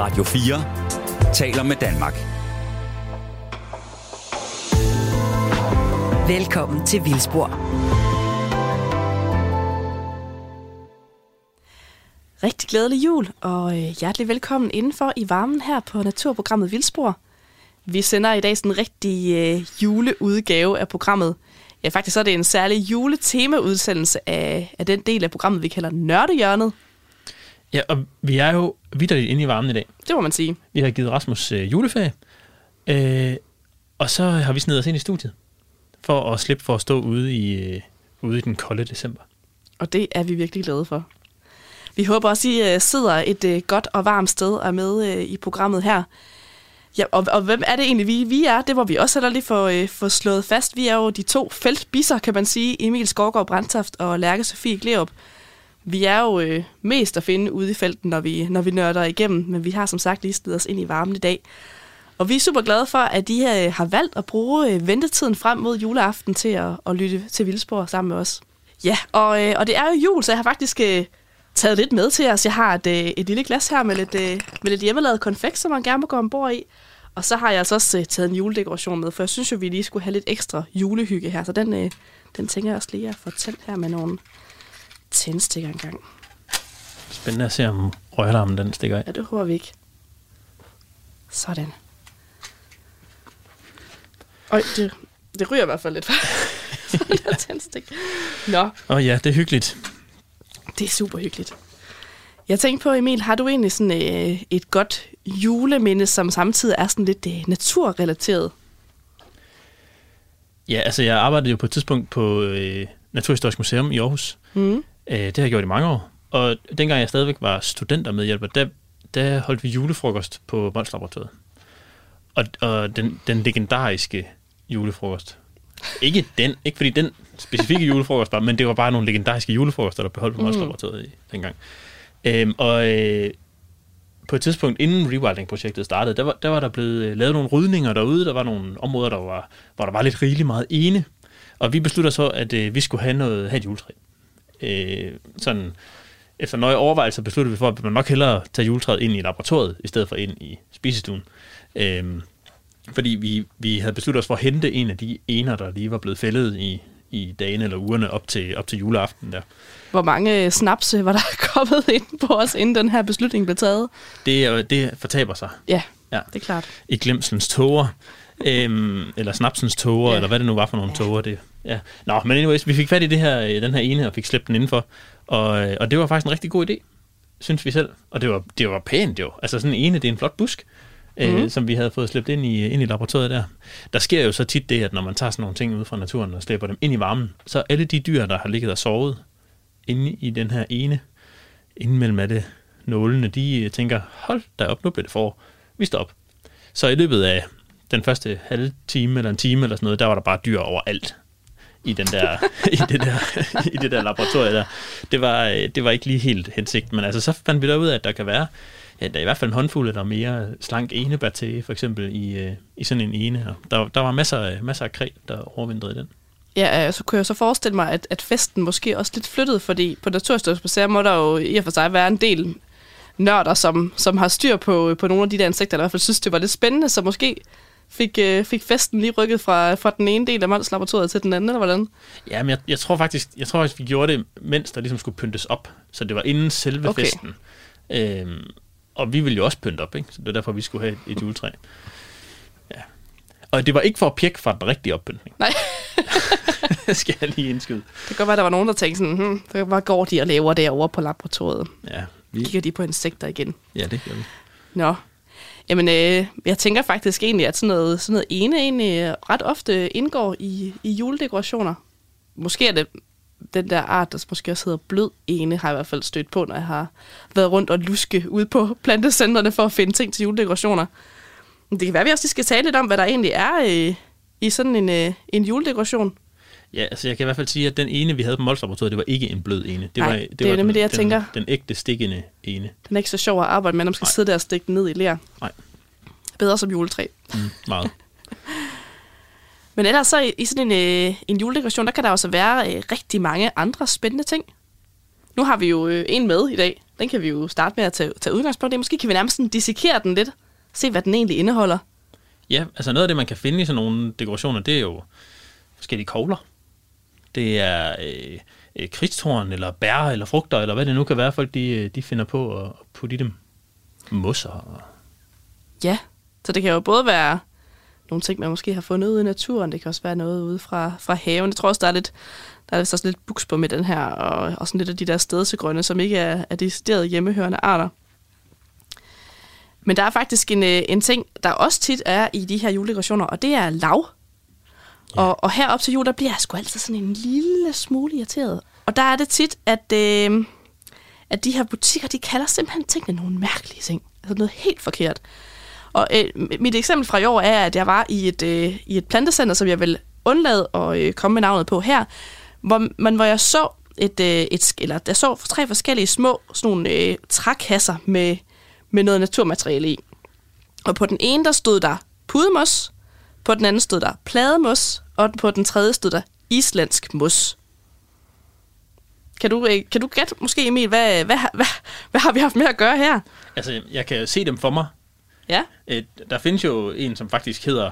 Radio 4 taler med Danmark. Velkommen til Vildspor. Rigtig glædelig jul, og øh, hjertelig velkommen indenfor i varmen her på naturprogrammet Vildspor. Vi sender i dag sådan en rigtig øh, juleudgave af programmet. Ja, faktisk så er det en særlig juletemaudsendelse af, af den del af programmet, vi kalder Nørdehjørnet. Ja, og vi er jo vidderligt inde i varmen i dag. Det må man sige. Vi har givet Rasmus øh, juleferie, øh, og så har vi snedet os ind i studiet, for at slippe for at stå ude i, øh, ude i den kolde december. Og det er vi virkelig glade for. Vi håber også, I øh, sidder et øh, godt og varmt sted og er med øh, i programmet her. Ja, og, og hvem er det egentlig, vi, vi er? Det må vi også heller lige få, øh, slået fast. Vi er jo de to feltbisser, kan man sige. Emil Skovgaard Brandtoft og Lærke Sofie Glerup. Vi er jo øh, mest at finde ude i felten, når vi, når vi nørder igennem, men vi har som sagt lige stedet os ind i varmen i dag. Og vi er super glade for, at de øh, har valgt at bruge øh, ventetiden frem mod juleaften til at, at lytte til Vildspor sammen med os. Ja, og, øh, og det er jo jul, så jeg har faktisk øh, taget lidt med til os. Jeg har et, øh, et lille glas her med lidt, øh, med lidt hjemmelavet konfekt, som man gerne må gå ombord i. Og så har jeg altså også øh, taget en juledekoration med, for jeg synes jo, vi lige skulle have lidt ekstra julehygge her. Så den, øh, den tænker jeg også lige at fortælle her med nogle tændstikker engang. Spændende at se, om røgalarmen den stikker af. Ja, det håber vi ikke. Sådan. Øj, det, det ryger i hvert fald lidt fra der tændstik. Nå, Åh oh, ja, det er hyggeligt. det er super hyggeligt. Jeg tænkte på, Emil, har du egentlig sådan øh, et godt juleminde, som samtidig er sådan lidt øh, naturrelateret? Ja, altså jeg arbejdede jo på et tidspunkt på øh, Naturhistorisk Museum i Aarhus. Mm. Øh, det har jeg gjort i mange år. Og dengang jeg stadigvæk var studentermedhjælper, der, der holdt vi julefrokost på Mols Laboratoriet. Og, og den, den legendariske julefrokost. Ikke den, ikke fordi den specifikke julefrokost var, men det var bare nogle legendariske julefrokoster, der blev holdt på Mols Laboratoriet i dengang. Øhm, og øh, på et tidspunkt, inden rewilding-projektet startede, der var, der var der blevet øh, lavet nogle rydninger derude. Der var nogle områder, der var, hvor der var lidt rigeligt meget ene. Og vi besluttede så, at øh, vi skulle have, noget, have et juletræ. Øh, sådan, efter nøje overvejelser besluttede vi for, at må nok hellere tage juletræet ind i laboratoriet, i stedet for ind i spisestuen. Øh, fordi vi, vi havde besluttet os for at hente en af de ener, der lige var blevet fældet i, i dagene eller ugerne op til, op til juleaften der. Hvor mange øh, snaps øh, var der kommet ind på os, inden den her beslutning blev taget? Det, det fortaber sig Ja, Ja. det er klart. i glemselens tåger. Øhm, eller snapsens tåger, Ja. eller hvad det nu var for nogle ja. tåger. Det, ja. Nå, men anyways, vi fik fat i det her, øh, den her ene og fik slæbt den indenfor. Og, øh, og det var faktisk en rigtig god idé, synes vi selv. Og det var, det var pænt jo. Altså sådan en ene, det er en flot busk, øh, Mhm. som vi havde fået slæbt ind i, ind i laboratoriet der. Der sker jo så tit det, at når man tager sådan nogle ting ud fra naturen og slæber dem ind i varmen, så alle de dyr, der har ligget og sovet inde i den her ene, inden mellem af det nålene, de øh, tænker, hold da op, nu bliver det for. Vi står op. Så i løbet af den første halve time eller en time eller sådan noget, der var der bare dyr overalt i, den der, i, det der, i det der laboratorie der. Det var, øh, det var ikke lige helt hensigt, men altså så fandt vi der ud af, at der kan være ja, der er i hvert fald en håndfuld eller mere slank enebærtæge, for eksempel i, øh, i sådan en ene. Og Der, der var masser, masser af kræ, der overvintrede i den. Ja, så så kunne jeg så forestille mig, at, at festen måske også lidt flyttede, fordi på Naturhistorisk Museum må der jo i og for sig være en del nørder, som, som har styr på, på nogle af de der insekter, der i hvert fald synes, det var lidt spændende, så måske fik, øh, fik festen lige rykket fra, fra den ene del af Mols Laboratoriet til den anden, eller hvordan? Ja, men jeg, jeg tror faktisk, jeg tror faktisk, vi gjorde det, mens der ligesom skulle pyntes op. Så det var inden selve okay. festen. Øhm, og vi ville jo også pynte op, ikke? Så det var derfor, vi skulle have et, et juletræ. Ja. Og det var ikke for at pjekke fra den rigtige oppyntning. Nej. skal jeg lige indskyde. Det kan godt være, der var nogen, der tænkte sådan, hmm, hvad går de og laver derovre på laboratoriet? Ja, vi, Kigger de på insekter igen? ja det gør vi. Nå. Jamen, øh, jeg tænker faktisk egentlig, at sådan noget, sådan noget ene egentlig ret ofte indgår i, i juledekorationer. Måske er det den der art, der måske også hedder blød ene, har jeg i hvert fald stødt på, når jeg har været rundt og luske ude på plantecentrene for at finde ting til juledekorationer. Men det kan være, at vi også lige skal tale lidt om, hvad der egentlig er øh, i sådan en, øh, en juledekoration. Ja, altså jeg kan i hvert fald sige, at den ene, vi havde på Mols Laboratoriet, det var ikke en blød ene. Det Nej, var, det er jo var nemlig det, jeg den, tænker. Den, den ægte stikkende ene. Den er ikke så sjov at arbejde med, når man skal Nej. sidde der og stikke den ned i lær. Nej. Bedre som juletræ. Mm, meget. Men ellers så i, i sådan en, øh, en juledekoration, der kan der også være øh, rigtig mange andre spændende ting. nu har vi jo øh, en med i dag. Den kan vi jo starte med at tage, tage udgangspunkt i. Måske kan vi nærmest sådan dissekere den lidt. Se, hvad den egentlig indeholder. Ja, altså noget af det, man kan finde i sådan nogle dekorationer, det er jo forskellige kogler. Det er øh, øh, eller bær, eller frugter, eller hvad det nu kan være, folk de, øh, de finder på at putte i dem. Mosser. Ja, så det kan jo både være nogle ting, man måske har fundet ude i naturen. Det kan også være noget ude fra, fra haven. Jeg tror også, der er lidt, der er også lidt buks på med den her, og, og sådan lidt af de der stedsegrønne, som ikke er, er deciderede hjemmehørende arter. Men der er faktisk en, øh, en ting, der også tit er i de her juledekorationer, og det er lav. Ja. Og, og herop til jul, der bliver jeg sgu altid sådan en lille smule irriteret. Og der er det tit, at, øh, at de her butikker, de kalder simpelthen tingene nogle mærkelige ting. Altså noget helt forkert. Og øh, mit eksempel fra i år er, at jeg var i et, øh, i et plantecenter, som jeg vil undlade at øh, komme med navnet på her, hvor, man, hvor jeg så et, øh, et, eller jeg så tre forskellige små sådan nogle, øh, trækasser med, med noget naturmateriale i. Og på den ene, der stod der pudemos, på den anden stod der plademos, og på den tredje stod der islandsk mos. Kan du, øh, kan du gætte måske, Emil, hvad, hvad, hvad, hvad har vi haft med at gøre her? Altså, jeg kan se dem for mig. Ja. Øh, der findes jo en, som faktisk hedder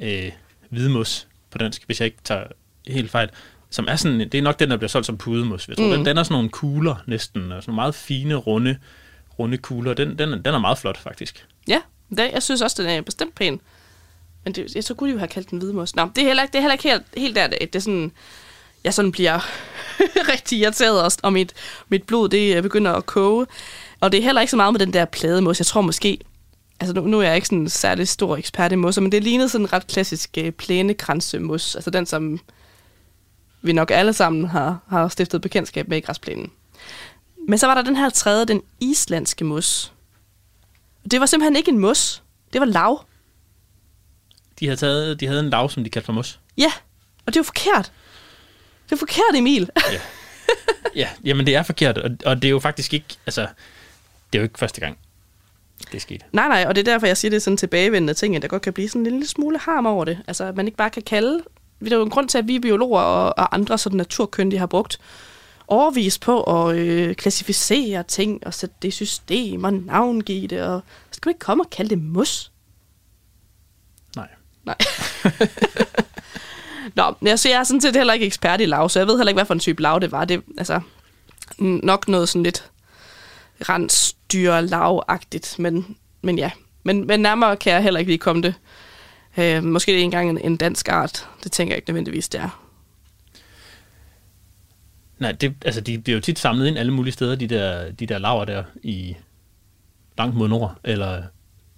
øh, hvidmus på dansk, hvis jeg ikke tager helt fejl. Som er sådan, det er nok den, der bliver solgt som pudemus. Jeg tror, mm. den, den er sådan nogle kugler næsten, og sådan nogle meget fine, runde, runde kugler. Den, den, den er meget flot, faktisk. Ja, det, jeg synes også, den er bestemt pæn. Men det, jeg så kunne de jo have kaldt den hvidmus. Nå, det er heller ikke, det er heller ikke helt, helt der, det, det er sådan, jeg sådan bliver rigtig irriteret, og, og mit, mit blod det øh, begynder at koge. Og det er heller ikke så meget med den der plademos. Jeg tror måske, altså nu, nu er jeg ikke sådan en særlig stor ekspert i mosser, men det lignede sådan en ret klassisk øh, plænekransemos. Altså den, som vi nok alle sammen har, har stiftet bekendtskab med i græsplænen. Men så var der den her tredje, den islandske mos. Det var simpelthen ikke en mos. Det var lav. De havde, taget, de havde en lav, som de kaldte for mos. Ja, og det var forkert. Det er forkert, Emil. Ja. ja, jamen det er forkert, og, og det er jo faktisk ikke, altså, det er jo ikke første gang, det er sket. Nej, nej, og det er derfor, jeg siger, det er sådan tilbagevendende ting, at der godt kan blive sådan en lille smule harm over det. Altså, at man ikke bare kan kalde... Det er jo en grund til, at vi biologer og, og andre sådan naturkyndige har brugt overvis på at øh, klassificere ting og sætte det i system og navngive det. Og, så skal man ikke komme og kalde det mus. Nej. Nå, jeg, så jeg er sådan set heller ikke ekspert i lav, så jeg ved heller ikke, hvad for en type lav det var. Det altså nok noget sådan lidt rensdyr lavagtigt, men, men ja. Men, men nærmere kan jeg heller ikke lige komme det. Øh, måske det er engang en, en dansk art. Det tænker jeg ikke nødvendigvis, det er. Nej, det, altså de bliver jo tit samlet ind alle mulige steder, de der, de der laver der i langt mod nord, eller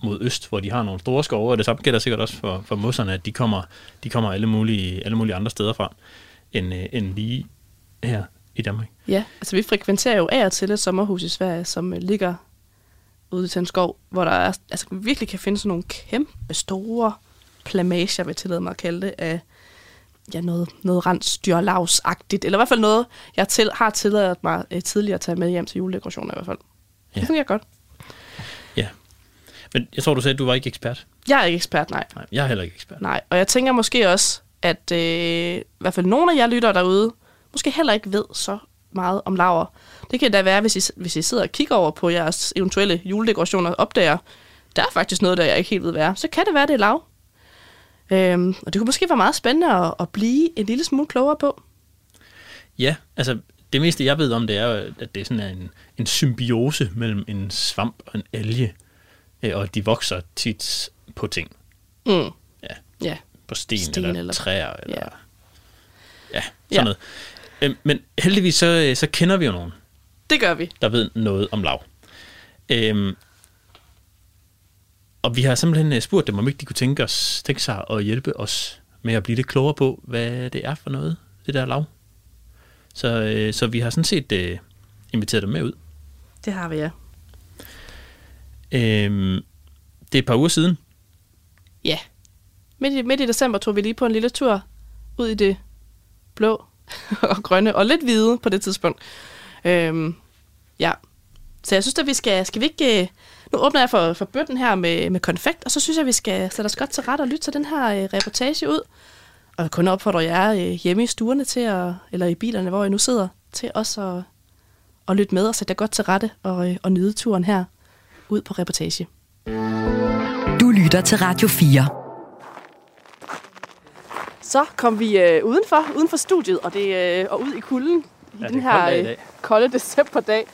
mod øst, hvor de har nogle store skove, og det samme gælder sikkert også for, for mosserne, at de kommer, de kommer alle, mulige, alle mulige andre steder fra, end, øh, end lige her i Danmark. Ja, altså vi frekventerer jo af og til et sommerhus i Sverige, som øh, ligger ude til en skov, hvor der er, altså, virkelig kan finde sådan nogle kæmpe store plamager, vil jeg tillade mig at kalde det, af ja, noget, noget rensdyrlavsagtigt, eller i hvert fald noget, jeg til, har tilladt mig uh, tidligere at tage med hjem til juledekorationer i hvert fald. Ja. Det fungerer godt. Men jeg tror, du sagde, at du var ikke ekspert. Jeg er ikke ekspert, nej. Nej, jeg er heller ikke ekspert. Nej, og jeg tænker måske også, at øh, i hvert fald nogle af jer lytter derude, måske heller ikke ved så meget om laver. Det kan da være, hvis I, hvis I sidder og kigger over på jeres eventuelle juledekorationer og opdager, der er faktisk noget, der jeg ikke helt ved, hvad er. Så kan det være, det er lav. Øhm, og det kunne måske være meget spændende at, at blive en lille smule klogere på. Ja, altså det meste jeg ved om det er, at det er sådan en, en symbiose mellem en svamp og en alge, og at de vokser tit på ting. Mm. Ja, Ja, på sten, Sten eller, eller- træer. Eller, Ja. ja, sådan Ja. noget. Øhm, Men heldigvis så, øh, så kender vi jo nogen, det gør vi. der ved noget om lav. Øhm, og vi har simpelthen øh, spurgt dem, om ikke de kunne tænke, os, tænke sig at hjælpe os med at blive lidt klogere på, hvad det er for noget, det der lav. Så, øh, så vi har sådan set øh, inviteret dem med ud. Det har vi, ja. Øhm, det er et par uger siden. Ja. Midt i, midt i december tog vi lige på en lille tur ud i det blå og grønne, og lidt hvide på det tidspunkt. Øhm, ja. Så jeg synes, at vi skal, skal vi ikke... Øh, nu åbner jeg for, for bøtten her med, med konfekt, og så synes jeg, at vi skal sætte os godt til ret og lytte til den her øh, reportage ud. Og jeg kun opfordrer jer øh, hjemme i stuerne til at, eller i bilerne, hvor I nu sidder, til også at, at lytte med og sætte jer godt til rette og, øh, og nyde turen her ud på reportage. Du lytter til Radio 4. Så kom vi øh, udenfor, uden for studiet, og, det, øh, og ud i kulden i Ja, den er her øh, dag. kolde decemberdag.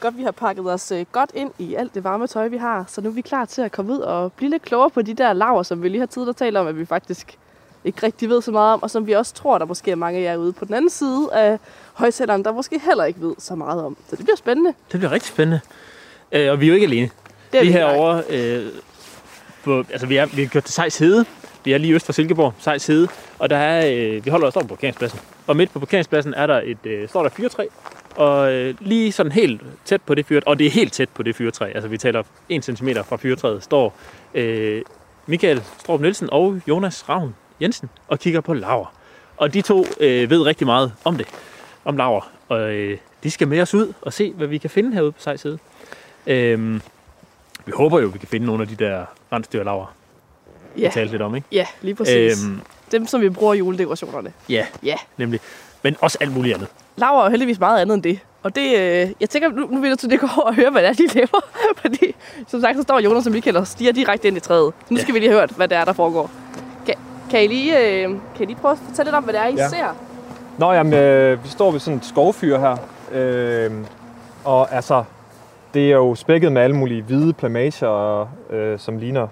Godt, vi har pakket os øh, godt ind i alt det varme tøj, vi har, så nu er vi klar til at komme ud og blive lidt klogere på de der laver, som vi lige har tid at tale om, at vi faktisk ikke rigtig ved så meget om, og som vi også tror, der måske er mange af jer ude på den anden side af højtaleren, der måske heller ikke ved så meget om. Så det bliver spændende. Det bliver rigtig spændende. Øh, og vi er jo ikke alene. Det er vi er herovre, øh, på, altså vi er, vi er kørt til Sejs Hede. Vi er lige øst for Silkeborg, Sejs Hede. Og der er, øh, vi holder os over på parkeringspladsen. Og midt på parkeringspladsen er der et, øh, står der et fyrtræ. Og øh, lige sådan helt tæt på det fyrtræ, og det er helt tæt på det fyrtræ, altså vi taler 1 cm fra fyrtræet, står øh, Michael Strup Nielsen og Jonas Ravn Jensen og kigger på laver. Og de to øh, ved rigtig meget om det, om laver. Og øh, de skal med os ud og se, hvad vi kan finde herude på Sejs Hede. Øhm, vi håber jo, vi kan finde nogle af de der rensdyrlaver, vi Ja, talte lidt om, ikke? ja lige præcis. Øhm, Dem, som vi bruger i juledekorationerne. ja, Ja. nemlig. Men også alt muligt andet. Laver er heldigvis meget andet end det. Og det, øh, jeg tænker, nu, nu vil jeg til det gå over og høre, hvad det er, de laver. Fordi, som sagt, så står Jonas og Michael og stiger direkte ind i træet. Så nu Ja. skal vi lige høre, hvad det er, der foregår. Kan, kan, I, lige, øh, kan I lige prøve at fortælle lidt om, hvad det er, I Ja. ser? Nå, jamen, øh, vi står ved sådan et skovfyr her. Øh, og altså, det er jo spækket med alle mulige hvide plamager, øh, som ligner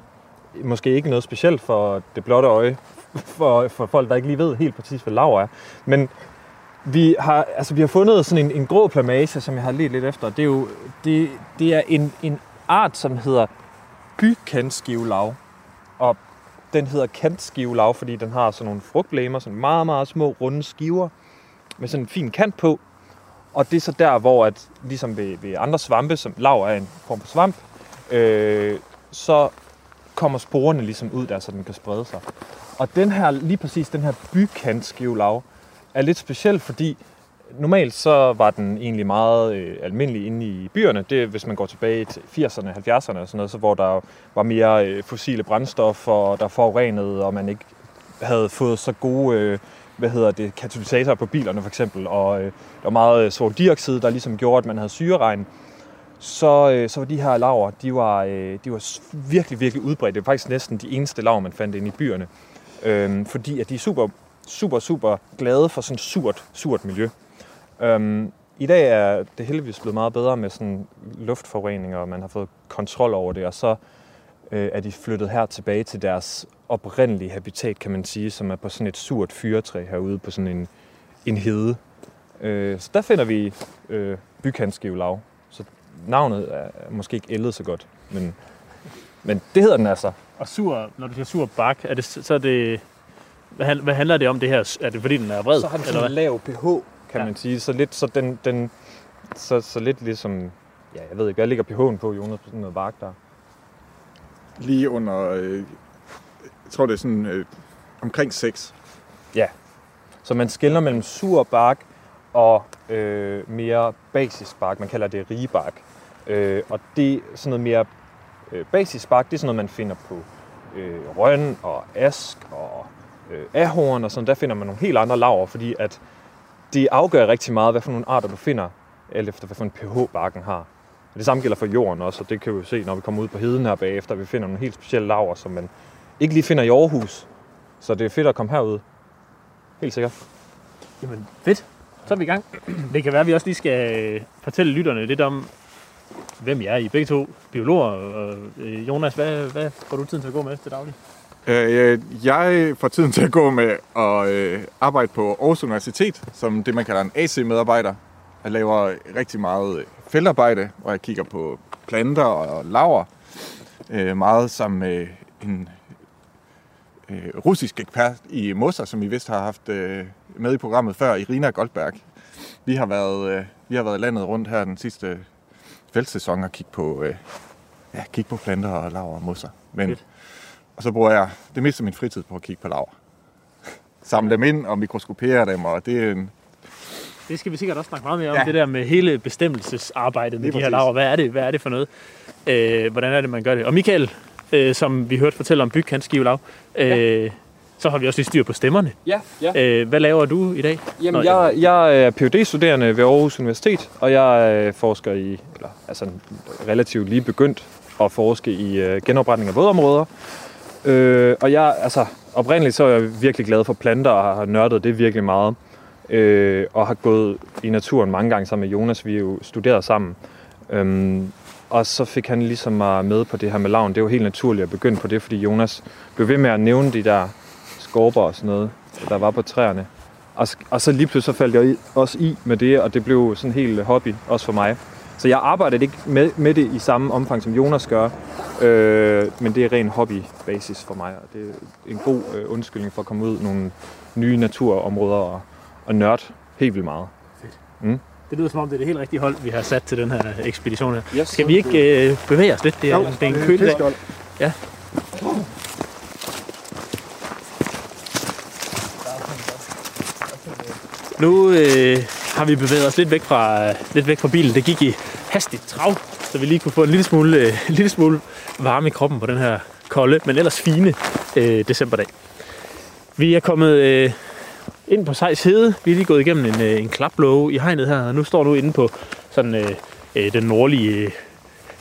måske ikke noget specielt for det blotte øje, for, for folk, der ikke lige ved helt præcis, hvad laver er. Men vi har, altså, vi har fundet sådan en, en grå plamage, som jeg har let lidt efter. Det er jo det, det er en, en art, som hedder bykantskivelav. Og den hedder kantskivelav, fordi den har sådan nogle frugtlæmer, sådan meget, meget små, runde skiver med sådan en fin kant på. Og det er så der, hvor at, ligesom ved, ved andre svampe, som lav er en form for svamp, øh, så kommer sporene ligesom ud der, så den kan sprede sig. Og den her, lige præcis den her bykantskivlav, er lidt speciel, fordi normalt så var den egentlig meget øh, almindelig inde i byerne. Det hvis man går tilbage til 80'erne, 70'erne og sådan noget, så hvor der var mere øh, fossile brændstoffer, der forurenede, og man ikke havde fået så gode øh, hvad hedder det, katalysatorer på bilerne for eksempel, og øh, der var meget øh, svovldioxid, der ligesom gjorde, at man havde syreregn, så, øh, så var de her laver, de var, øh, de var virkelig, virkelig udbredt. Det var faktisk næsten de eneste laver, man fandt inde i byerne. Øh, fordi at de er super, super, super glade for sådan surt, surt miljø. Øh, I dag er det heldigvis blevet meget bedre med sådan luftforureninger, og man har fået kontrol over det, og så øh, er de flyttet her tilbage til deres oprindelige habitat, kan man sige, som er på sådan et surt fyretræ herude på sådan en, en hede. Øh, så der finder vi øh, bykantskivelav. Så navnet er måske ikke ældet så godt, men, men det hedder den altså. Og sur, når du siger sur bak, er det, så er det... Hvad, han- hvad handler det om det her? Er det fordi, den er vred? Så har den eller sådan en lav pH, kan ja. man sige. Så lidt, så den, den så, så lidt ligesom, ja, jeg ved ikke, hvad ligger pH'en på, Jonas, på sådan noget bark der? Lige under, øh, jeg tror det er sådan øh, omkring 6. Ja, Så man skiller mellem sur bark og øh, mere basisk bark. Man kalder det rige bark. Øh, og det sådan noget mere øh, basisk bark, det er sådan noget, man finder på øh, røn og ask og øh, ahorn og sådan. Der finder man nogle helt andre laver, fordi at det afgør rigtig meget, hvad for nogle arter du finder, alt efter hvad for en pH barken har. Og det samme gælder for jorden også, og det kan vi jo se, når vi kommer ud på heden her bagefter. Vi finder nogle helt specielle laver, som man ikke lige finder i Aarhus. Så det er fedt at komme herud. Helt sikkert. Jamen, fedt. Så er vi i gang. Det kan være, at vi også lige skal øh, fortælle lytterne lidt om, hvem I er. I begge to biologer. Og, øh, Jonas, hvad, hvad får du tiden til at gå med til daglig? Øh, jeg får tiden til at gå med at øh, arbejde på Aarhus Universitet, som det, man kalder en AC-medarbejder. Jeg laver rigtig meget øh, feltarbejde, hvor jeg kigger på planter og laver. Øh, meget sammen med en øh, russisk ekspert i mosser, som I vist har haft øh, med i programmet før, Irina Goldberg. Vi har været, øh, vi har været landet rundt her den sidste feltsæson og kigge på, øh, ja, kigge på planter og laver og mosser. Men, Fedt. og så bruger jeg det meste af min fritid på at kigge på laver. Samle dem ind og mikroskopere dem, og det er en, Det skal vi sikkert også snakke meget mere om, Ja. det der med hele bestemmelsesarbejdet med de her laver. Hvad er det, hvad er det for noget? Øh, hvordan er det, man gør det? Og Michael, øh, som vi hørte fortælle om bygkantskivelav, øh, så har vi også lige styr på stemmerne. Ja, ja. Øh, hvad laver du i dag? Jamen, Nå, jeg, jeg er phd studerende ved Aarhus Universitet, og jeg øh, forsker i, eller altså relativt lige begyndt at forske i øh, genopretning af vådområder. Øh, og jeg, altså, oprindeligt så er jeg virkelig glad for planter og har nørdet det virkelig meget. Øh, og har gået i naturen mange gange sammen med Jonas. Vi er jo studeret sammen. Øhm, og så fik han ligesom mig med på det her med lavn. Det var helt naturligt at begynde på det, fordi Jonas blev ved med at nævne de der skorper og sådan noget, der var på træerne. Og, og så lige pludselig så faldt jeg også i med det, og det blev sådan en helt hobby, også for mig. Så jeg arbejder ikke med, med det i samme omfang, som Jonas gør, øh, men det er ren hobbybasis for mig, og det er en god øh, undskyldning for at komme ud i nogle nye naturområder og, og nørde helt vildt meget. Det lyder som om, det er det helt rigtige hold, vi har sat til den her ekspedition her. Yes. Skal vi ikke øh, bevæge os lidt? Det er, Jo, det er en kølig dag. fiskehold. Nu øh, har vi bevæget os lidt væk, fra, lidt væk fra bilen. Det gik i hastigt trav, så vi lige kunne få en lille smule, øh, en lille smule varme i kroppen på den her kolde, men ellers fine øh, decemberdag. Vi er kommet øh, ind på Sejs Hede. Vi er lige gået igennem en, øh, en klaplåge i hegnet her, og nu står nu inde på sådan, øh, øh, den nordlige øh,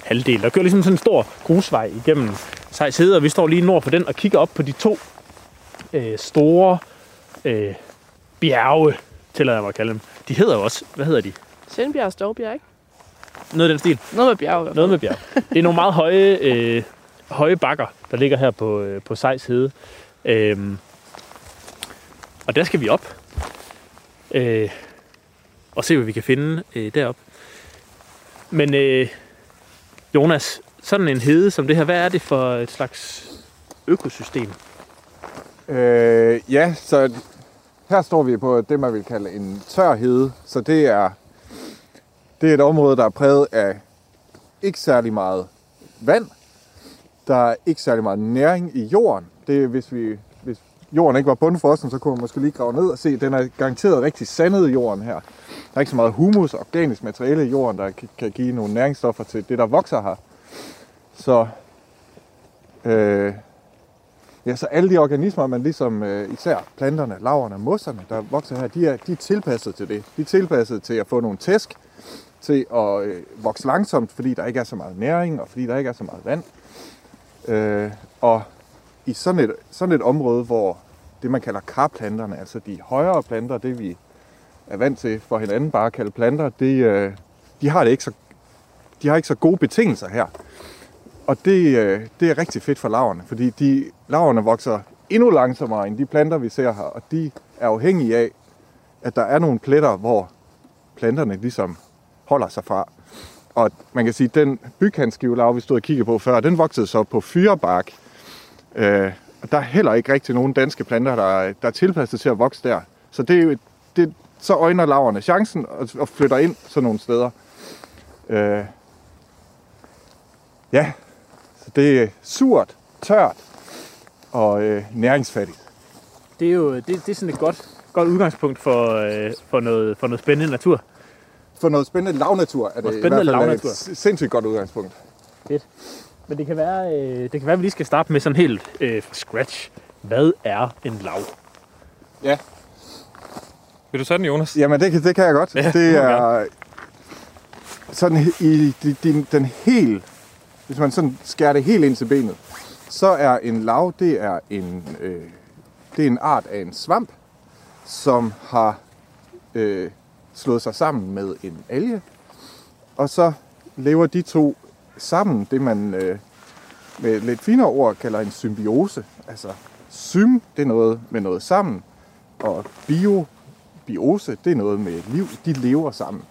halvdel. Der kører ligesom sådan en stor grusvej igennem Sejs Hede, og vi står lige nord for den og kigger op på de to øh, store øh, bjerge, tillader jeg mig at kalde dem. De hedder jo også, hvad hedder de? Sindbjerg og Stovbjerg, ikke? Noget af den stil. Noget med bjerg. Noget med bjerg. Det er nogle meget høje, øh, høje bakker, der ligger her på, øh, på Sejs Hede. Øhm, og der skal vi op. Øh, og se, hvad vi kan finde øh, derop. Men øh, Jonas, sådan en hede som det her, hvad er det for et slags økosystem? Øh, ja, så her står vi på det, man vil kalde en tør hede. Så det er, det er et område, der er præget af ikke særlig meget vand. Der er ikke særlig meget næring i jorden. Det er, hvis, vi, jorden ikke var bundfrossen, så kunne man måske lige grave ned og se, at den er garanteret rigtig sandet i jorden her. Der er ikke så meget humus og organisk materiale i jorden, der kan- give nogle næringsstoffer til det, der vokser her. Så øh, Ja, så alle de organismer, man ligesom øh, især planterne, laverne, mosserne, der vokser her, de er, de er tilpasset til det. De er tilpasset til at få nogle tæsk, til at øh, vokse langsomt, fordi der ikke er så meget næring, og fordi der ikke er så meget vand. Øh, og i sådan et, sådan et område, hvor det man kalder karplanterne, altså de højere planter, det vi er vant til for hinanden bare at kalde planter, det, øh, de har det ikke så de har ikke så gode betingelser her. Og det, øh, det er rigtig fedt for laverne, fordi de laverne vokser endnu langsommere end de planter, vi ser her, og de er afhængige af, at der er nogle pletter, hvor planterne ligesom holder sig fra. Og man kan sige, at den bykantskivelav, vi stod og kiggede på før, den voksede så på fyrebark. Øh, og der er heller ikke rigtig nogen danske planter, der, er- der er tilpasset til at vokse der. Så det er jo, det, så øjner laverne chancen og, og flytter ind sådan nogle steder. Øh, ja, så det er surt, tørt og øh, næringsfattigt. Det er jo det, det er sådan et godt, godt udgangspunkt for, øh, for, noget, for noget spændende natur. For noget spændende lavnatur er det Noget i spændende hvert fald lavnatur. et sindssygt godt udgangspunkt. Men det kan være, øh, det kan være at vi lige skal starte med sådan helt øh, fra scratch. Hvad er en lav? Vil du tage den, Jonas? Jamen, det, kan- det kan jeg godt. Ja, det er sådan i de, de, den helt... Hvis man sådan skærer det helt ind til benet, så er en lav, det er en, øh, det er en art af en svamp, som har øh, slået sig sammen med en alge. Og så lever de to sammen, det man øh, med lidt finere ord kalder en symbiose. Altså sym, det er noget med noget sammen, og bio, biose, det er noget med liv. De lever sammen.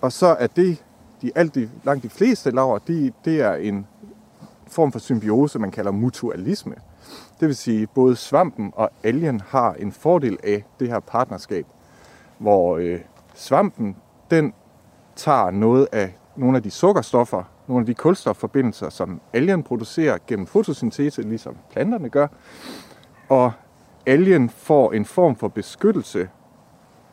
Og så er det, de, alt de, langt de fleste laver, de, det er en form for symbiose, man kalder mutualisme. Det vil sige, både svampen og algen har en fordel af det her partnerskab, hvor øh, svampen, den tager noget af nogle af de sukkerstoffer, nogle af de kulstofforbindelser, som algen producerer gennem fotosyntese, ligesom planterne gør, og algen får en form for beskyttelse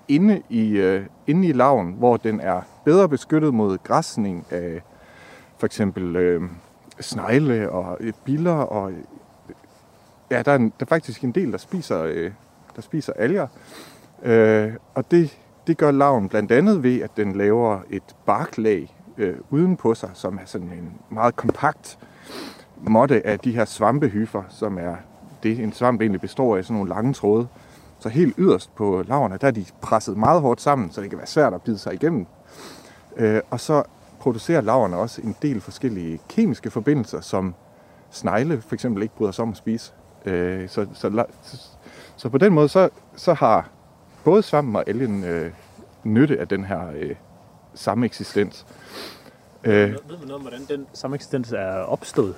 inde i, øh, inde i laven, hvor den er bedre beskyttet mod græsning af for eksempel øh, snegle og øh, biller og øh, ja, der er, en, der er faktisk en del, der spiser, øh, der spiser alger. Øh, og det, det gør laven blandt andet ved, at den laver et barklag øh, uden på sig, som er sådan en meget kompakt måtte af de her svampehyfer, som er det, en svamp egentlig består af, sådan nogle lange tråde. Så helt yderst på laverne, der er de presset meget hårdt sammen, så det kan være svært at bide sig igennem. Øh, og så producerer laverne også en del forskellige kemiske forbindelser, som snegle for eksempel ikke bryder sig om at spise. Øh, så, så, så, så på den måde, så, så har både svampen og algen øh, nytte af den her øh, samme eksistens. Øh, ved man noget om, hvordan den samme eksistens er opstået?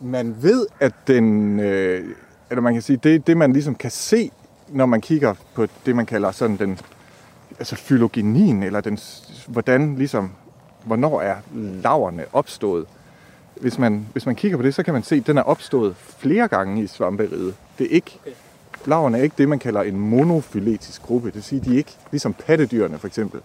Man ved, at den, øh, eller man kan sige, det det, man ligesom kan se, når man kigger på det, man kalder sådan den, altså fylogenien, eller den, hvordan ligesom, hvornår er laverne opstået. Hvis man, hvis man kigger på det, så kan man se, at den er opstået flere gange i svamperiget. Det er ikke, okay. laverne er ikke det, man kalder en monofyletisk gruppe. Det vil sige, de er ikke ligesom pattedyrene for eksempel.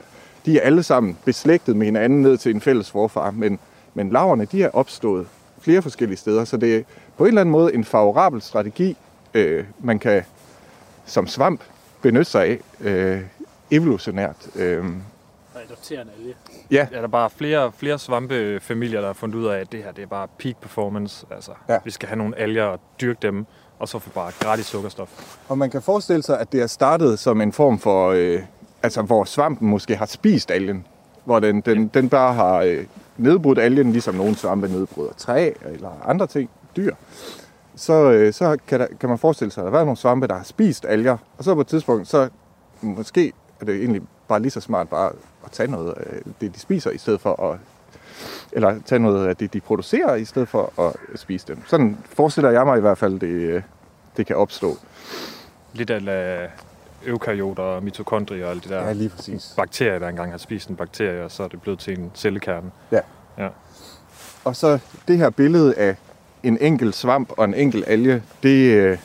De er alle sammen beslægtet med hinanden ned til en fælles forfar, men, men laverne de er opstået flere forskellige steder, så det er på en eller anden måde en favorabel strategi, øh, man kan som svamp benytte sig af øh, evolutionært. Øh. Adoptere en alge. Ja. Er der bare flere, flere svampefamilier, der har fundet ud af, at det her det er bare peak performance. Altså, ja. vi skal have nogle alger og dyrke dem, og så få bare gratis sukkerstof. Og man kan forestille sig, at det er startet som en form for, øh, altså hvor svampen måske har spist algen. Hvor den, den, den bare har øh, nedbrudt algen, ligesom nogle svampe nedbryder træ eller andre ting, dyr så, øh, så kan, der, kan man forestille sig, at der har været nogle svampe, der har spist alger, og så på et tidspunkt, så måske er det egentlig bare lige så smart bare at tage noget af det, de spiser, i stedet for at eller tage noget af det, de producerer, i stedet for at spise dem. Sådan forestiller jeg mig i hvert fald, det, øh, det kan opstå. Lidt af eukaryoter og mitokondrier og alt det der ja, lige præcis. bakterier, der engang har spist en bakterie, og så er det blevet til en cellekerne. Ja. ja. Og så det her billede af en enkelt svamp og en enkelt alge, det øh,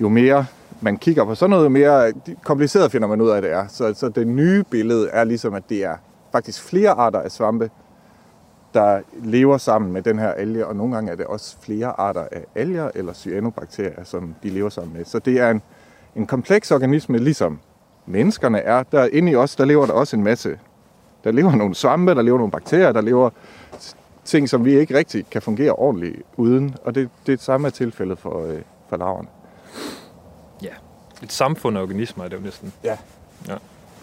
jo mere man kigger på sådan noget, mere kompliceret finder man ud af, det er. Så, så det nye billede er ligesom, at det er faktisk flere arter af svampe, der lever sammen med den her alge, og nogle gange er det også flere arter af alger eller cyanobakterier, som de lever sammen med. Så det er en, en kompleks organisme, ligesom menneskerne er. Der inde i os, der lever der også en masse. Der lever nogle svampe, der lever nogle bakterier, der lever ting, som vi ikke rigtig kan fungere ordentligt uden. Og det, det er det samme tilfælde for, øh, for laverne. Ja, et samfund af organismer er det jo næsten. Ja. ja.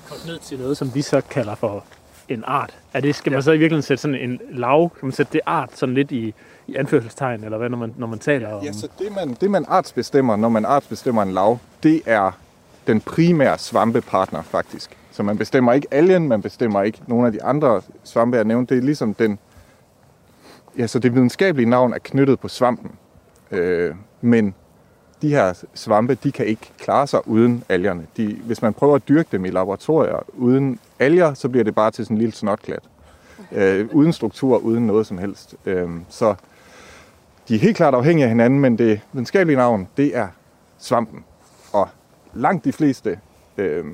Kom ned til noget, som vi så kalder for en art. Er det, skal man så i virkeligheden sætte sådan en lav, kan man sætte det art sådan lidt i, i anførselstegn, eller hvad, når man, når man taler om? Ja, så det man, det man artsbestemmer, når man artsbestemmer en lav, det er den primære svampepartner faktisk. Så man bestemmer ikke algen, man bestemmer ikke nogle af de andre svampe, jeg nævnte. Det er ligesom den ja, så det videnskabelige navn er knyttet på svampen. Øh, men de her svampe, de kan ikke klare sig uden algerne. De, hvis man prøver at dyrke dem i laboratorier uden alger, så bliver det bare til sådan en lille snotklat. Øh, uden struktur, uden noget som helst. Øh, så de er helt klart afhængige af hinanden, men det videnskabelige navn, det er svampen. Og langt de fleste øh,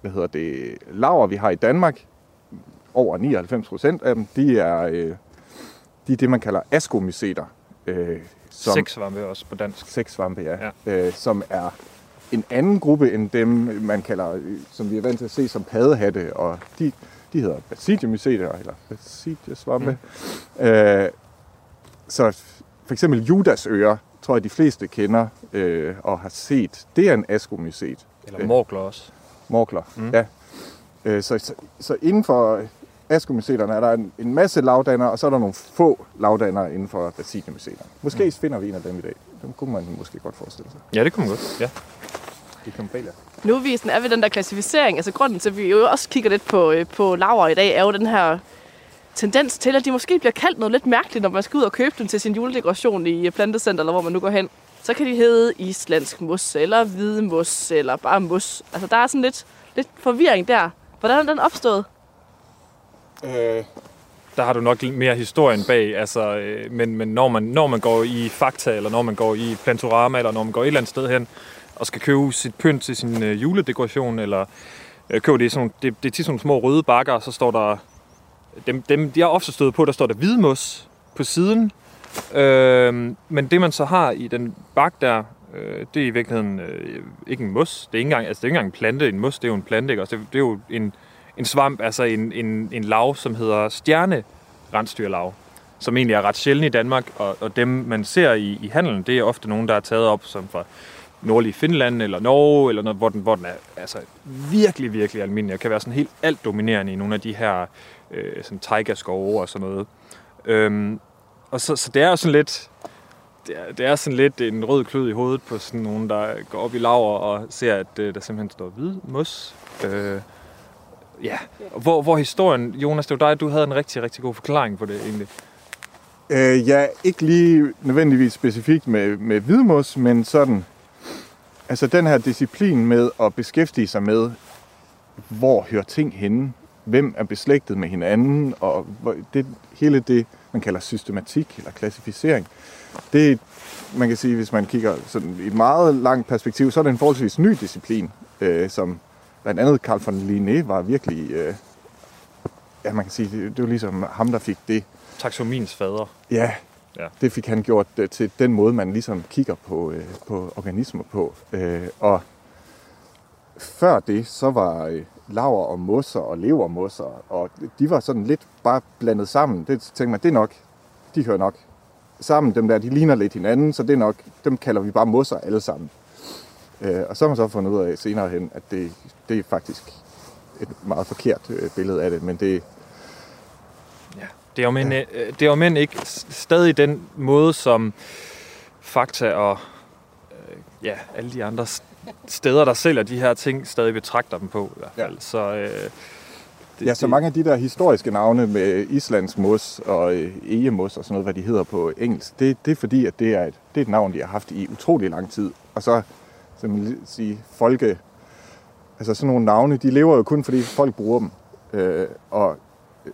hvad hedder det, laver, vi har i Danmark, over 99 procent af dem, de er øh, de er det, man kalder askomyceter. Øh, som, Sexsvampe også på dansk. Sexsvampe, ja. ja. Øh, som er en anden gruppe end dem, man kalder, som vi er vant til at se som paddehatte, og de, de hedder basidiumyceter, eller basidiasvampe. Mm. Øh, så for eksempel Judasører, tror jeg, de fleste kender øh, og har set. Det er en askomycet. Eller morkler også. Morkler, mm. ja. Øh, så, så, så inden for askomyceterne er der en, en masse lavdanner, og så er der nogle få lavdanner inden for basidiumyceterne. Måske mm. finder vi en af dem i dag. Dem kunne man måske godt forestille sig. Ja, det kunne man godt. Ja. Det kan man Nu er vi, sådan, er vi den der klassificering. Altså grunden til, at vi jo også kigger lidt på, øh, på laver i dag, er jo den her tendens til, at de måske bliver kaldt noget lidt mærkeligt, når man skal ud og købe dem til sin juledekoration i øh, plantecenter, eller hvor man nu går hen. Så kan de hedde islandsk mos, eller hvide mos, eller bare mos. Altså der er sådan lidt, lidt forvirring der. Hvordan er den opstået? Øh, der har du nok mere historien bag, altså, øh, men, men når, man, når man går i Fakta, eller når man går i Plantorama, eller når man går et eller andet sted hen, og skal købe sit pynt til sin øh, juledekoration, eller øh, købe det i sådan, det, det er til sådan nogle små røde bakker, så står der, dem, dem jeg har ofte stået på, der står der hvidmos på siden, Øh, men det man så har i den bak der, øh, det er i virkeligheden øh, ikke en mos. Det er ikke engang, altså, det er ikke engang en plante. En mos, det er jo en plante, ikke? Også det, det er jo en, en svamp, altså en, en, en lav, som hedder stjernerensdyrlav, som egentlig er ret sjælden i Danmark, og, og dem man ser i, i handelen, det er ofte nogen, der er taget op som fra nordlige Finland eller Norge, eller noget, hvor den, hvor den er altså, virkelig, virkelig almindelig, og kan være sådan helt alt dominerende i nogle af de her øh, sådan taiga-skove og sådan noget. Øhm, og så, så det er jo sådan lidt, det er, det er sådan lidt en rød klød i hovedet på sådan nogen, der går op i laver og ser, at øh, der simpelthen står hvid mos. Øh, ja, hvor, hvor historien, Jonas, det var dig, du havde en rigtig, rigtig god forklaring på det egentlig. Øh, ja, ikke lige nødvendigvis specifikt med, med hvidmos, men sådan, altså den her disciplin med at beskæftige sig med, hvor hører ting henne, hvem er beslægtet med hinanden, og det, hele det, man kalder systematik eller klassificering, det man kan sige, hvis man kigger sådan i et meget langt perspektiv, så er det en forholdsvis ny disciplin, øh, som blandt andet Carl von Linné var virkelig, øh, ja man kan sige, det, det var ligesom ham, der fik det Taxomins fader. Ja, Ja. ja. det fik han gjort øh, til den måde, man ligesom kigger på, øh, på organismer på. Øh, og før det, så var øh, laver og mosser og levermosser, og de var sådan lidt bare blandet sammen. Det tænkte man, det er nok, de hører nok sammen, dem der, de ligner lidt hinanden, så det er nok, dem kalder vi bare mosser alle sammen. Øh, og så har man så fundet ud af senere hen, at det, det er faktisk et meget forkert øh, billede af det, men det, Det er jo men, øh, det er jo men ikke stadig den måde, som Fakta og øh, ja, alle de andre steder, der sælger de her ting, stadig betragter dem på. I hvert fald. Ja. Så, øh, det, Ja, så mange af de der historiske navne med Islands mos og øh, egemos og sådan noget, hvad de hedder på engelsk, det, det er fordi, at det er, et, det er et navn, de har haft i utrolig lang tid. Og så, som man sige, folke, altså sådan nogle navne, de lever jo kun, fordi folk bruger dem. Øh, og øh,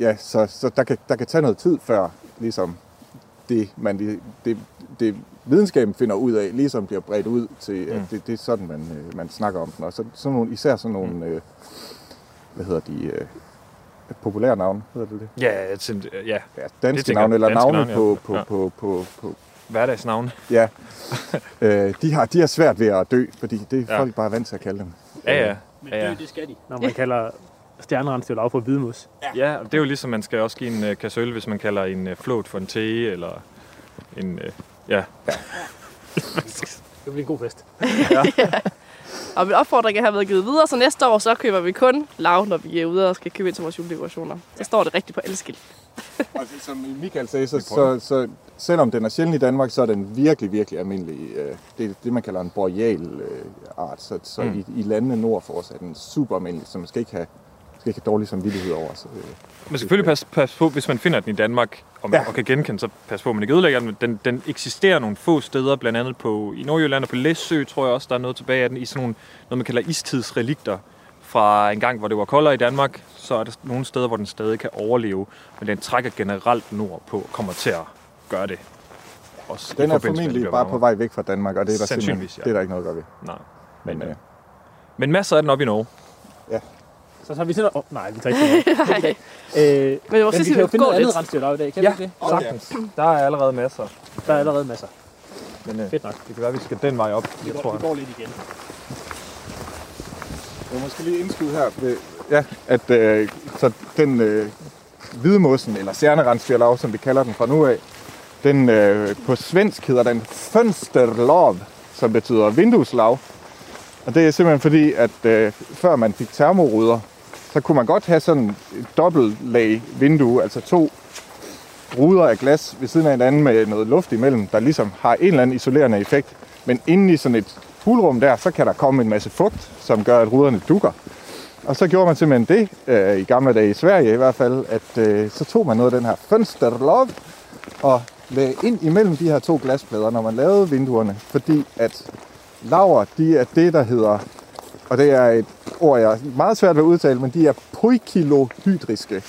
ja, så, så der, kan, der kan tage noget tid før, ligesom det, man, det, det, det videnskaben finder ud af, ligesom bliver bredt ud til, at Mm. det, det er sådan, man, øh, man snakker om den. Og så, sådan nogle, især sådan nogle, øh, hvad hedder de, øh, populære navne, hedder det det? ja, jeg tænkte, ja, Ja, Det danske jeg. navne, eller Danske navne navne, ja. på, på, Ja. på, på, på, hverdagsnavne. ja. øh, de, har, de har svært ved at dø, fordi det er Ja. folk bare vant til at kalde dem. Ja, ja. Men Ja, ja. dø, det skal de, når man kalder stjernerensdyr for hvidmus. Ja, og det er jo ligesom, man skal også give en uh, kasse øl, hvis man kalder en uh, float for en te, eller en, uh, ja. Det bliver en god fest. Og min opfordring har været givet videre, så næste år så køber vi kun lav, når vi er ude og skal købe ind til vores juledekorationer. Så står det rigtigt på alle skilt. Og det, som Michael sagde, så, så, så selvom den er sjælden i Danmark, så er den virkelig, virkelig almindelig. øh, Det er det, man kalder en boreal øh, art. Så, så mm. i, i landene nord for os er den super almindelig, så man skal ikke have, have dårlig samvittighed over. Så, øh, Man skal selvfølgelig passe, passe på, hvis man finder den i Danmark, og, man, ja. Ja. og kan genkende, så pas på, at man ikke ødelægger den. Den, den eksisterer nogle få steder, blandt andet på, i Nordjylland og på Læsø, tror jeg også, der er noget tilbage af den, i sådan nogle, noget man kalder istidsrelikter fra en gang, hvor det var koldere i Danmark, så er der nogle steder, hvor den stadig kan overleve, men den trækker generelt nord på og kommer til at gøre det. Også den er formentlig bare på vej væk fra Danmark, og det er der, simpelthen, ja. det er der ikke noget at gøre ved. Nej. Men, Men, øh, Men masser af den op i Norge. Så tager vi til... Oh, nej, vi tager ikke det. Nej. Øh, Men men vi kan jo vi finde noget andet lidt. rensdyr i dag, kan Ja. vi ikke det? Sagtens. Der er allerede masser. Der er allerede masser. Men øh, Fedt nok. det kan være, at vi skal den vej op, Vi går, tror vi jeg. går lidt igen. Jeg må måske lige indskyde her, ved, ja, at øh, så den øh, hvidmossen, eller særnerensfjerlav, som vi kalder den fra nu af, den øh, på svensk hedder den fönsterlav, som betyder vindueslav. Og det er simpelthen fordi, at øh, før man fik termoruder, så kunne man godt have sådan et dobbeltlag vindue, altså to ruder af glas ved siden af hinanden med noget luft imellem, der ligesom har en eller anden isolerende effekt. Men inde i sådan et hulrum der, så kan der komme en masse fugt, som gør, at ruderne dukker. Og så gjorde man simpelthen det, øh, i gamle dage i Sverige i hvert fald, at øh, så tog man noget af den her fönsterlov og lagde ind imellem de her to glasplader, når man lavede vinduerne, fordi at laver, de er det, der hedder, og det er et ord, jeg er meget svært ved at udtale, men de er poikilohydriske,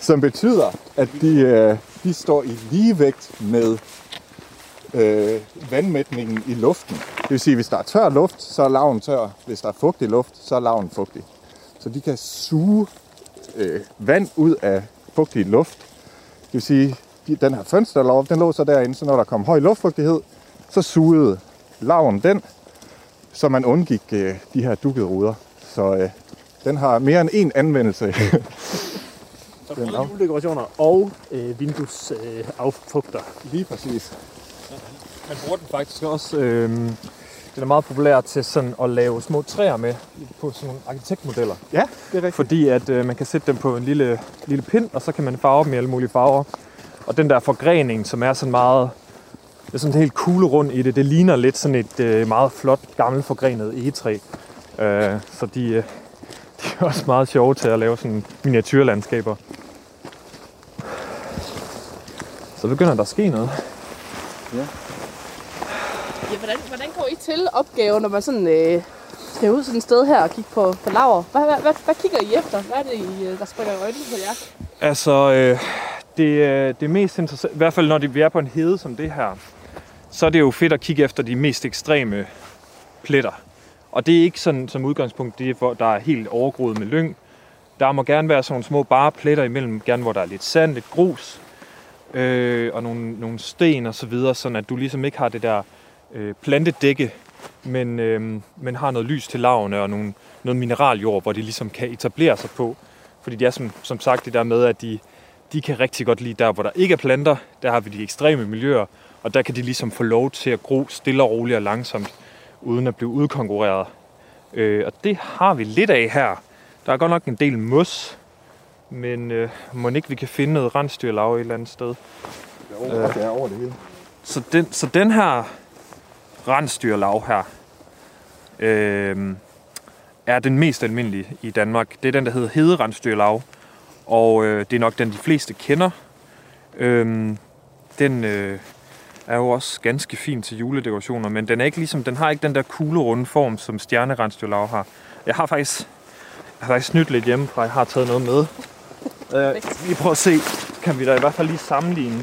som betyder, at de, øh, de står i ligevægt med øh, vandmætningen i luften. Det vil sige, at hvis der er tør luft, så er laven tør. Hvis der er fugtig luft, så er laven fugtig. Så de kan suge øh, vand ud af fugtig luft. Det vil sige, at den her fønsterlov, den lå så derinde, så når der kom høj luftfugtighed, så sugede laven den, så man undgik øh, de her dukkede ruder. Så øh, den har mere end én anvendelse. Så både juledekorationer og øh, vinduesafugter. Øh, affugter. Lige præcis. Man bruger den faktisk også. Øh, den er meget populær til sådan at lave små træer med på sådan nogle arkitektmodeller. Ja, det er rigtigt. Fordi at øh, man kan sætte dem på en lille, lille pind, og så kan man farve dem i alle mulige farver. Og den der forgrening, som er sådan meget... Det er sådan helt kugle rundt i det. Det ligner lidt sådan et øh, meget flot, gammelt forgrenet egetræ. Øh, så de, øh, de er også meget sjove til at lave sådan miniatyrlandskaber. Så begynder der at ske noget. Ja, hvordan, hvordan går I til opgaven, når man sådan, øh, skal ud sådan et sted her og kigge på, på laver? Hvad, hvad, hvad, hvad kigger I efter? Hvad er det, I, øh, der springer i øjnene på jer? Altså, øh, det, øh, det mest interessante, i hvert fald når det, vi er på en hede som det her, så er det jo fedt at kigge efter de mest ekstreme pletter. Og det er ikke sådan som udgangspunkt, det er, hvor der er helt overgroet med lyng. Der må gerne være sådan nogle små bare pletter imellem, gerne hvor der er lidt sand, lidt grus, øh, og nogle, nogle sten og så videre, sådan at du ligesom ikke har det der øh, plantedække, men, øh, men har noget lys til lavene og nogle, noget mineraljord, hvor de ligesom kan etablere sig på. Fordi de er som, som sagt det der med, at de, de kan rigtig godt lide der, hvor der ikke er planter. Der har vi de ekstreme miljøer, og der kan de ligesom få lov til at gro stille og roligt og langsomt, uden at blive udkonkurreret. Øh, og det har vi lidt af her. Der er godt nok en del mos, men øh, må ikke vi kan finde noget rensdyrlav et eller andet sted. Er over, det er over det hele. Så den, så den her rensdyrlav her, øh, er den mest almindelige i Danmark. Det er den, der hedder hederensdyrlav, og øh, det er nok den, de fleste kender. Øh, den øh, er jo også ganske fin til juledekorationer, men den, er ikke ligesom, den har ikke den der kuglerunde form, som stjernerensdyrlav har. Jeg har faktisk, jeg har faktisk snydt lidt hjemmefra, jeg har taget noget med. Øh, vi prøver at se, kan vi da i hvert fald lige sammenligne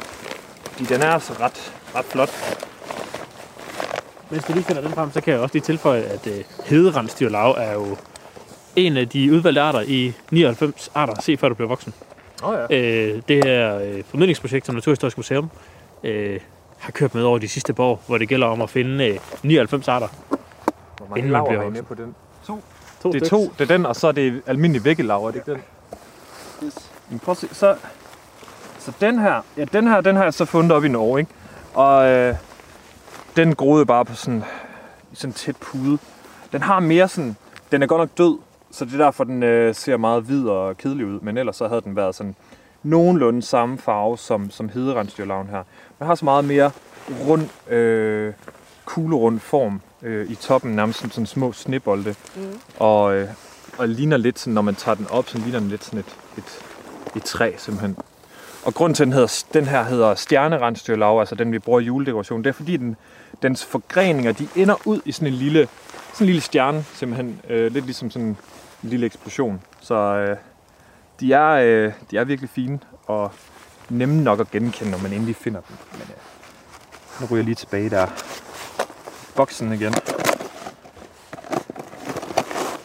fordi den er altså ret, ret flot. Mens du lige finder den frem, så kan jeg også lige tilføje, at øh, hederensdyrlav er jo en af de udvalgte arter i 99 arter, se før du bliver voksen. Oh, ja. Øh, det her øh, formidlingsprojekt, som Naturhistorisk Museum øh, har kørt med over de sidste par år, hvor det gælder om at finde øh, 99 arter. Hvor mange inden man laver bliver er med på den? To. To Det er styks. to, det er den, og så er det almindelig vækkelav, er det ikke den? Yes. Men prøv at se, så, så den her, ja, den her, den har jeg så fundet op i Norge, ikke? Og øh, den groede bare på sådan, sådan tæt pude. Den har mere sådan, den er godt nok død, så det er derfor, den øh, ser meget hvid og kedelig ud. Men ellers så havde den været sådan nogenlunde samme farve som, som hederensdyrlaven her. Den har så meget mere rund, øh, kuglerund form øh, i toppen, nærmest som sådan små snebolde. Mm. Og, øh, og ligner lidt sådan, når man tager den op, så ligner den lidt sådan et, et, et træ simpelthen. Og grunden til, at den, hedder, den her hedder stjernerensdyrlav, altså den vi bruger i juledekoration, det er fordi den, dens forgreninger, de ender ud i sådan en lille, sådan en lille stjerne, simpelthen. Øh, lidt ligesom sådan en lille eksplosion. Så øh, de, er, øh, de er virkelig fine og nemme nok at genkende, når man endelig finder dem. Men øh, nu ryger jeg lige tilbage der. Boksen igen.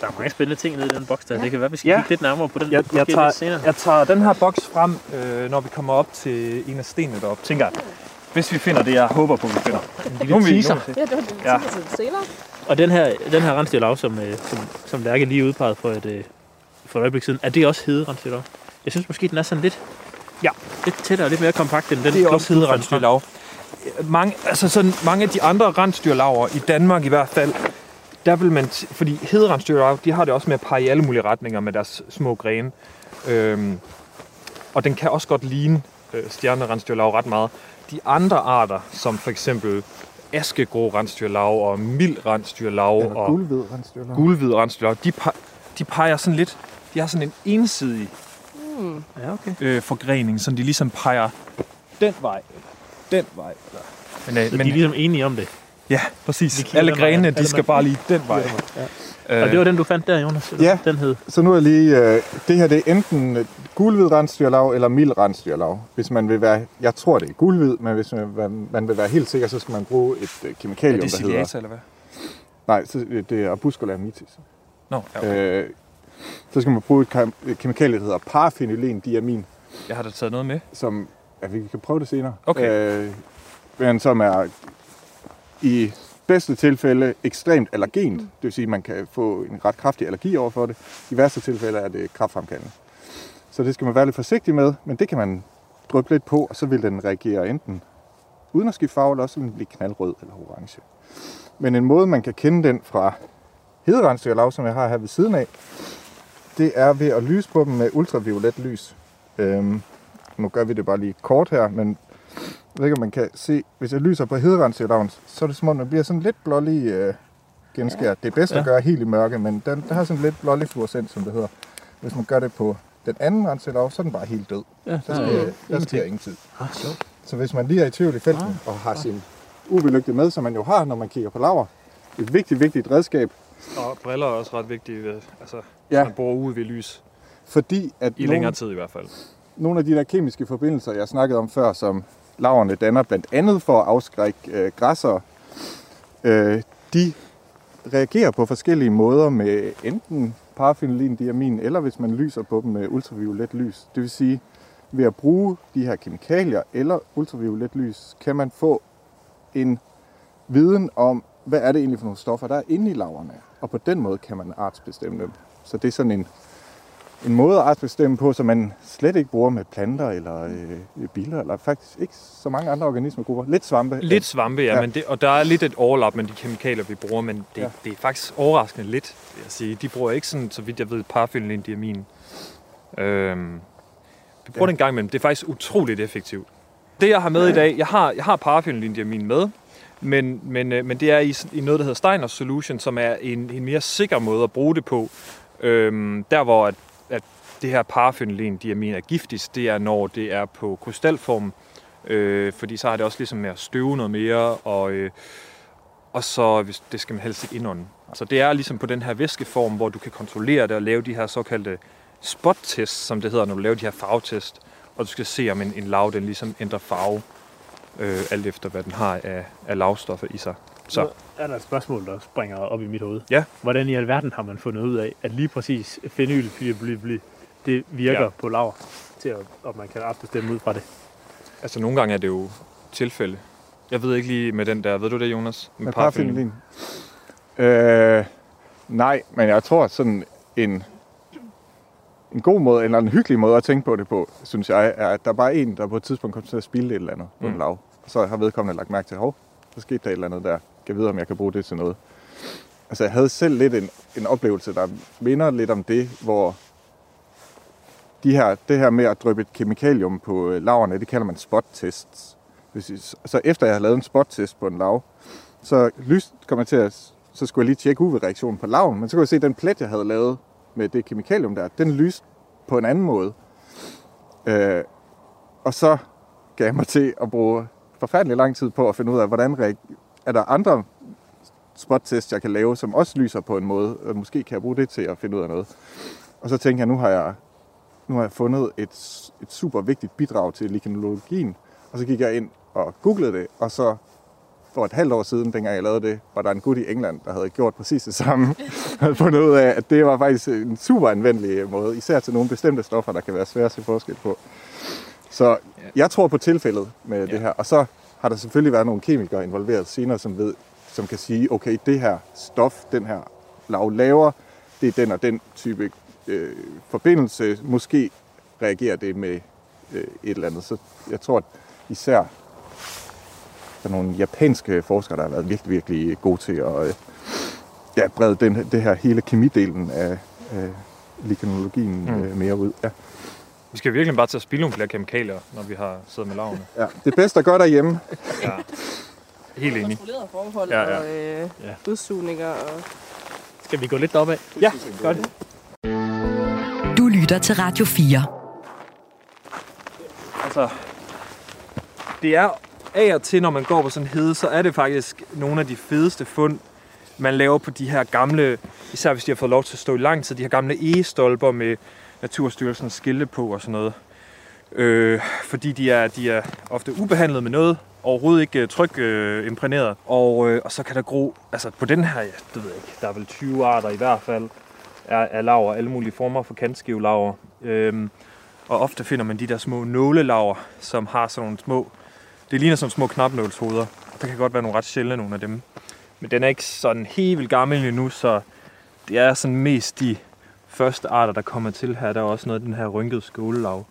Der er mange spændende ting nede i den boks der. Det kan være, vi skal Ja. kigge lidt nærmere på den Jeg, jeg, lidt tager, senere. jeg tager den her boks frem, øh, når vi kommer op til en af stenene deroppe. Tænker hvis vi finder det, jeg håber på, vi finder. En lille teaser. nu vi Ja, det var det, Ja. ja. til senere. Og den her, den her rensdyrlav, som, øh, som, som Lærke lige udpegede for et, øh, for et øjeblik siden, er det også hederensdyrlav? Jeg synes måske, den er sådan lidt, Ja. lidt tættere og lidt mere kompakt end den. Det er også du hederensdyrlav. Mange, altså sådan, mange af de andre rensdyrlaver, i Danmark i hvert fald, der vil man, t- fordi hederensdyrlav, de har det også med at pege i alle mulige retninger med deres små grene. Øhm, og den kan også godt ligne øh, stjernerensdyrlav ret meget. De andre arter, som for eksempel askegrå rensdyrlav og mild rensdyrlav og guldhvid rensdyrlav. gulhvid rensdyrlav, de, pe- de peger sådan lidt, de har sådan en ensidig Mm. Ja, okay. øh, forgrening, som de ligesom peger den vej, eller den vej. Eller. Men, øh, Så men de er ligesom enige om det. ja, præcis. Alle grenene, de skal bare lige den vej. Ja. Og det var den, du fandt der, Jonas? eller? Ja. Den hed. Så nu er lige, øh, det her det er enten øh, gulhvid rensdyrlav eller mild rensdyrlav. Hvis man vil være, jeg tror det er gulhvid, men hvis man, man- vil være helt sikker, så skal man bruge et øh, Er kemikalium, det der hedder... eller hvad? Nej, så, øh, det er arbuscula mitis. Nå, ja, okay. Øh, så skal man bruge et kemikalie, der hedder paraphenylendiamin, Jeg har da taget noget med. som Ja, vi kan prøve det senere. Okay. Øh, men som er i bedste tilfælde ekstremt allergent. Det vil sige, at man kan få en ret kraftig allergi over for det. I værste tilfælde er det kraftfremkaldende. Så det skal man være lidt forsigtig med, men det kan man dryppe lidt på, og så vil den reagere enten uden at skifte farve, eller også vil den blive knaldrød eller orange. Men en måde, man kan kende den fra hederensdyr som jeg har her ved siden af, det er ved at lyse på dem med ultraviolet lys. Øhm, nu gør vi det bare lige kort her, men jeg ved ikke, om man kan se, hvis jeg lyser på hederensdyr så er det som om, den bliver sådan lidt blålig øh, genskært. Det er bedst ja. at gøre helt i mørke, men den, den har sådan lidt blålig fluorescens, som det hedder. Hvis man gør det på den anden renselag, så er den bare helt død. Ja, Så sker, der sker ingenting. Ah, sjovt. Så hvis man lige er i tvivl i felten ah. og har sin UV-lygte med, som man jo har, når man kigger på laver, et vigtigt, vigtigt redskab, Og briller er også ret vigtige, ved- altså, Ja. man bruger ude ved lys. fordi at I længere tid i hvert fald. nogle af de der kemiske forbindelser, jeg snakkede om før, som laverne danner blandt andet for at afskrække øh, græsser, øh, de reagerer på forskellige måder med enten parafenolin-diamin, eller hvis man lyser på dem med ultraviolet lys. Det vil sige, ved at bruge de her kemikalier eller ultraviolet lys, kan man få en viden om, hvad er det egentlig for nogle stoffer, der er inde i laverne. Og på den måde kan man artsbestemme dem. Så det er sådan en en måde at artsbestemme på, som man slet ikke bruger med planter eller øh, biler, eller faktisk ikke så mange andre organismegrupper. Lidt svampe. Lidt svampe, ja, Ja. ja. Men det, og der er lidt et overlap med de kemikalier, vi bruger, men det, Ja. ja. det er faktisk overraskende lidt, vil jeg sige. De bruger ikke sådan, så vidt jeg ved, parafenolin-diamin. Øhm, vi bruger Ja. ja. det en gang imellem. Det er faktisk utroligt effektivt. Det, jeg har med i dag, jeg har, jeg har parafenolin-diamin med, men, men, øh, men det er i, i noget, der hedder Steiners Solution, som er en, en mere sikker måde at bruge det på. Øhm, der, hvor at, at det her parafenolin-diamin er giftigst, det er, når det er på krystalform, øh, fordi så har det også ligesom med at støve noget mere, og, øh, og så hvis, det skal man helst ikke indånde. Så det er ligesom på den her væskeform, hvor du kan kontrollere det og lave de her såkaldte spot-tests, som det hedder, når du laver de her farvetest, og du skal se, om en, en lav den ligesom ændrer farve, øh, alt efter hvad den har af, af lavstoffer i sig. Så er der et spørgsmål, der springer op i mit hoved. Ja. Hvordan i alverden har man fundet ud af, at lige præcis phenylbly, det virker ja. På laver, til at, at man kan bestemme ud fra det? altså nogle gange er det jo tilfælde. Jeg ved ikke lige med den der, ved du det Jonas? Med parafenolin. Øh, nej, men jeg tror sådan en, en god måde, eller en hyggelig måde at tænke på det på, synes jeg, er, at der bare er en, der på et tidspunkt kommer til at spille et eller andet på en Mm. lav. Og så har vedkommende lagt mærke til, hov, så skete der et eller andet der. Jeg vide, om jeg kan bruge det til noget. Altså, jeg havde selv lidt en, en oplevelse, der minder lidt om det, hvor de her, det her med at dryppe et kemikalium på øh, laverne, det kalder man spot-tests. Så efter jeg havde lavet en spot-test på en lav, så lyst kom jeg til at, så skulle jeg lige tjekke UV-reaktionen på laven, men så kunne jeg se, at den plet, jeg havde lavet med det kemikalium der, den lyste på en anden måde. Øh, og så gav jeg mig til at bruge forfærdelig lang tid på at finde ud af, hvordan reag- er der andre spot-tests, jeg kan lave, som også lyser på en måde, og måske kan jeg bruge det til at finde ud af noget. Og så tænkte jeg, nu har jeg, nu har jeg fundet et, et super vigtigt bidrag til likenologien, og så gik jeg ind og googlede det, og så for et halvt år siden, dengang jeg lavede det, var der en gut i England, der havde gjort præcis det samme. havde fundet ud af, at det var faktisk en super anvendelig måde, især til nogle bestemte stoffer, der kan være svære at se forskel på. Så jeg tror på tilfældet med ja. det her, og så har der selvfølgelig været nogle kemikere involveret senere, som ved, som kan sige, okay, det her stof, den her lav laver, det er den og den type øh, forbindelse. Måske reagerer det med øh, et eller andet. Så jeg tror, at især der er nogle japanske forskere, der har været virkelig, virkelig gode til at øh, ja, brede den, det her hele kemidelen af øh, likenologien Mm. øh, mere ud. Ja. Vi skal virkelig bare til at spille nogle flere kemikalier, når vi har siddet med lavene. Ja. Det bedste at gøre derhjemme, Ja. Helt enig. Kontrolleret forhold Ja, ja. og øh, Ja. udsugninger. Og... Skal vi gå lidt opad? Ja, gør det. Du lytter til Radio 4. Altså, det er af og til, når man går på sådan en hede, så er det faktisk nogle af de fedeste fund, man laver på de her gamle, især hvis de har fået lov til at stå i lang tid, de her gamle egestolper med Naturstyrelsens skilte på og sådan noget. Øh, fordi de er, de er ofte ubehandlet med noget, overhovedet ikke øh, tryk øh, imprægneret. Og, øh, og så kan der gro, altså på den her, ja, det ved jeg ikke, der er vel 20 arter i hvert fald, af, af laver, alle mulige former for kantskivlaver. Øh, Og ofte finder man de der små nålelaver, som har sådan nogle små... Det ligner som små knapnålshoveder. Der kan godt være nogle ret sjældne nogle af dem. Men den er ikke sådan helt vildt gammel endnu, så det er sådan mest de første arter, der kommer til her. Der er også noget af den her rynkede skålelav,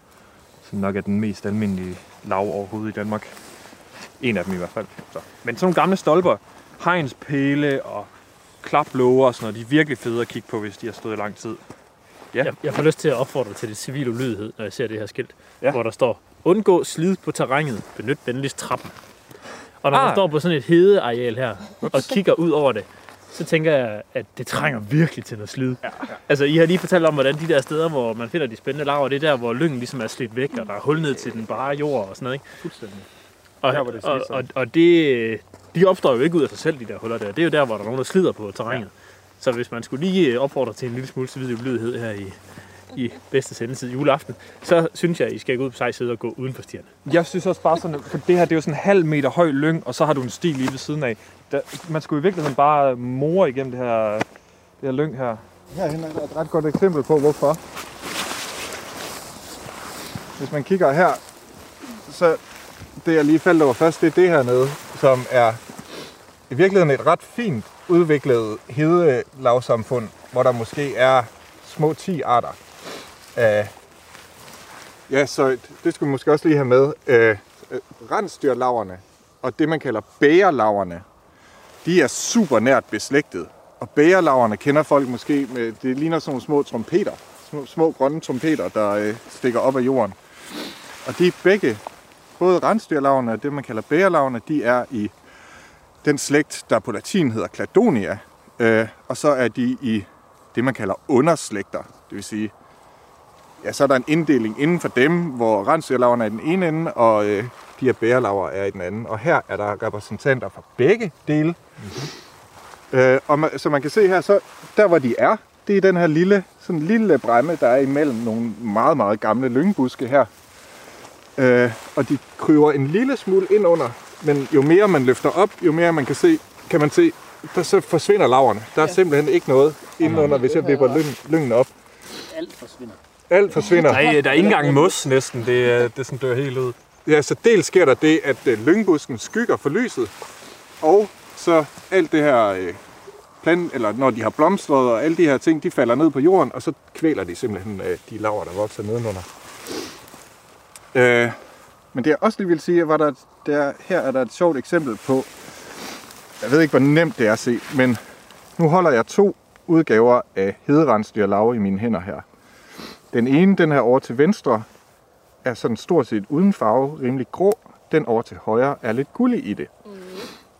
som nok er den mest almindelige lav overhovedet i Danmark. En af dem i hvert fald. Så. Men sådan nogle gamle stolper, hegnspæle og klaplåger og sådan noget, de er virkelig fede at kigge på, hvis de har stået i lang tid. Ja. Jeg, jeg får lyst til at opfordre til det civil ulydighed, når jeg ser det her skilt, Ja. hvor der står, undgå slid på terrænet, benyt venligst trappen. Og når. Ah. man står på sådan et hedeareal her, og kigger ud over det, så tænker jeg, at det trænger virkelig til noget slid. Ja, ja. Altså, I har lige fortalt om, hvordan de der steder, hvor man finder de spændende laver, det er der, hvor lyngen ligesom er slidt væk, og der er hul ned til den bare jord og sådan noget, ikke? Fuldstændig. Og, Der, det og, og, og det, de opstår jo ikke ud af sig selv, de der huller der. Det er jo der, hvor der er nogen, der slider på terrænet. Ja. Så hvis man skulle lige opfordre til en lille smule civil ulydighed her i, i bedste sendetid juleaften, så synes jeg, at I skal gå ud på sej side og gå uden for stierne. Jeg synes også bare sådan, for det her det er jo sådan en halv meter høj lyng, og så har du en sti lige ved siden af. Der, man skulle i virkeligheden bare more igennem det her, det her lyng her. Herhen er et ret godt eksempel på, hvorfor. Hvis man kigger her, så det jeg lige faldt over først, det er det her nede, som er i virkeligheden et ret fint udviklet hedelavsamfund, hvor der måske er små 10 arter af... Ja, så det skulle vi måske også lige have med. Øh, øh rensdyrlaverne og det, man kalder bægerlaverne, de er super nært beslægtet. Og bægerlaverne kender folk måske med, det ligner sådan nogle små trompeter. Små, små grønne trompeter, der øh, stikker op af jorden. Og de er begge, både rensdyrlaverne og det, man kalder bægerlaverne, de er i den slægt, der på latin hedder Cladonia. Øh, og så er de i det, man kalder underslægter. Det vil sige, ja, så er der en inddeling inden for dem, hvor rensdyrlaverne er i den ene ende, og øh, de her bærelaver er i den anden. Og her er der repræsentanter fra begge dele. Mm-hmm. Øh, og man, så man kan se her, så der hvor de er, det er den her lille, sådan lille bræmme, der er imellem nogle meget, meget gamle lyngbuske her. Øh, og de kryver en lille smule ind under, men jo mere man løfter op, jo mere man kan se, kan man se, der så forsvinder laverne. Der er simpelthen ikke noget indenunder, hvis jeg vipper lyng, lyngen op. Alt forsvinder. Alt forsvinder. Der er, der er ikke engang mos næsten, det, er- det sådan dør helt ud. Ja, så dels sker der det, at øh, lyngbusken skygger for lyset, og så alt det her øh, plant, eller når de har blomstret og alle de her ting, de falder ned på jorden, og så kvæler de simpelthen øh, de laver, der vokser nedenunder. Øh, men det jeg også lige vil sige, var der, der, her er der et sjovt eksempel på, jeg ved ikke, hvor nemt det er at se, men nu holder jeg to udgaver af hederensdyrlave i mine hænder her. Den ene, den her over til venstre, er sådan stort set uden farve, rimelig grå. Den over til højre er lidt gullig i det.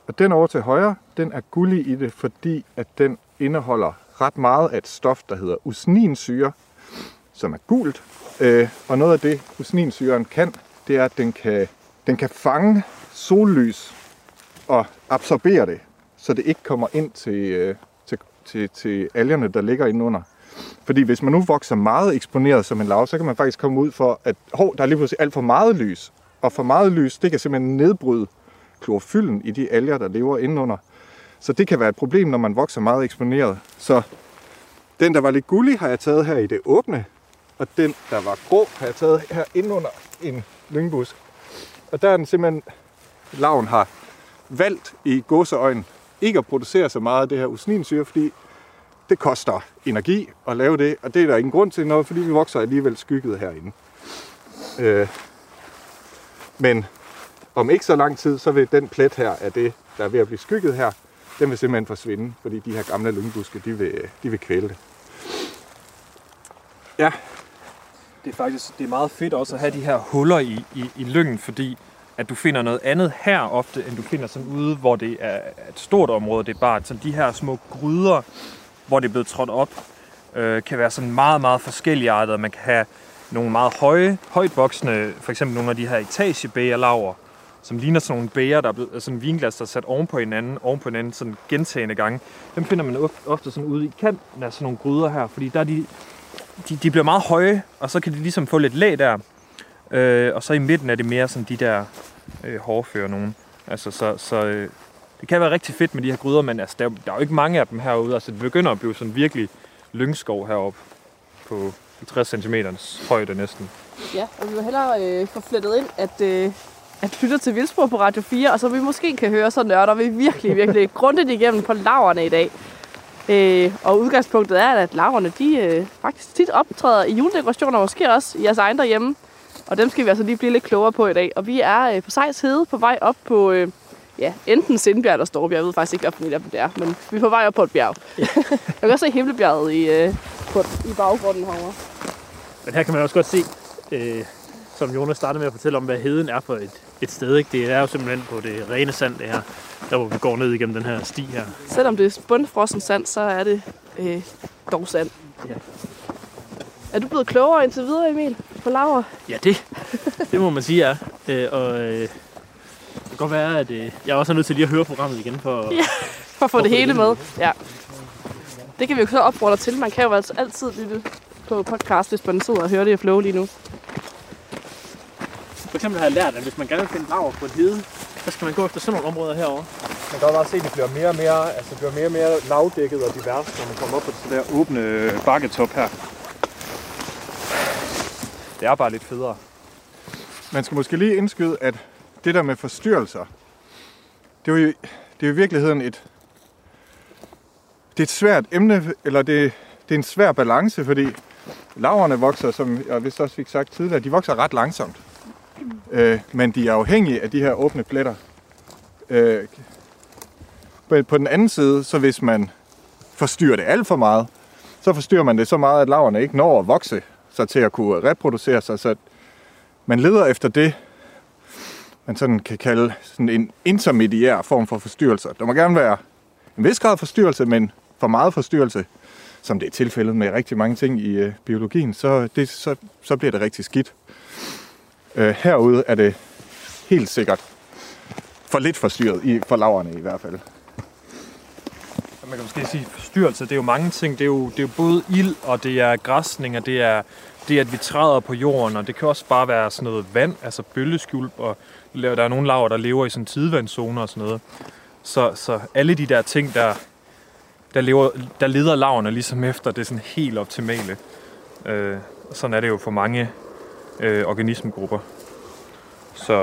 Og den over til højre, den er gullig i det, fordi at den indeholder ret meget af et stof, der hedder usninsyre, som er gult. Øh, og noget af det, usninsyren kan, det er, at den kan, den kan fange sollys og absorbere det, så det ikke kommer ind til, øh, til, til, til algerne, der ligger indenunder. Fordi hvis man nu vokser meget eksponeret som en lav, så kan man faktisk komme ud for, at hov, der er lige pludselig alt for meget lys. Og for meget lys, det kan simpelthen nedbryde klorofylden i de alger, der lever indenunder. Så det kan være et problem, når man vokser meget eksponeret. Så den, der var lidt gullig, har jeg taget her i det åbne. Og den, der var grå, har jeg taget her indenunder en lyngbusk. Og der er den simpelthen, laven har valgt i godseøjen ikke at producere så meget af det her usninsyre, fordi det koster energi at lave det, og det er der ingen grund til noget, fordi vi vokser alligevel skygget herinde. Øh, men om ikke så lang tid, så vil den plet her af det, der er ved at blive skygget her, den vil simpelthen forsvinde, fordi de her gamle lyngbuske, de vil, de vil kvæle det. Ja, det er faktisk det er meget fedt også at have de her huller i, i, i lyngen, fordi at du finder noget andet her ofte, end du finder sådan ude, hvor det er et stort område. Det er bare sådan de her små gryder, hvor det er blevet trådt op, øh, kan være sådan meget, meget forskelligartet. Man kan have nogle meget høje, højt voksende, for eksempel nogle af de her etagebægerlaver, som ligner sådan nogle bæger, der er blevet, sådan vinglas, der er sat oven på hinanden, oven på hinanden, sådan gentagende gange. Dem finder man ofte sådan ude i kanten af sådan nogle gryder her, fordi der er de, de, de bliver meget høje, og så kan de ligesom få lidt lag der. Øh, og så i midten er det mere sådan de der øh, hårdføre nogen. Altså, så, så øh, det kan være rigtig fedt med de her gryder, men altså, der, er jo- der er jo ikke mange af dem herude. Altså, det begynder at blive sådan virkelig lyngskov heroppe på 50 cm højde næsten. Ja, og vi vil hellere øh, få flettet ind, at, øh, at lytte til Vildspor på Radio 4, og så vi måske kan høre, så nørder vi virkelig, virkelig grundigt igennem på laverne i dag. Øh, og udgangspunktet er, at laverne, de øh, faktisk tit optræder i juledekorationer, måske også i jeres egen derhjemme. Og dem skal vi altså lige blive lidt klogere på i dag. Og vi er øh, på Sejs Hede på vej op på, øh, ja, enten Sindbjerg eller Storebjerg. Jeg ved faktisk ikke, hvad for det er, men vi er på vej op på et bjerg. Jeg kan også se Himmelbjerget i, øh, på, i baggrunden herovre. Men her kan man også godt se, øh, som Jonas startede med at fortælle om, hvad heden er for et, et sted. Ikke? Det er jo simpelthen på det rene sand, det her. Der hvor vi går ned igennem den her sti her. Selvom det er bundfrossen sand, så er det øh, dog sand. Ja. Er du blevet klogere indtil videre, Emil, på laver? Ja, det, det må man sige er. Øh, og øh, det kan godt være, at øh, jeg også er nødt til lige at høre programmet igen for, Ja. For at få det hele med. Ja. Det kan vi jo så opfordre til. Man kan jo altså altid lytte på podcast, hvis man sidder og hører det i flow lige nu. For eksempel har jeg lært, at hvis man gerne vil finde laver på en hede, så skal man gå efter sådan nogle områder herovre. Man kan godt bare se, at det bliver mere og mere, altså bliver mere og mere lavdækket og divers, når man kommer op på det der åbne bakketop her. Det er bare lidt federe. Man skal måske lige indskyde, at det der med forstyrrelser, det er jo, det er jo i virkeligheden et, det er et svært emne, eller det, det er en svær balance, fordi laverne vokser, som jeg vist også fik sagt tidligere, de vokser ret langsomt. Øh, men de er afhængige af de her åbne pletter. Øh, på- på den anden side, så hvis man forstyrrer det alt for meget, så forstyrrer man det så meget, at laverne ikke når at vokse sig til at kunne reproducere sig. Så man leder efter det, man sådan kan kalde sådan en intermediær form for forstyrrelse. Der må gerne være en vis grad af forstyrrelse, men for meget forstyrrelse, som det er tilfældet med rigtig mange ting i øh, biologien, så, det, så, så bliver det rigtig skidt. Øh, herude er det helt sikkert for lidt forstyrret, i, for laverne i hvert fald. Man kan måske sige, forstyrrelse, det er jo mange ting. Det er jo, det er jo både ild, og det er græsning, og det er det, at vi træder på jorden, og det kan også bare være sådan noget vand, altså bølgeskjulp, og der er nogle laver, der lever i sådan tidevandszoner og sådan noget. Så, så alle de der ting, der, der, lever, der leder laverne ligesom efter det sådan helt optimale. Øh, sådan er det jo for mange øh, organismegrupper. Så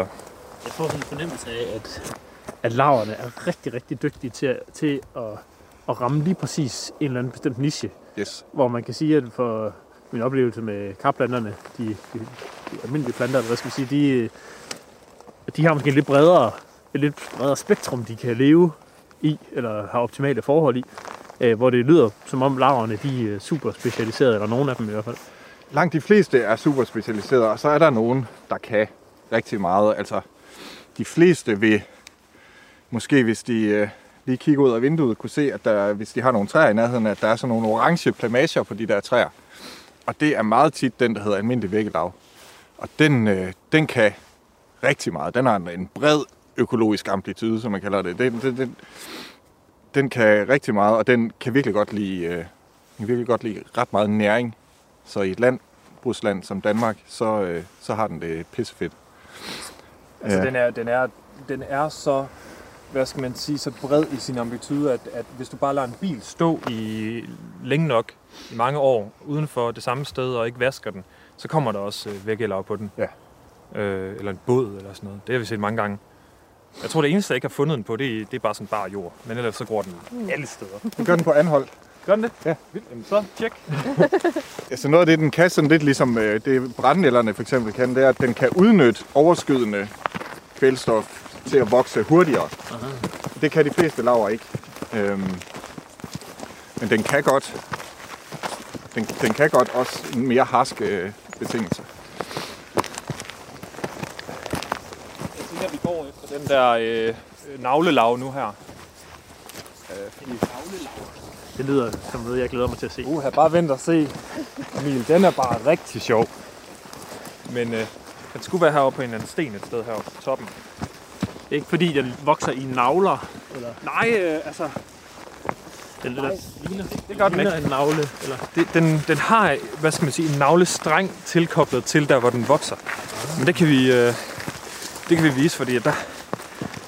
Jeg får sådan en fornemmelse af, at, at laverne er rigtig, rigtig dygtige til, at- til at, at ramme lige præcis en eller anden bestemt niche. Yes. Hvor man kan sige, at for min oplevelse med karplanterne, de, de, de almindelige planter, hvad skal vi sige, de, de har måske et lidt bredere, et lidt bredere spektrum, de kan leve i, eller har optimale forhold i. Øh, hvor det lyder som om larverne de øh, er super specialiserede, eller nogen af dem i hvert fald. Langt de fleste er super specialiserede, og så er der nogen, der kan rigtig meget. Altså, de fleste vil, måske hvis de øh, lige kigger ud af vinduet, kunne se, at der, hvis de har nogle træer i nærheden, at der er sådan nogle orange plamager på de der træer. Og det er meget tit den, der hedder almindelig vækkelav. Og den, øh, den kan rigtig meget. Den har en- bred økologisk amplitude, som man kalder det. Den, den, den, den kan rigtig meget, og den kan virkelig godt lide, øh, kan virkelig godt lide ret meget næring. Så i et landbrugsland som Danmark, så, øh, så har den det pissefedt. Altså, Ja. den, er, den, er, den er så, hvad skal man sige, så bred i sin amplitude, at, at hvis du bare lader en bil stå i længe nok, i mange år, uden for det samme sted, og ikke vasker den, så kommer der også øh, vækkelag på den. Ja. Øh, eller en båd, eller sådan noget. Det har vi set mange gange. Jeg tror, det eneste, jeg ikke har fundet den på, det er, det er bare sådan bare jord. Men ellers så går den alle steder. Det gør den på anhold. Gør den det? Ja. Vildt. Jamen, så tjek. Altså noget af det, den kan sådan lidt ligesom øh, det brændenælderne for eksempel kan, det er, at den kan udnytte overskydende kvælstof til at vokse hurtigere. Aha. Det kan de fleste laver ikke. Øhm, men den kan godt, den, den kan godt også mere harske øh, betingelser. Jeg tænker, at vi går efter den der øh, navlelav nu her. Øh, fordi Det lyder som noget, jeg glæder mig til at se. Uha, bare vent og se. Emil, den er bare rigtig sjov. Men øh, den skulle være heroppe på en eller anden sten et sted heroppe på toppen. Det er ikke fordi, den vokser i navler. Eller Nej, øh, altså, den der ligner, det gør den ikke. en navle. Eller, Det, den, den har, hvad skal man sige, en navlestreng tilkoblet til der, hvor den vokser. Men det kan vi, øh, det kan vi vise, fordi der,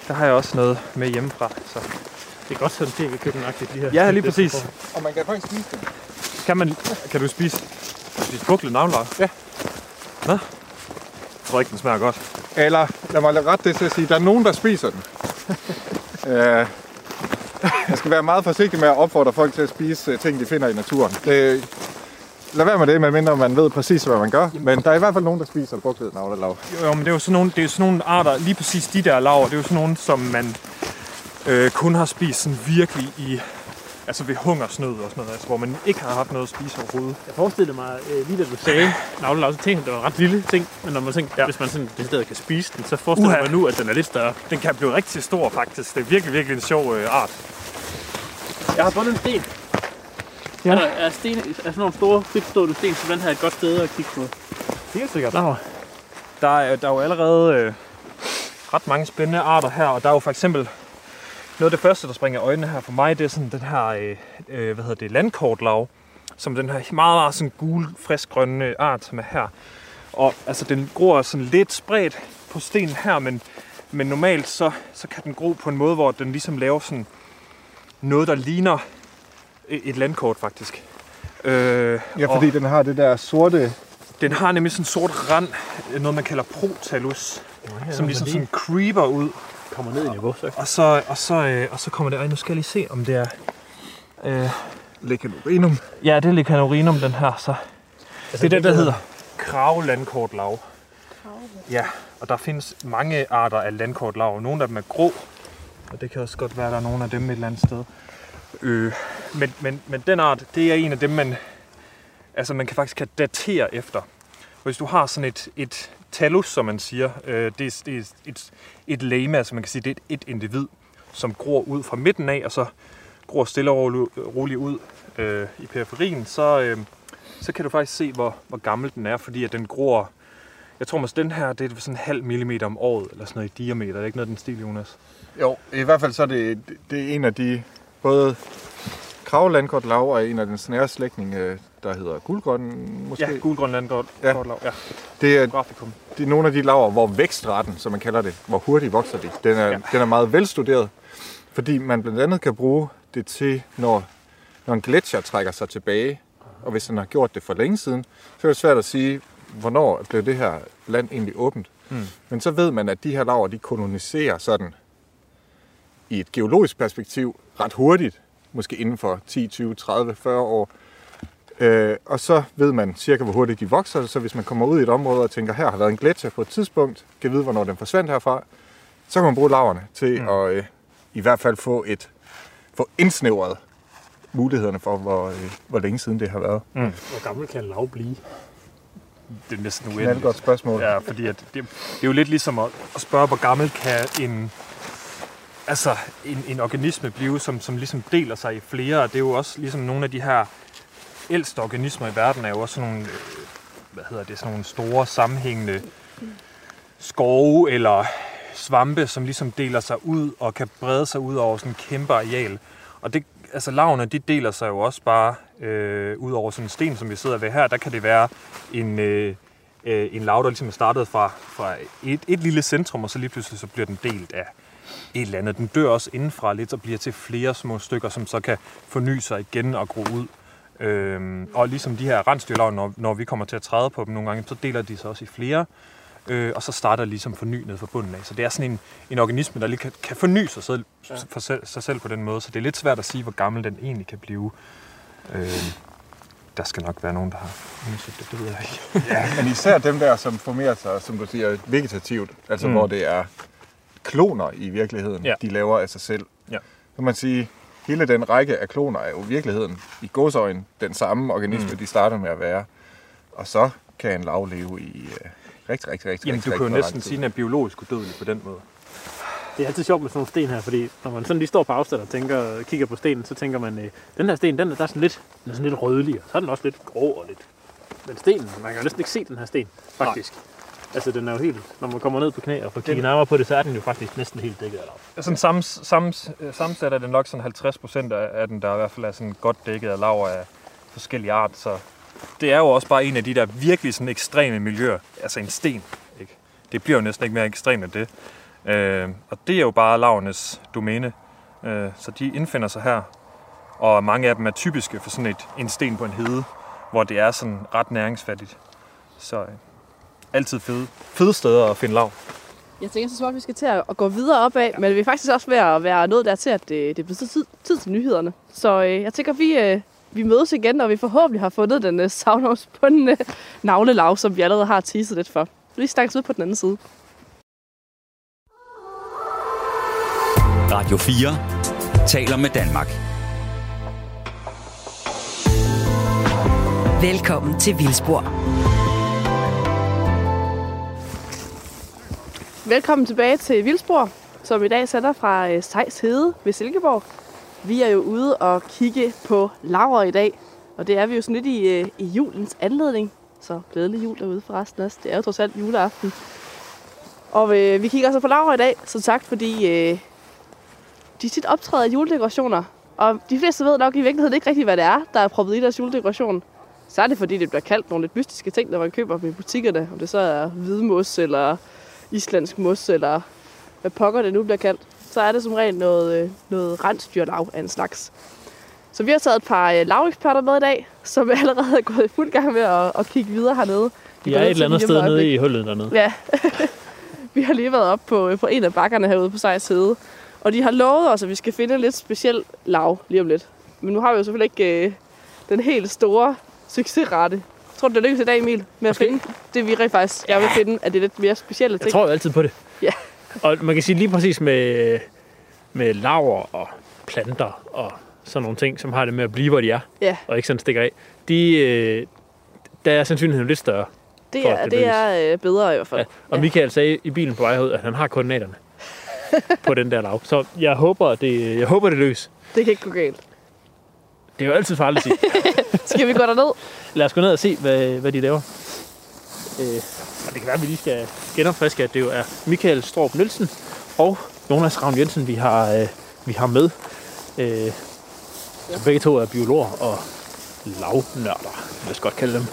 der har jeg også noget med hjemmefra. Så. det er godt sådan ting i køkkenagtigt lige her. Ja, lige præcis. Og man kan faktisk spise den. Kan, man, kan du spise de pukle navler? Ja. Jeg tror ikke, den smager godt. Eller lad mig ret det til at sige, der er nogen, der spiser den. Øh, jeg skal være meget forsigtig med at opfordre folk til at spise øh, ting, de finder i naturen. Det, lad være med det, medmindre man ved præcis, hvad man gør. Men der er i hvert fald nogen, der spiser brugtet navlelav. Jo, jo, men det er jo sådan nogle, det er jo sådan nogle arter, lige præcis de der laver, det er jo sådan nogle, som man øh, kun har spist sådan virkelig i, altså ved hungersnød og sådan noget, altså, hvor man ikke har haft noget at spise overhovedet. Jeg forestillede mig, øh, lige da du sagde navlelav, så tænkte det var en ret lille ting. Men når man tænker, ja. hvis man sådan det stedet kan spise den, så forestiller man nu, at den er lidt større. Den kan blive rigtig stor faktisk. Det er virkelig, virkelig en sjov øh, art. Jeg har fundet en sten. Ja. Er, er, sten, er sådan nogle store, fritstående sten, så den her er et godt sted at kigge på. Helt sikkert. Lav. Der er, der er jo allerede øh, ret mange spændende arter her, og der er jo for eksempel noget af det første, der springer i øjnene her for mig, det er sådan den her, øh, øh, hvad hedder det, landkortlav, som den her meget, meget sådan gul, frisk grønne art, som er her. Og altså, den gror sådan lidt spredt på stenen her, men, men normalt så, så kan den gro på en måde, hvor den ligesom laver sådan noget, der ligner et landkort faktisk. Øh, Ja, og- fordi den har det der sorte... den har nemlig sådan en sort rand, noget man kalder protalus, som ligesom sådan creeper ud. kommer ned i niveau, så Og så, og så, øh, og så kommer det, ej, nu skal jeg lige se, om det er... Øh, Lecanorinum. ja, det er Lecanorinum, den her, så. Altså, det er den, der hedder kravlandkortlav. Ja, og der findes mange arter af landkortlav. Nogle af dem er grå, og det kan også godt være, at der er nogle af dem et eller andet sted. Øh, men, men, men den art, det er en af dem, man, altså man kan faktisk kan datere efter. Hvis du har sådan et, et talus, som man siger, øh, det, er, det er et, et lema, altså man kan sige, det er et, et individ, som gror ud fra midten af, og så gror stille og roligt- roligt ud øh, i periferien, så, øh, så kan du faktisk se, hvor, hvor gammel den er, fordi at den gror, jeg tror måske, den her, det er sådan en halv millimeter om året, eller sådan noget i diameter. Det er ikke noget af den stil, Jonas. Jo, i hvert fald så er det, det er en af de... Både kravlandkortlav og en af den snære slægtning, øh, der hedder guldgrøn, måske. Ja, gulgrønland godt. Ja. Lav. ja. Det er, Grafikum. det er nogle af de laver, hvor vækstraten, som man kalder det, hvor hurtigt vokser de, den er, ja. den er meget velstuderet. Fordi man blandt andet kan bruge det til, når, når en gletsjer trækker sig tilbage, og hvis den har gjort det for længe siden, så er det svært at sige, hvornår blev det her land egentlig åbent. Mm. Men så ved man, at de her laver, de koloniserer sådan i et geologisk perspektiv ret hurtigt, måske inden for 10, 20, 30, 40 år. Øh, og så ved man cirka, hvor hurtigt de vokser, så hvis man kommer ud i et område og tænker, her har været en gletsjer på et tidspunkt, kan vide, hvornår den forsvandt herfra, så kan man bruge laverne til mm. at øh, i hvert fald få et få indsnævret mulighederne for, hvor, øh, hvor længe siden det har været. Hvor gammel kan en lav blive? Det er næsten Det er et uendeligt. godt spørgsmål. Ja, fordi at det, det er jo lidt ligesom at, at spørge, hvor gammel kan en, altså en, en organisme blive, som, som ligesom deler sig i flere. Og det er jo også ligesom nogle af de her ældste organismer i verden, er jo også sådan nogle, øh, hvad hedder det, sådan nogle store sammenhængende skove eller svampe, som ligesom deler sig ud og kan brede sig ud over sådan en kæmpe areal. Og det, altså lavene, de deler sig jo også bare øh, ud over sådan en sten, som vi sidder ved her. Der kan det være en, øh, øh en lav, der ligesom er startet fra, fra et, et lille centrum, og så lige pludselig så bliver den delt af et eller andet. Den dør også indenfra lidt og bliver til flere små stykker, som så kan forny sig igen og gro ud. Øhm, og ligesom de her rensdyrlav, når, når vi kommer til at træde på dem nogle gange, så deler de sig også i flere. Øh, og så starter ligesom forny ned fra bunden af. Så det er sådan en, en organisme, der lige kan, kan forny sig selv, for selv, sig selv på den måde. Så det er lidt svært at sige, hvor gammel den egentlig kan blive. Øh, der skal nok være nogen, der har undersøgt det, det ved jeg ikke. Ja, men især dem der, som formerer sig, som du siger, vegetativt, altså mm. hvor det er kloner i virkeligheden, Ja. de laver af sig selv. Ja. Så kan man sige, hele den række af kloner er jo i virkeligheden i godsøjen den samme organisme, Mm. de starter med at være. Og så kan en lav leve i øh, rigtig, rigtig, rigtig, Jamen, rigtig, du kan jo rigtig næsten sige, at den er biologisk udødelig på den måde. Det er altid sjovt med sådan nogle sten her, fordi når man sådan lige står på afstand og tænker, kigger på stenen, så tænker man, øh, den her sten, den er, der er sådan lidt, den er sådan lidt rødlig, og så er den også lidt grå og lidt. Men stenen, man kan jo næsten ikke se den her sten, faktisk. Altså, den er jo helt, når man kommer ned på knæ og får kigget nærmere på det, så er den jo faktisk næsten helt dækket af lav. Sådan sam, sam, sammensat er det nok sådan 50 procent af den, der i hvert fald er sådan godt dækket af lav af forskellige art. Så det er jo også bare en af de der virkelig sådan ekstreme miljøer. Altså en sten. Ikke? Det bliver jo næsten ikke mere ekstremt end det. Øh, og det er jo bare lavenes domæne. Øh, så de indfinder sig her. Og mange af dem er typiske for sådan et, en sten på en hede, hvor det er sådan ret næringsfattigt. Så øh, altid fede, fede steder at finde lav. Jeg tænker så smart, at vi skal til at gå videre opad, men vi er faktisk også ved at være nået dertil, at det, det er blevet tid, tid til nyhederne. Så øh, jeg tænker, vi, øh, vi mødes igen, og vi forhåbentlig har fundet den øh, savnomsbundne navlelav, som vi allerede har teaset lidt for. Vi snakkes ud på den anden side. Radio 4 taler med Danmark. Velkommen til Vildspor. Velkommen tilbage til Vildsborg, som i dag sender fra øh, Sejs Hede ved Silkeborg. Vi er jo ude og kigge på laver i dag, og det er vi jo sådan lidt i, øh, i julens anledning. Så glædelig jul derude forresten også. Det er jo trods alt juleaften. Og øh, vi kigger også på laver i dag, som sagt, fordi øh, de tit optræder i juledekorationer. Og de fleste ved nok i virkeligheden ikke rigtigt, hvad det er, der er proppet i deres juledekoration. Så er det, fordi det bliver kaldt nogle lidt mystiske ting, når man køber dem i butikkerne. Om det så er hvidmos, eller islandsk mos, eller hvad pokker det nu bliver kaldt. Så er det som regel noget, øh, noget rensdyrlav af en slags. Så vi har taget et par øh, laveksperter med i dag, som allerede er gået i fuld gang med at, at kigge videre hernede. De går er et eller andet sted nede i hullet dernede. Ja. vi har lige været op på, øh, på en af bakkerne herude på Sejrs Hede. Og de har lovet os, at vi skal finde en lidt speciel lav lige om lidt. Men nu har vi jo selvfølgelig ikke øh, den helt store succesrate. Tror, det lykkes i dag, Emil, med at Måske. finde det, vi rent faktisk gerne vil finde, at det er lidt mere specielle ting. Jeg tror jo altid på det. Ja. Og man kan sige lige præcis med, med laver og planter og sådan nogle ting, som har det med at blive, hvor de er, Ja, og ikke sådan stikker af, de, øh, der er sandsynligheden lidt større. det For er, det det er øh, bedre i hvert fald. Ja. Og Michael sagde i bilen på vej herud, at han har koordinaterne på den der lav. Så jeg håber, det, jeg håber, det lykkes. Det kan ikke gå galt. Det er jo altid farligt at sige. Skal vi gå derned? Lad os gå ned og se, hvad, hvad de laver. Øh, og det kan være, at vi lige skal genopfriske, at det jo er Michael Strup Nielsen og Jonas Ravn Jensen, vi har, øh, vi har med. Øh, ja. Begge to er biologer og lavnørder, lad os godt kalde dem.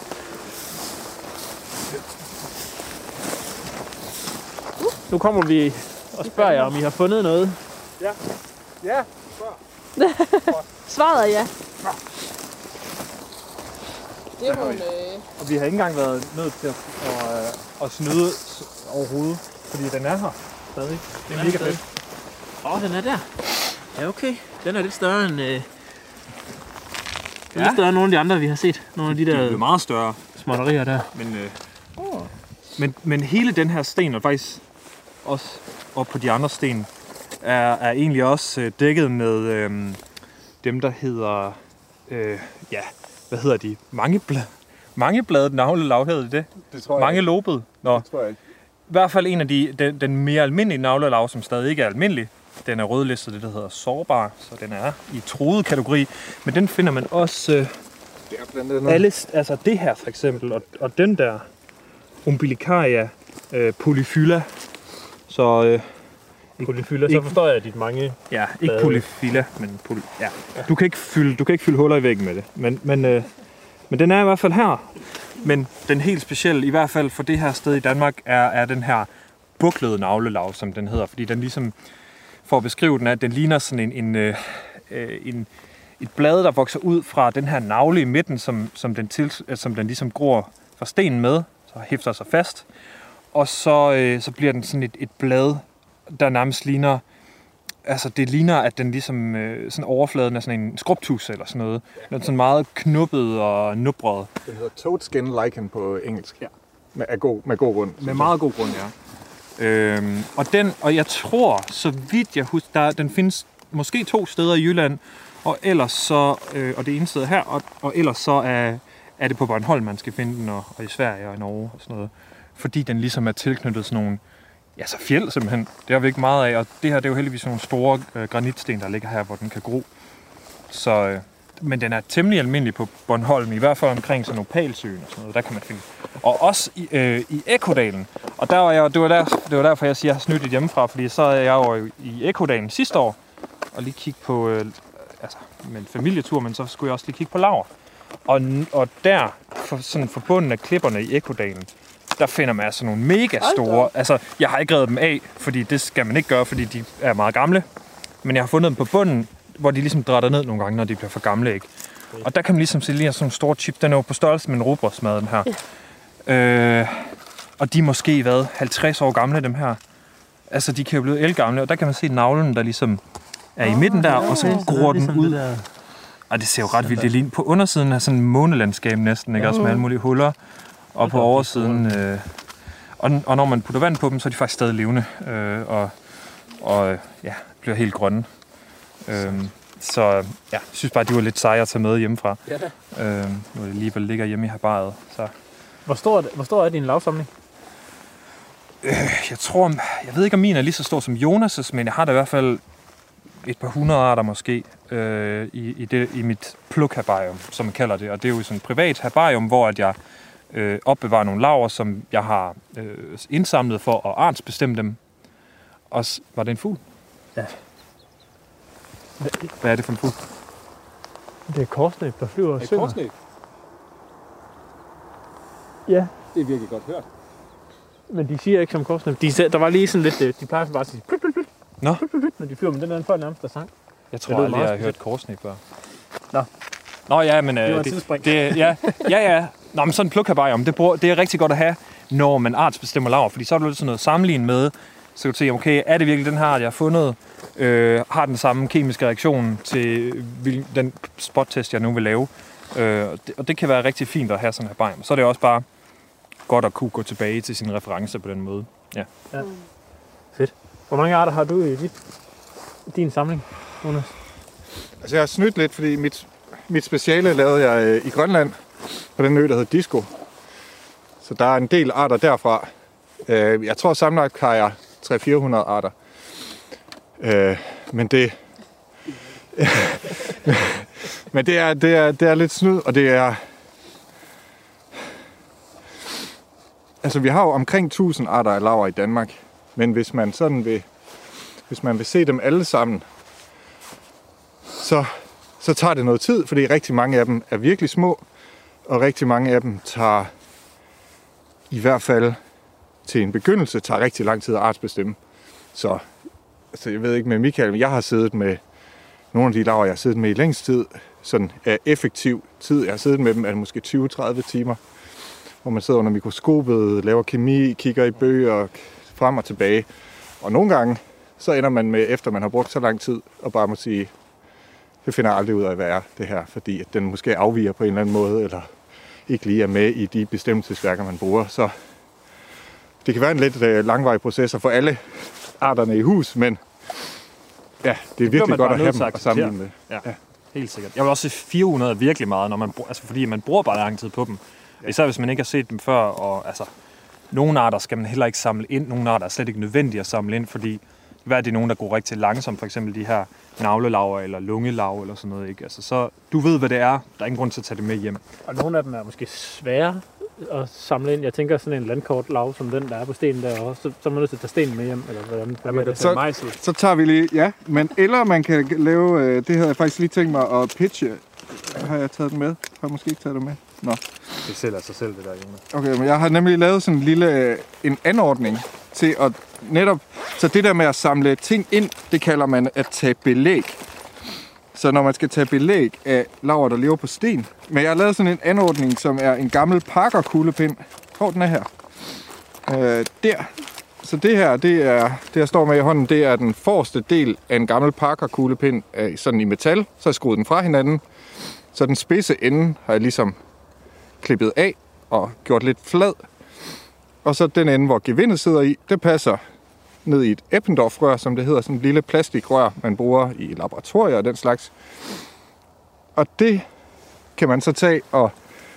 Nu kommer vi og spørger jer, om I har fundet noget. Ja, Svaret er ja. Det nogle, øh, og vi har ikke engang været nødt til at, at, at, at snyde overhovedet, fordi den er her stadig. Det er mega fedt. Åh, oh, den er der. Ja, okay. Den er lidt større end... Øh... Den er Ja. lidt større end nogle af de andre, vi har set. Nogle af de De er der meget større, småtterier der. men, øh, men, men hele den her sten, og faktisk også op på de andre sten, er, er egentlig også øh, dækket med øh, dem, der hedder, øh, ja, hvad hedder de? Mange, bla- mange bladet navlelav hedder det det? Det tror Mange lobet? Nå, Det tror jeg ikke. I hvert fald en af de, den, den mere almindelige navlelav, som stadig ikke er almindelig. Den er rødlistet, det der hedder sårbar, så den er i truet kategori. Men den finder man også øh, Det er blandt andet. alle, altså det her for eksempel, og, og den der umbilicaria øh, polyphylla. Så øh, Polyfylder, så forstår jeg dit mange... ja, ikke Hvad? polyphylla, men poly, ja. Du kan ikke fylde, du kan ikke fylde huller i væggen med det. Men, men, øh, men den er i hvert fald her. Men den helt specielle, i hvert fald for det her sted i Danmark, er, er den her buklede navlelav, som den hedder. Fordi den ligesom, for at beskrive den, er, at den ligner sådan en, en, øh, øh, en, et blad, der vokser ud fra den her navle i midten, som, som, den, til, øh, som den ligesom gror fra stenen med, så hæfter sig fast. Og så, øh, så bliver den sådan et, et blad, der nærmest ligner, altså det ligner, at den ligesom, øh, sådan overfladen er sådan en skrubtus eller sådan noget. Den er sådan meget knuppet og nubret. Det hedder toad skin lichen på engelsk. Ja. Med, af god, med god grund. Med meget god grund, ja. Øhm, og, den, og jeg tror, så vidt jeg husker, der, den findes måske to steder i Jylland, og ellers så, øh, og det ene sted her, og, og ellers så er, er det på Bornholm, man skal finde den, og, og i Sverige og i Norge og sådan noget. Fordi den ligesom er tilknyttet sådan nogle, ja så fjeld simpelthen, det har vi ikke meget af, og det her det er jo heldigvis nogle store øh, granitsten, der ligger her, hvor den kan gro. Så, øh, men den er temmelig almindelig på Bornholm, i hvert fald omkring sådan Opalsøen og sådan noget, der kan man finde. Og også i, øh, i Ekodalen. Og der var jeg, det, var der, det var derfor, jeg siger, at jeg har snydt hjemmefra, fordi så er jeg over i- i Ekodalen sidste år, og lige kigge på, øh, altså med en familietur, men så skulle jeg også lige kigge på laver. Og, og der, for, sådan forbundet af klipperne i Ekodalen, der finder man altså nogle mega store. Altså, jeg har ikke revet dem af, fordi det skal man ikke gøre, fordi de er meget gamle. Men jeg har fundet dem på bunden, hvor de ligesom drætter ned nogle gange, når de bliver for gamle, ikke? Og der kan man ligesom se lige sådan nogle store chip. Den er jo på størrelse med en robrødsmad, den her. Øh, Og de er måske været 50 år gamle, dem her. Altså, de kan jo blive elgamle, og der kan man se navlen, der ligesom er i midten der, og så gror den ud. Der. Og det ser jo ret vildt. Det ligner på undersiden af sådan en månelandskab næsten, ikke? Også med alle mulige huller. Og på oversiden... Øh, og, og når man putter vand på dem, så er de faktisk stadig levende. Øh, og, og ja, bliver helt grønne. Øh, så ja, jeg synes bare, de var lidt seje at tage med hjemmefra. Ja, da. Øh, nu er det alligevel ligger hjemme i herbariet. Så Hvor stor, er hvor stor er din lavsamling? jeg tror, jeg ved ikke om min er lige så stor som Jonas', men jeg har da i hvert fald et par hundrede arter måske øh, i, i, det, i mit pluk-herbarium, som man kalder det. Og det er jo sådan et privat herbarium, hvor at jeg øh, opbevarer nogle laver, som jeg har øh, indsamlet for at artsbestemme dem. Og s- var det en fugl? Ja. Hvad er det for en fugl? Det er korsnæb, der flyver og synger. Ja, Det er virkelig godt hørt. men de siger ikke som korsnæb. De, sagde- der var lige sådan lidt, øh, de plejer bare at sige, plut, plut, plut, Nå. plut, plut, plut, når de flyver, men den anden folk nærmest der sang. Jeg tror aldrig, meget jeg har hørt korsnæb før. Nå. Nå ja, men... Øh, Det var et det, det, ja, ja, ja. Nå, men sådan en plukherbarium, det, bruger, det er rigtig godt at have, når man artsbestemmer laver, fordi så er der lidt sådan noget sammenlignet med, så kan du se, okay, er det virkelig den her, jeg har fundet, øh, har den samme kemiske reaktion til hvil- den spottest, jeg nu vil lave. Øh, og, det, og det kan være rigtig fint at have sådan en herbarium. Så er det også bare godt at kunne gå tilbage til sine referencer på den måde. Ja. Hvor mange arter har du i dit, din samling, Jonas? Altså, jeg har snydt lidt, fordi mit, mit speciale lavede jeg øh, i Grønland, på den ø, der hedder Disco. Så der er en del arter derfra. Øh, jeg tror sammenlagt har jeg 300-400 arter. Øh, men det... men det er, det, er, det er lidt snyd, og det er... Altså, vi har jo omkring 1000 arter af laver i Danmark. Men hvis man sådan vil, hvis man vil se dem alle sammen, så, så tager det noget tid, fordi rigtig mange af dem er virkelig små, og rigtig mange af dem tager i hvert fald til en begyndelse, tager rigtig lang tid at artsbestemme. Så altså, jeg ved ikke med Michael, men jeg har siddet med nogle af de laver, jeg har siddet med i længst tid, sådan af effektiv tid. Jeg har siddet med dem er måske 20-30 timer, hvor man sidder under mikroskopet, laver kemi, kigger i bøger, frem og tilbage. Og nogle gange, så ender man med, efter man har brugt så lang tid, og bare må sige, det finder jeg aldrig ud af, hvad er det her, fordi at den måske afviger på en eller anden måde, eller ikke lige er med i de bestemmelsesværker, man bruger. Så det kan være en lidt øh, langvarig proces at få alle arterne i hus, men ja, det er bliver virkelig godt at have dem at sammenligne med. Ja, helt sikkert. Jeg vil også sige 400 er virkelig meget, når man, bruger, altså fordi man bruger bare lang tid på dem. Især hvis man ikke har set dem før, og altså, nogle arter skal man heller ikke samle ind, nogle arter er slet ikke nødvendige at samle ind, fordi hvad er det nogen, der går rigtig langsomt, for eksempel de her navlelaver eller lungelav eller sådan noget, ikke? Altså, så du ved, hvad det er. Der er ingen grund til at tage det med hjem. Og nogle af dem er måske svære at samle ind. Jeg tænker sådan en landkort lav som den, der er på stenen der også. Så, så er man nødt til at tage stenen med hjem, eller hvordan? Hvad med det? Så- Mejsel. Så tager vi lige, ja, men eller man kan lave, øh, det havde jeg faktisk lige tænkt mig at pitche. Har jeg taget den med? Har jeg måske ikke taget det med? Nå. Det sælger sig selv, det der, Jonas. Okay, men jeg har nemlig lavet sådan en lille øh, en anordning til at netop... Så det der med at samle ting ind, det kalder man at tage belæg. Så når man skal tage belæg af laver, der lever på sten. Men jeg har lavet sådan en anordning, som er en gammel pakkerkuglepind. Hvor den er her. Øh, der. Så det her, det er, det jeg står med i hånden, det er den forreste del af en gammel pakkerkuglepind, sådan i metal. Så har jeg skruet den fra hinanden. Så den spidse ende har jeg ligesom klippet af og gjort lidt flad. Og så den ende, hvor gevindet sidder i, det passer ned i et Eppendorf-rør, som det hedder, sådan et lille plastikrør, man bruger i laboratorier og den slags. Og det kan man så tage og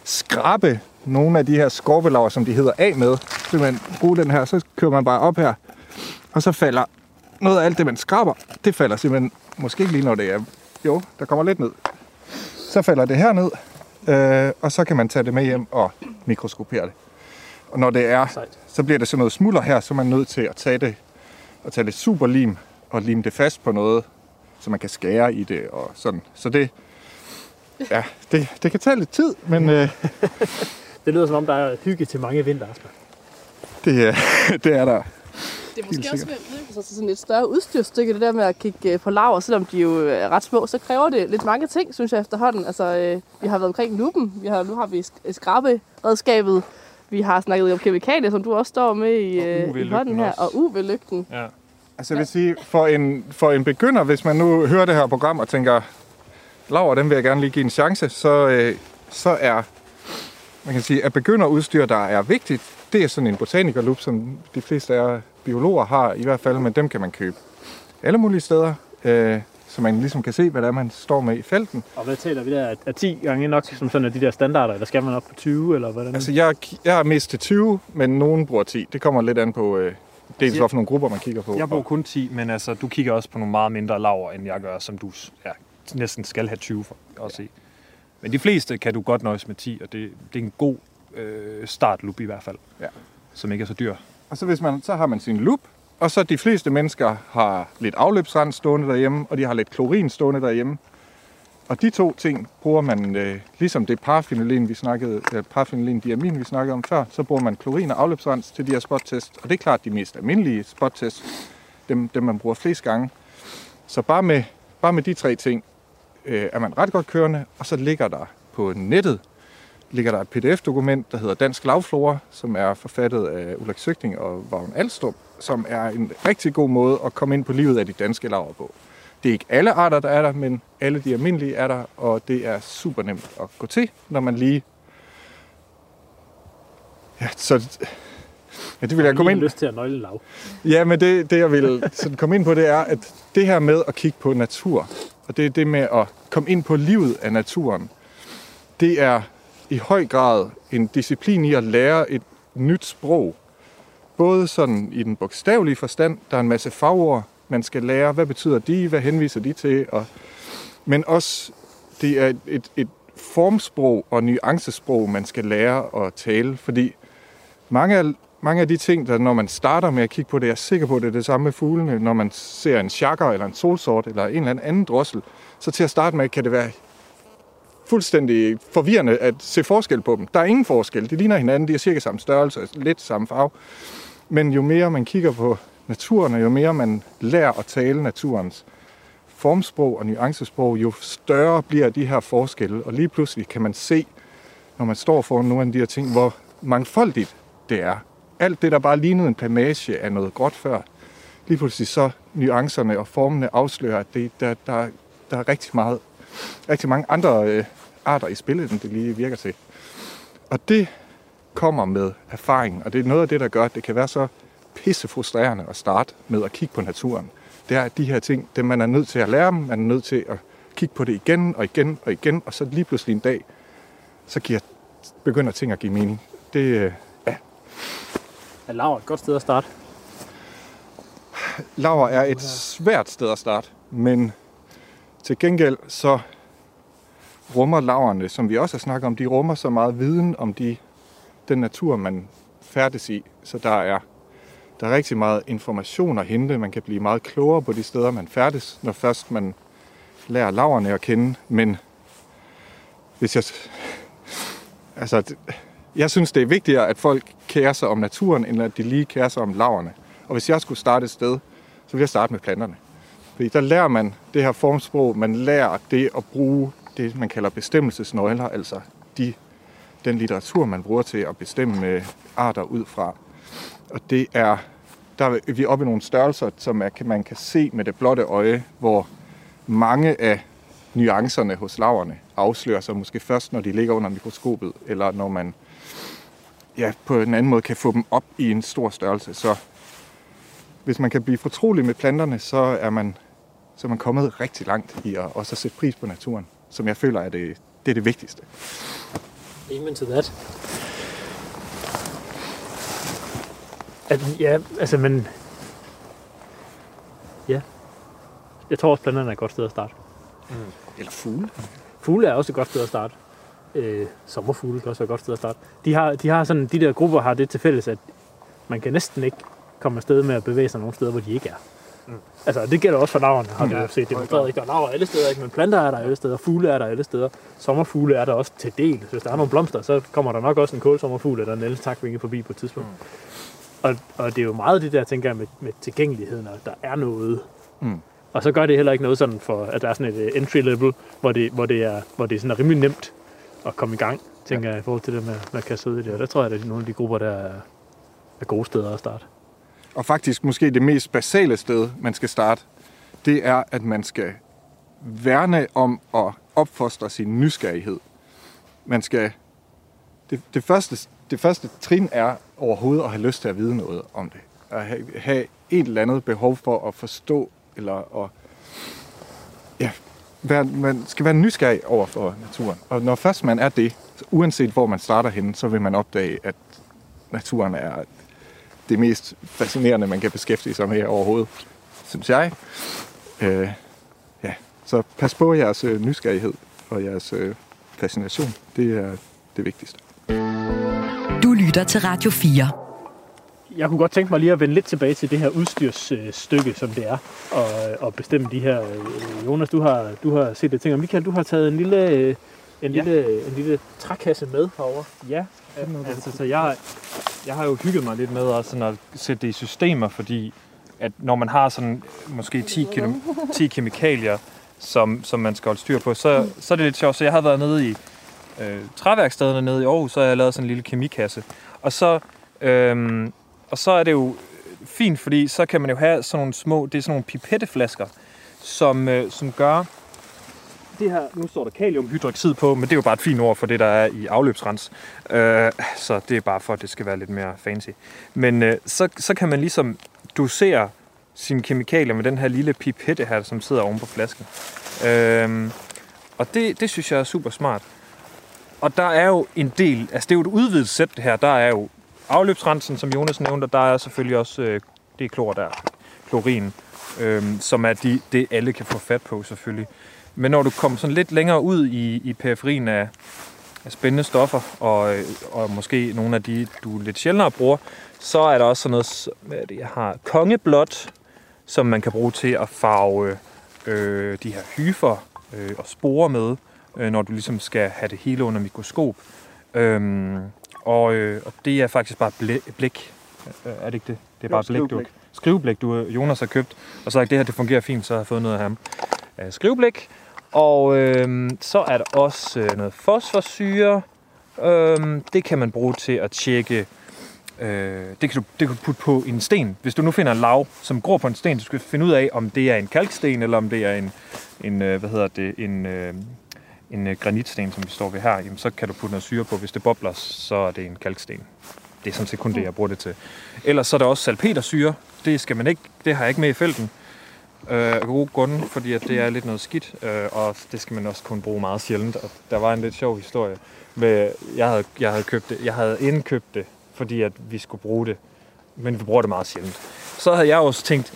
skrabe nogle af de her skorpelaver, som de hedder, af med. Så man bruge den her, så kører man bare op her, og så falder noget af alt det, man skraber, det falder simpelthen, måske ikke lige når det er, jo, der kommer lidt ned. Så falder det her ned, øh, og så kan man tage det med hjem og mikroskopere det. Og når det er, Sejt. så bliver det sådan noget smulder her, så er man nødt til at tage det og tage lidt superlim og lime det fast på noget, så man kan skære i det og sådan. Så det, ja, det, det kan tage lidt tid, men øh, Det lyder som om, der er hygge til mange vinteraftener. det, er- det er der. Det er måske også ved at udvikle sig til sådan et større udstyrstykke, det der med at kigge øh, på laver, selvom de jo er ret små, så kræver det lidt mange ting, synes jeg efterhånden. Altså, øh, vi har været omkring lupen, vi har, nu har vi sk- skraberedskabet, Vi har snakket om kemikalier, som du også står med i, Og øh, i hånden her. også. Og UV-lygten. Ja. Altså jeg vil sige, for en, for en begynder, hvis man nu hører det her program og tænker, Laura, den vil jeg gerne lige give en chance, så, øh, så er, man kan sige, at begynderudstyr, der er vigtigt, det er sådan en botanikerlup, som de fleste af biologer har i hvert fald, men dem kan man købe alle mulige steder, øh, så man ligesom kan se, hvad det er, man står med i felten. Og hvad taler vi der? Er- Er 10 gange nok som sådan af de der standarder, eller skal man op på 20, eller hvordan? Altså jeg, jeg er mest til 20, men nogen bruger 10. Det kommer lidt an på, øh, dels jeg- hvorfor nogle grupper man kigger på. Jeg bruger kun 10, men altså, du kigger også på nogle meget mindre laver, end jeg gør, som du ja, næsten skal have 20 for at se. Men de fleste kan du godt nøjes med 10, og det, det er en god øh, startlup i hvert fald, Ja. som ikke er så dyr. Og så, hvis man, så har man sin lup, og så de fleste mennesker har lidt afløbsrens stående derhjemme, og de har lidt klorin stående derhjemme. Og de to ting bruger man, øh, ligesom det parafenylin, vi snakkede, øh, parafenylin diamin, vi snakkede om før, så bruger man klorin og afløbsrens til de her spottest. Og det er klart de mest almindelige spottest, dem, dem man bruger flest gange. Så bare med, bare med de tre ting øh, er man ret godt kørende, og så ligger der på nettet ligger der et pdf-dokument, der hedder Dansk Lavflora, som er forfattet af Ulrik Søgting og Vagn Alstrup, som er en rigtig god måde at komme ind på livet af de danske laver på. Det er ikke alle arter, der er der, men alle de almindelige er der, og det er super nemt at gå til, når man lige... Ja, så... Ja, det vil jeg komme ind... lyst til at nøgle lav. Ja, men det, det jeg vil sådan komme ind på, det er, at det her med at kigge på natur, og det er det med at komme ind på livet af naturen, det er i høj grad en disciplin i at lære et nyt sprog. Både sådan i den bogstavelige forstand, der er en masse fagord, man skal lære, hvad betyder de, hvad henviser de til, og, men også det er et, et, et formsprog og nuancesprog, man skal lære at tale, fordi mange af, mange af de ting, der når man starter med at kigge på det, jeg er sikker på, at det er det samme med fuglene, når man ser en chakker eller en solsort eller en eller anden anden drossel, så til at starte med kan det være fuldstændig forvirrende at se forskel på dem. Der er ingen forskel. De ligner hinanden, de er cirka samme størrelse, lidt samme farve. Men jo mere man kigger på naturen, og jo mere man lærer at tale naturens formsprog og nuancesprog, jo større bliver de her forskelle. Og lige pludselig kan man se, når man står foran nogle af de her ting, hvor mangfoldigt det er. Alt det, der bare lignede en plamage af noget gråt før, lige pludselig så nuancerne og formene afslører, at det, der, der, der er rigtig, meget, rigtig mange andre øh, arter i spillet, end det lige virker til. Og det kommer med erfaring, og det er noget af det, der gør, at det kan være så pisse frustrerende at starte med at kigge på naturen. Det er, at de her ting, det man er nødt til at lære dem, man er nødt til at kigge på det igen og igen og igen, og så lige pludselig en dag, så giver, begynder ting at give mening. Det, øh, ja, Er lav et godt sted at starte? Laver er et svært sted at starte, men til gengæld så rummer laverne, som vi også har snakket om, de rummer så meget viden om de, den natur, man færdes i. Så der er, der er rigtig meget information at hente. Man kan blive meget klogere på de steder, man færdes, når først man lærer laverne at kende. Men hvis jeg... Altså, jeg synes, det er vigtigere, at folk kærer sig om naturen, end at de lige kærer sig om laverne. Og hvis jeg skulle starte et sted, så ville jeg starte med planterne. Fordi der lærer man det her formsprog, man lærer det at bruge det, man kalder bestemmelsesnøgler, altså de, den litteratur, man bruger til at bestemme øh, arter ud fra. Og det er, der er vi oppe i nogle størrelser, som er, man kan se med det blotte øje, hvor mange af nuancerne hos laverne afslører sig måske først, når de ligger under mikroskopet, eller når man ja, på en anden måde kan få dem op i en stor størrelse. Så hvis man kan blive fortrolig med planterne, så er man, så er man kommet rigtig langt i at også at sætte pris på naturen, som jeg føler er det, det, er det vigtigste. Amen to that. At, ja, altså, men... Ja. Jeg tror også, planterne er et godt sted at starte. Eller fugle. Fugle er også et godt sted at starte. Øh, sommerfugle kan også være et godt sted at starte. De, har, de, har sådan, de der grupper har det til fælles, at man kan næsten ikke komme afsted med at bevæge sig nogle steder, hvor de ikke er. Mm. Altså, det gælder også for naverne, har du Ja, jo set demonstreret. Ikke? Der er naver alle steder, ikke? men planter er der alle steder, fugle er der alle steder, sommerfugle er der også til del. Hvis der er nogle blomster, så kommer der nok også en kålsommerfugl eller en eltakvinge forbi på et tidspunkt. Mm. Og, og det er jo meget det der, tænker jeg, med, med tilgængeligheden, og der er noget. Mm. Og så gør det heller ikke noget sådan for, at der er sådan et øh, entry level, hvor det, hvor det er, hvor det er sådan rimelig nemt at komme i gang, tænker jeg, i forhold til det med, med at kaste ud i det. Og der tror jeg, at nogle af de grupper, der er, er gode steder at starte. Og faktisk måske det mest basale sted, man skal starte, det er, at man skal værne om at opfostre sin nysgerrighed. Man skal... Det, det, første, det første trin er overhovedet at have lyst til at vide noget om det. At have, have et eller andet behov for at forstå, eller at... Ja, være, man skal være nysgerrig over for naturen. Og når først man er det, uanset hvor man starter henne, så vil man opdage, at naturen er det mest fascinerende, man kan beskæftige sig med overhovedet, synes jeg. Øh, ja. Så pas på jeres øh, nysgerrighed og jeres øh, fascination. Det er det vigtigste. Du lytter til Radio 4. Jeg kunne godt tænke mig lige at vende lidt tilbage til det her udstyrsstykke, som det er, og, og bestemme de her. øh, Jonas, du har, du har set det ting, og Michael, du har taget en lille, en Ja. lille, en lille trækasse med herover. Ja, altså, så jeg, jeg har jo hygget mig lidt med også sådan at sætte det i systemer, fordi at når man har sådan måske 10, kilo, 10 kemikalier, som, som man skal holde styr på, så, så er det lidt sjovt. Så jeg har været nede i øh, træværkstederne nede i Aarhus, så har jeg lavet sådan en lille kemikasse. Og så, øh, og så er det jo fint, fordi så kan man jo have sådan nogle små, det er sådan nogle pipetteflasker, som, øh, som gør, det her, nu står der kaliumhydroxid på, men det er jo bare et fint ord for det, der er i afløbsrens. Øh, så det er bare for, at det skal være lidt mere fancy. Men øh, så, så kan man ligesom dosere sine kemikalier med den her lille pipette her, som sidder oven på flasken. Øh, og det, det synes jeg er super smart. Og der er jo en del, altså det er jo et udvidet sæt det her, der er jo afløbsrensen, som Jonas nævnte, og der er selvfølgelig også, øh, det er klor der, klorin, øh, som er de, det alle kan få fat på selvfølgelig. Men når du kommer sådan lidt længere ud i, i periferien af, af spændende stoffer, og, og måske nogle af de, du lidt sjældnere bruger, så er der også sådan noget, hvad er det, jeg har kongeblåt, som man kan bruge til at farve øh, de her hyfer øh, og sporer med, øh, når du ligesom skal have det hele under mikroskop. Øhm, og, øh, og det er faktisk bare blæ- blæk. Øh, Er det ikke det? Det er bare blæk, du skriveblæk, du Jonas har købt. Og så det her det fungerer fint, så har jeg fået noget af ham. Øh, skriveblæk. Og øh, så er der også øh, noget fosforsyre. Øh, det kan man bruge til at tjekke Øh, det, kan du, det kan du putte på en sten. Hvis du nu finder en lav, som gror på en sten, du skal finde ud af, om det er en kalksten, eller om det er en, en øh, hvad hedder det, en, øh, en øh, granitsten, som vi står ved her, jamen, så kan du putte noget syre på. Hvis det bobler, så er det en kalksten. Det er sådan set kun det, jeg bruger det til. Ellers så er der også salpetersyre. Det skal man ikke, det har jeg ikke med i felten. Øh, af gode grunde, fordi at det er lidt noget skidt, øh, og det skal man også kunne bruge meget sjældent. Og der var en lidt sjov historie. Med, jeg, havde, jeg havde købt det, jeg havde indkøbt det, fordi at vi skulle bruge det, men vi bruger det meget sjældent. Så havde jeg også tænkt,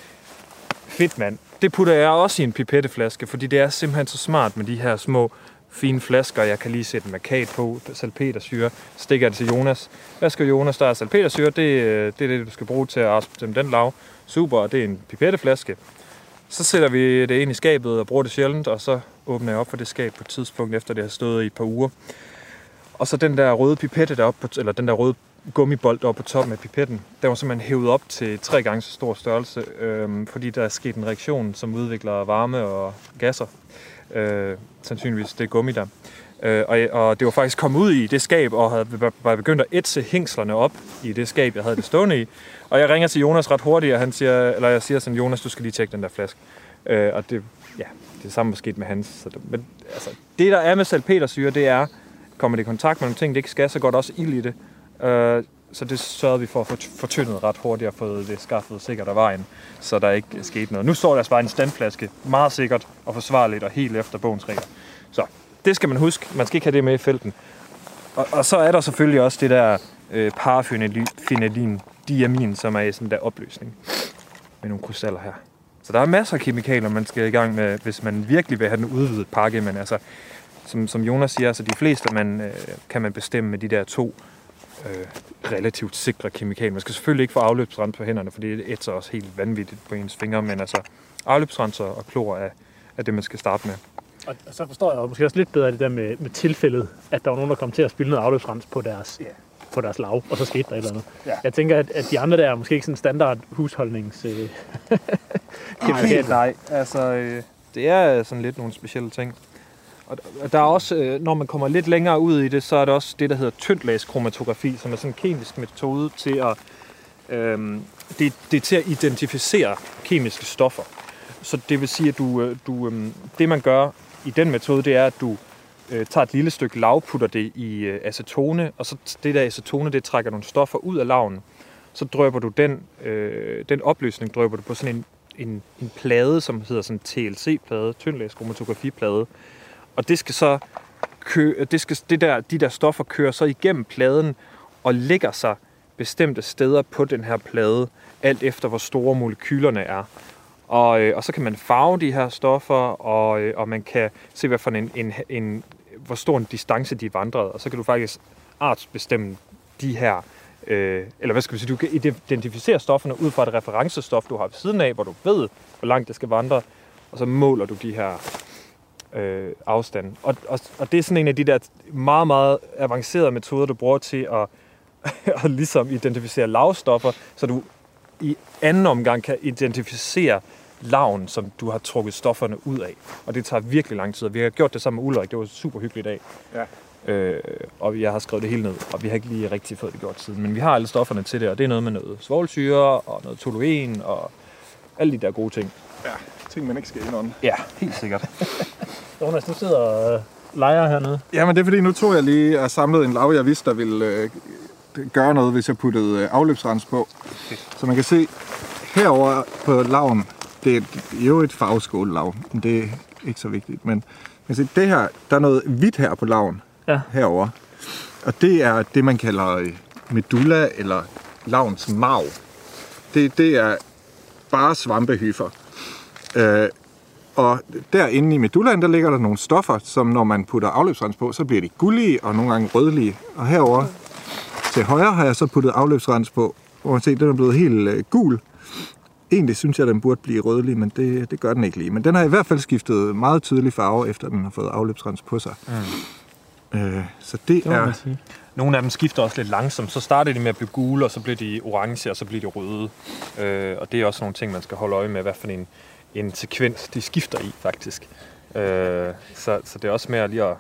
fedt mand, det putter jeg også i en pipetteflaske, fordi det er simpelthen så smart med de her små fine flasker. Jeg kan lige sætte markat på, salpetersyre, stikker det til Jonas. Hvad skal Jonas? Der er salpetersyre, det, øh, det er det, du skal bruge til at afspille den lav. Super, og det er en pipetteflaske. Så sætter vi det ind i skabet og bruger det sjældent, og så åbner jeg op for det skab på et tidspunkt, efter det har stået i et par uger. Og så den der røde pipette deroppe, på, eller den der røde gummibold deroppe på toppen af pipetten, den var simpelthen hævet op til tre gange så stor størrelse, øh, fordi der er sket en reaktion, som udvikler varme og gasser. Øh, sandsynligvis det gummi der. Øh, og, og det var faktisk kommet ud i det skab, og havde, var begyndt at ætse hængslerne op i det skab, jeg havde det stående i. Og jeg ringer til Jonas ret hurtigt, og han siger, eller jeg siger sådan, Jonas, du skal lige tjekke den der flaske. Øh, og det, ja, det samme var sket med hans. Så det, men altså, det der er med salpetersyre, det er, kommer det i kontakt med nogle ting, det ikke skal, så går der også ild i det. Øh, så det sørgede vi for at få fortyndet ret hurtigt og få det skaffet sikkert af vejen, så der ikke skete noget. Nu står der altså bare en standflaske, meget sikkert og forsvarligt og helt efter bogens regler. Så det skal man huske. Man skal ikke have det med i felten. Og, og så er der selvfølgelig også det der øh, parafenilin diamin, som er i sådan der opløsning med nogle krystaller her. Så der er masser af kemikalier, man skal i gang med, hvis man virkelig vil have den udvidet pakke. Men altså, som, som Jonas siger, altså de fleste man, øh, kan man bestemme med de der to øh, relativt sikre kemikalier. Man skal selvfølgelig ikke få afløbsrens på hænderne, for det ætser også helt vanvittigt på ens fingre, men altså afløbsrenser og klor er, er det, man skal starte med. Og og så forstår jeg jo måske også lidt bedre det der med, med tilfældet, at der var nogen, der kom til at spille noget afløbsrens på deres, Ja. på deres lav, og så skete der et eller andet. Ja. Jeg tænker, at, at de andre der er måske ikke sådan standard husholdnings... Øh, Nej, nej, altså øh, det er sådan lidt nogle specielle ting. Og der er også, øh, når man kommer lidt længere ud i det, så er der også det, der hedder tyndlagskromatografi, som er sådan en kemisk metode til at, øh, det, det er til at identificere kemiske stoffer. Så det vil sige, at du, øh, du, øh, det man gør i den metode, det er, at du øh, tager et lille stykke lav, putter det i øh, acetone, og så det der acetone, det trækker nogle stoffer ud af laven. Så drøber du den, øh, den opløsning drøber du på sådan en, en, en plade, som hedder sådan en TLC-plade, tyndlagskromatografie-plade. Og det skal så kø, det skal, det der, de der stoffer kører så igennem pladen og lægger sig bestemte steder på den her plade, alt efter hvor store molekylerne er. Og, øh, og så kan man farve de her stoffer, og, øh, og man kan se, hvad for en, en, en, hvor stor en distance de er vandret. Og så kan du faktisk artsbestemme de her, øh, eller hvad skal vi sige, du kan identificere stofferne ud fra et referencestof, du har ved siden af, hvor du ved, hvor langt det skal vandre, og så måler du de her øh, afstande. Og, og, og det er sådan en af de der meget, meget avancerede metoder, du bruger til at, at ligesom identificere lavstoffer, så du i anden omgang kan identificere laven, som du har trukket stofferne ud af. Og det tager virkelig lang tid, og vi har gjort det sammen med Ulrik. Det var en super hyggelig dag. Ja. Øh, og jeg har skrevet det hele ned, og vi har ikke lige rigtig fået det gjort siden. Men vi har alle stofferne til det, og det er noget med noget svovlsyre og noget toluen og alle de der gode ting. Ja, ting man ikke skal indånde. Ja, helt sikkert. Jonas, du sidder og leger hernede. Jamen det er fordi, nu tog jeg lige og samlede en lav, jeg vidste, der ville øh, gøre noget, hvis jeg puttede øh, afløbsrens på. Så man kan se herover på laven, det er jo et farveskål-lav, men det er ikke så vigtigt. Men man kan se, det her, der er noget hvidt her på laven, Ja. herover. Og det er det, man kalder øh, medulla eller lavens marv. Det, det er bare svampehyfer. Øh, og derinde i medullaen, der ligger der nogle stoffer, som når man putter afløbsrens på, så bliver de gullige og nogle gange rødlige. Og herover til højre har jeg så puttet afløbsrens på, hvor man ser, den er blevet helt øh, gul. Egentlig synes jeg, den burde blive rødlig, men det, det gør den ikke lige. Men den har i hvert fald skiftet meget tydelig farve, efter den har fået afløbsrens på sig. Mm. Øh, så det, Det er... Nogle af dem skifter også lidt langsomt. Så starter de med at blive gule, og så bliver de orange, og så bliver de røde. Øh, og det er også nogle ting, man skal holde øje med, hvad for en, en sekvens de skifter i, faktisk. Øh, så, så det er også med lige at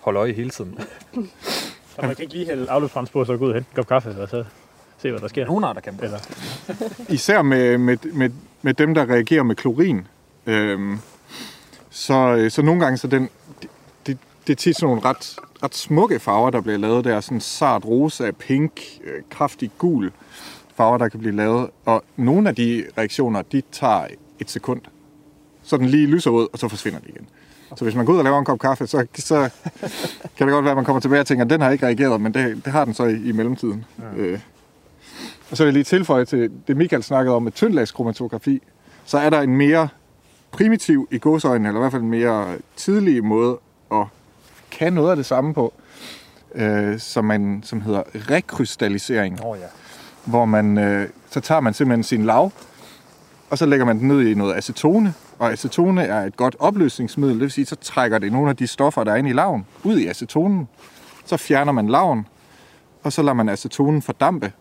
holde øje hele tiden. Og man kan ikke lige hælde afløbsbrænds på, og så gå ud og hente en kop kaffe, og så se, hvad der sker. Nogle arter kan Eller, Især med, med, med, med dem, der reagerer med klorin. Øhm, så, øh, så nogle gange, så den, det, det, det er tit sådan nogle ret, ret smukke farver, der bliver lavet der. Sådan sart rosa, pink, øh, kraftig gul farver, der kan blive lavet. Og nogle af de reaktioner, de tager et sekund. Så den lige lyserød, og så forsvinder den igen. Så hvis man går ud og laver en kop kaffe, så, så kan det godt være, at man kommer tilbage og tænker, at den har ikke reageret, men det, det har den så i, i mellemtiden. Ja. Øh, og så vil jeg lige tilføje til det, Michael snakkede om med tyndlagskromatografi, så er der en mere primitiv i godsøjne, eller i hvert fald en mere tidlig måde at kan noget af det samme på, øh, som, man, som hedder rekrystallisering, oh, ja. hvor man, øh, så tager man simpelthen sin lav, og så lægger man den ned i noget acetone, og acetone er et godt opløsningsmiddel, det vil sige, så trækker det nogle af de stoffer, der er inde i laven, ud i acetonen. Så fjerner man laven, og så lader man acetonen fordampe,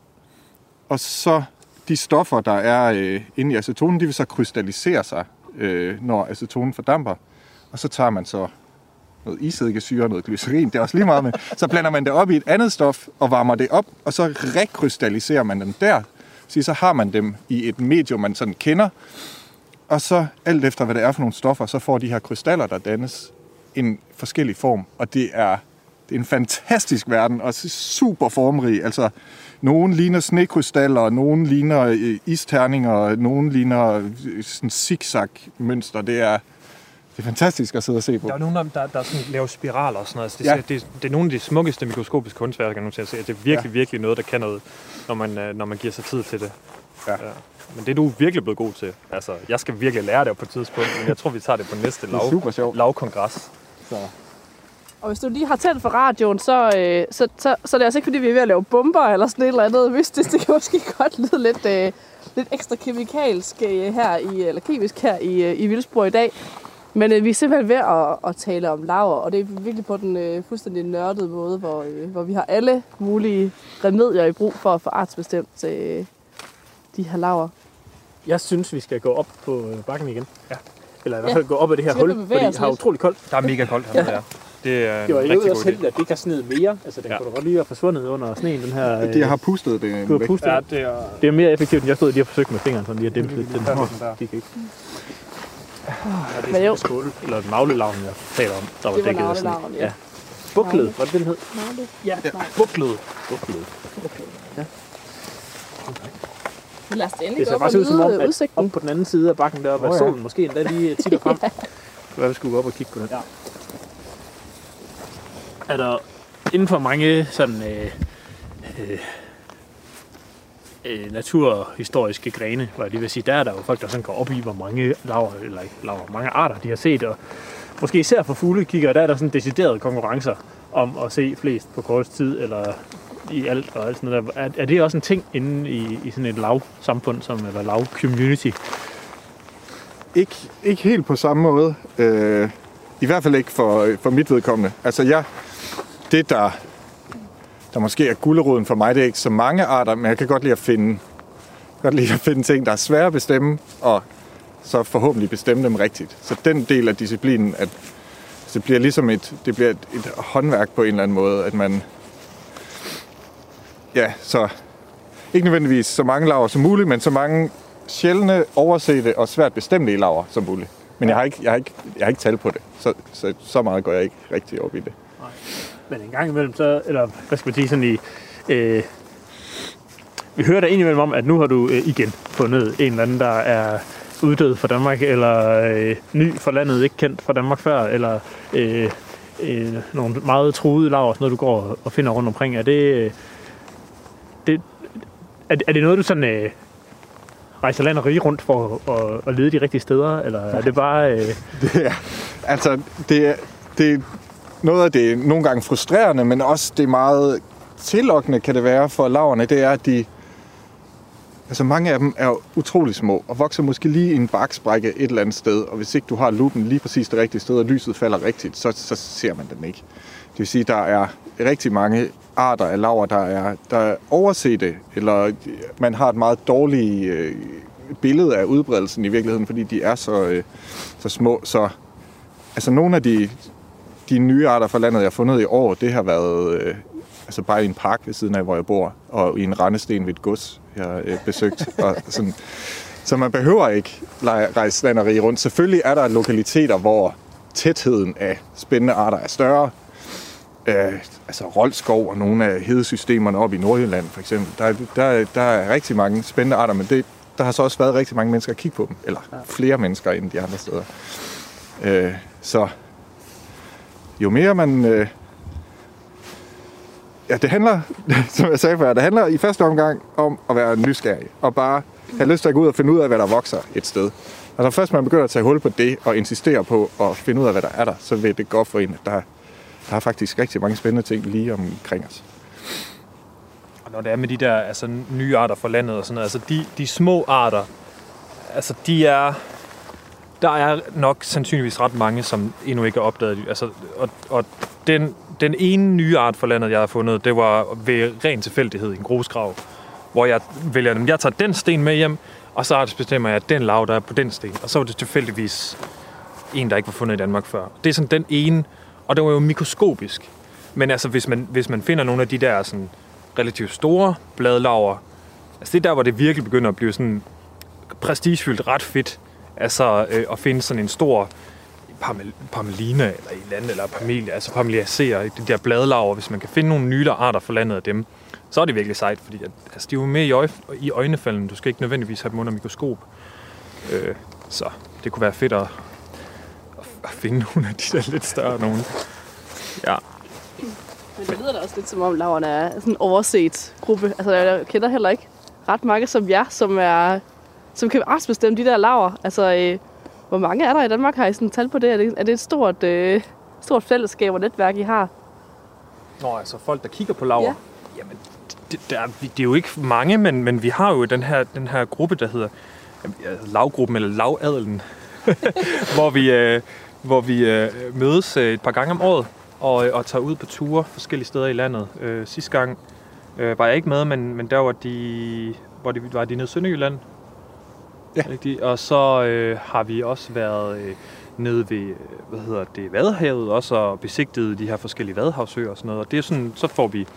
og så de stoffer, der er øh, inde i acetonen, de vil så krystallisere sig, øh, når acetonen fordamper. Og så tager man så noget isedikesyre, noget glycerin, det er også lige meget med. Så blander man det op i et andet stof og varmer det op, og så rekrystalliserer man dem der. Så, så har man dem i et medium, man sådan kender. Og så alt efter, hvad det er for nogle stoffer, så får de her krystaller, der dannes, en forskellig form. Og det er, det er en fantastisk verden, og super formrig. Altså, nogen ligner snekrystaller, nogen ligner øh, isterninger, nogen ligner øh, sådan zigzag-mønster. Det er, det er fantastisk at sidde og se på. Der er dem, der, der sådan laver spiraler og sådan noget. Altså, det, Ja. ja. det, det, er nogle af de smukkeste mikroskopiske kunstværker, nu til at se. Det er virkelig, ja. virkelig noget, der kan noget, når man, øh, når man giver sig tid til det. Ja. Men det er du virkelig blevet god til. Altså, jeg skal virkelig lære det på et tidspunkt, men jeg tror, vi tager det på næste Det er lav, super sjovt. lavkongres. Og hvis du lige har tændt for radioen, så, øh, så, så, så er det altså ikke, fordi vi er ved at lave bomber eller sådan et eller andet mystisk. Det kan måske godt lyde lidt, øh, lidt ekstra kemikalsk øh, her i, eller kemisk her i, øh, i Vildsborg i dag. Men øh, vi er simpelthen ved at, at tale om laver, og det er virkelig på den øh, fuldstændig nørdede måde, hvor, øh, hvor vi har alle mulige remedier i brug for at få artsbestemt øh, de her laver. Jeg synes, vi skal gå op på øh, bakken igen. Ja. Eller i hvert fald gå op ad det her hul, fordi det har utrolig koldt. Der er mega koldt hernede, ja. Det er en Det var jo rigtig også heldigt, at det ikke har sneet mere. Altså, den Ja. ja. kunne da godt lige være forsvundet under sneen, den her... De har pustet det Du har væk. pustet. Ja, Ja. det er... Det er mere effektivt, end jeg stod lige og forsøgte med fingeren, sådan lige at dæmpe lidt. Den Ja, her. gik ikke. Men jo, Skål, eller navlelavnen, jeg taler om. Der var Det var dækket af sådan- navlelavn, ja. ja. Buklet, var det den hed? Navle. Ja, Nej. buklet. Buklet. Lad os da endelig Det gå ser op og faktisk ud som om, at udsigten. op på den anden side af bakken deroppe, at ja. solen måske endda lige titter frem. Det kan være, vi skulle gå op og kigge på den. Ja. Er der inden for mange sådan øh, øh, øh, naturhistoriske grene, hvor jeg lige vil sige, der er der jo folk, der sådan går op i, hvor mange laver, eller laver, mange arter de har set, og måske især for fuglekigger, der er der sådan deciderede konkurrencer om at se flest på kort tid, eller i alt og alt sådan noget der. Er, er det også en ting inde i, i sådan et lav-samfund, som, eller lav-community? Ikke, ikke helt på samme måde. Øh, I hvert fald ikke for, for mit vedkommende. Altså jeg, det der, der måske er gulderoden for mig, det er ikke så mange arter, men jeg kan godt lide at finde, godt lide at finde ting, der er svære at bestemme, og så forhåbentlig bestemme dem rigtigt. Så den del af disciplinen, at det bliver ligesom et, det bliver et, et håndværk på en eller anden måde, at man, ja, så ikke nødvendigvis så mange laver som muligt, men så mange sjældne, oversete og svært bestemte laver som muligt. Men jeg har ikke, jeg har ikke, jeg har ikke tal på det, så, så, så meget går jeg ikke rigtig op i det. Nej. Men en gang imellem, så, eller hvad skal man sige, sådan i... Øh, vi hører da indimellem om, at nu har du øh, igen fundet en eller anden, der er uddød for Danmark, eller øh, ny for landet, ikke kendt fra Danmark før, eller øh, øh, nogle meget truede laver, sådan noget, du går og finder rundt omkring. Er det, øh, det er, er det noget, du sådan øh, rejser land og rige rundt for at, at lede de rigtige steder, eller er det bare... Øh, Det er, altså, det er, det er noget af det er nogle gange frustrerende, men også det er meget tillokkende, kan det være for laverne, det er, at de, altså mange af dem er utrolig små, og vokser måske lige i en baksprække et eller andet sted, og hvis ikke du har lupen lige præcis det rigtige sted, og lyset falder rigtigt, så, så ser man dem ikke. Det vil sige, der er rigtig mange arter af laver, der er, der er oversete, eller man har et meget dårligt øh, billede af udbredelsen i virkeligheden, fordi de er så, øh, så små. Så altså nogle af de, de nye arter fra landet, jeg har fundet i år, det har været øh, altså bare i en park ved siden af, hvor jeg bor, og i en rendesten ved et gods, jeg har øh, besøgt. og sådan. Så man behøver ikke rejse land og rige rundt. Selvfølgelig er der lokaliteter, hvor tætheden af spændende arter er større. Øh, altså Roldskov og nogle af hedesystemerne op i Nordjylland for eksempel. Der, er- der, der er rigtig mange spændende arter, men det, der har så også været rigtig mange mennesker at kigge på dem. Eller flere mennesker end de andre steder. Øh, så jo mere man... Øh, ja, det handler, som jeg sagde før, det handler i første omgang om at være nysgerrig. Og bare have lyst til at gå ud og finde ud af, hvad der vokser et sted. Og når først man begynder at tage hul på det, og insistere på at finde ud af, hvad der er der, så vil det godt for en, at der, der er faktisk rigtig mange spændende ting lige omkring os. Og når det er med de der altså, nye arter for landet og sådan noget, altså de, de små arter, altså de er, der er nok sandsynligvis ret mange, som endnu ikke er opdaget. Altså, og, og den, den ene nye art for landet, jeg har fundet, det var ved ren tilfældighed i en grusgrav, hvor jeg vælger, at jeg tager den sten med hjem, og så bestemmer jeg, at den lav, der er på den sten. Og så var det tilfældigvis en, der ikke var fundet i Danmark før. Det er sådan den ene, og det var jo mikroskopisk. Men altså, hvis man, hvis man finder nogle af de der sådan, relativt store bladlaver, altså det er der, hvor det virkelig begynder at blive sådan prestigefyldt ret fedt. Altså øh, at finde sådan en stor parmel, parmelina eller et eller andet, eller parmelia, altså parmeliacere, de der bladlaver, hvis man kan finde nogle nye arter for landet af dem, så er det virkelig sejt, fordi at, altså, de er jo med i, øje, i øjnefalden. Du skal ikke nødvendigvis have dem under mikroskop. Øh, så det kunne være fedt at, at finde nogle af de der lidt større nogen. Ja. Men det lyder da også lidt som om, laverne er sådan en overset gruppe. Altså, jeg kender heller ikke ret mange som jer, som er som kan artsbestemme de der laver. Altså, øh, hvor mange er der i Danmark? Har I sådan tal på det? Er det, er det et stort, øh, stort fællesskab og netværk, I har? Nå, altså folk, der kigger på laver. Ja. Ja. Jamen, det, der, er- det er jo ikke mange, men, men vi har jo den her, den her gruppe, der hedder lavgruppen eller lavadelen, hvor vi, øh, hvor vi øh, mødes øh, et par gange om året og, øh, og tager ud på ture forskellige steder i landet. Øh, sidste gang øh, var jeg ikke med, men, men der var de, hvor de, var de nede i Sønderjylland. Ja. Rigtigt. Og så øh, har vi også været øh, nede ved, øh, hvad hedder det, Vadehavet, også og besigtet de her forskellige vadehavsøer og sådan noget. Og det er sådan, så får vi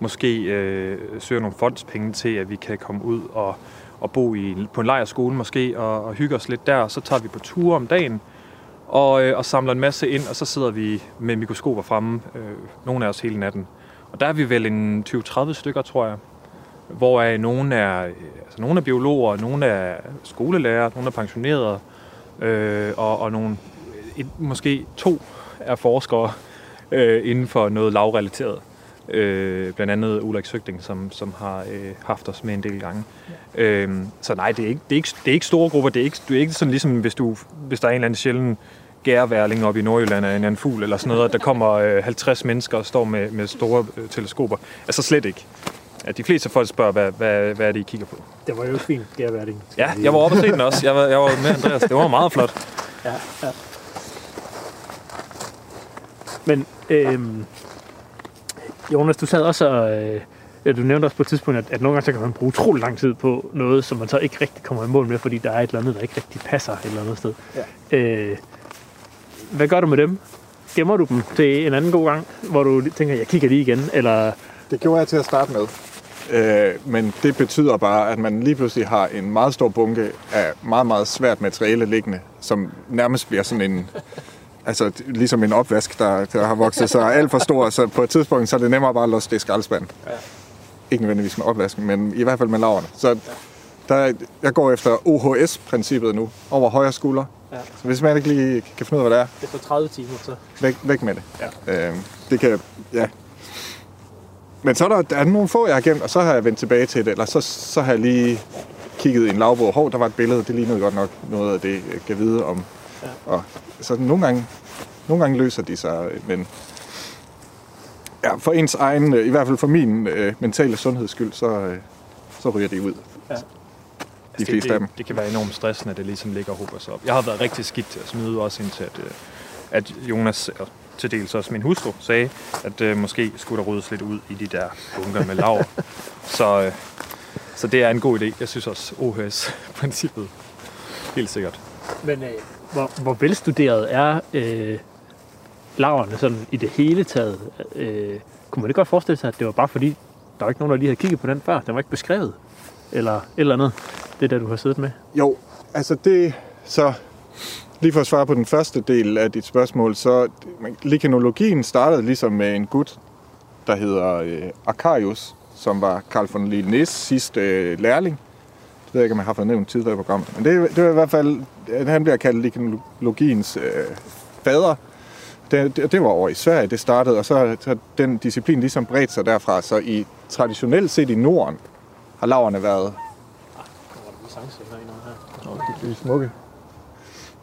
måske øh, søger nogle fondspenge til, at vi kan komme ud og, og bo i, på en lejrskole måske, og, og hygge os lidt der. Så tager vi på ture om dagen, og, øh, og samler en masse ind, og så sidder vi med mikroskoper fremme, øh, nogle af os hele natten. Og der er vi vel en 20-30 stykker, tror jeg. Hvor nogle er, øh, altså nogle er biologer, nogle er skolelærer, nogle er pensionerede, øh, og, og nogle, et, måske to er forskere øh, inden for noget lavrelateret. Øh, blandt andet Ulrik Søgting, som, som har øh, haft os med en del gange. Ja. Øh, så nej, det er, ikke, det, er ikke, det er ikke store grupper. Det er ikke, det er ikke sådan ligesom, hvis, du, hvis der er en eller anden sjælden gærværling op i Nordjylland af en anden fugl eller sådan noget, at der kommer øh, 50 mennesker og står med, med store øh, teleskoper. Altså slet ikke. At de fleste folk spørger, hvad, hvad, hvad er det, I kigger på? Det var jo fint, gærværling. Ja, jeg var oppe og se den også. Jeg var, jeg var med Andreas. Det var meget flot. Ja, ja. Men øhm, Jonas, du sad også og... Øh, ja, du nævnte også på et tidspunkt, at, at nogle gange så kan man bruge utrolig lang tid på noget, som man så ikke rigtig kommer i mål med, fordi der er et eller andet, der ikke rigtig passer et eller andet sted. Ja. Øh, hvad gør du med dem? Gemmer du dem til en anden god gang, hvor du tænker, jeg kigger lige igen, eller... Det gjorde jeg til at starte med. Øh, men det betyder bare, at man lige pludselig har en meget stor bunke af meget, meget svært materiale liggende, som nærmest bliver sådan en... Altså ligesom en opvask, der, der har vokset sig alt for stor, så på et tidspunkt så er det nemmere bare at låse det i skraldespanden. Ja. Ikke nødvendigvis med opvasken, men i hvert fald med laverne. Så der, jeg går efter OHS-princippet nu, over højre skulder. Ja. Så hvis man ikke lige kan finde ud af, hvad det er. Efter 30 timer, så... Væk, væk med det. Ja. Øh, det kan, ja. Men så er der, der er nogle få, jeg har gemt, og så har jeg vendt tilbage til det, eller så, så har jeg lige kigget i en lavbog. Hov, der var et billede, det lignede godt nok noget af det, jeg kan vide om. Ja. Og, så nogle gange, nogle gange løser de sig, men ja, for ens egen, i hvert fald for min øh, mentale sundheds skyld, så, øh, så ryger de ud. Ja. De altså, fleste det, af dem. Det kan være enormt stressende, at det ligesom ligger og hober sig op. Jeg har været rigtig skidt til at smide også indtil, at, øh, at Jonas, og til dels også min hustru, sagde, at øh, måske skulle der ryddes lidt ud i de der bunker med lav. så, øh, så det er en god idé. Jeg synes også OHS-princippet helt sikkert. Men øh, hvor, hvor velstuderet er øh, laverne sådan i det hele taget? Øh, kunne man ikke godt forestille sig, at det var bare fordi, der var ikke nogen, der lige havde kigget på den før? Den var ikke beskrevet? Eller et eller andet? Det der, du har siddet med? Jo, altså det... Så lige for at svare på den første del af dit spørgsmål, så likanologien startede ligesom med en gut, der hedder øh, Arcarius, som var Carl von Linné's sidste øh, lærling. Det ved ikke, om jeg har fået nævnt tidligere i programmet. Men det, det var i hvert fald, øh, han bliver kaldt likanologiens øh, fader. Det, det, det var over i Sverige, det startede, og så har den disciplin ligesom bredt sig derfra. Så i traditionelt set i Norden har laverne været... Det er smukke.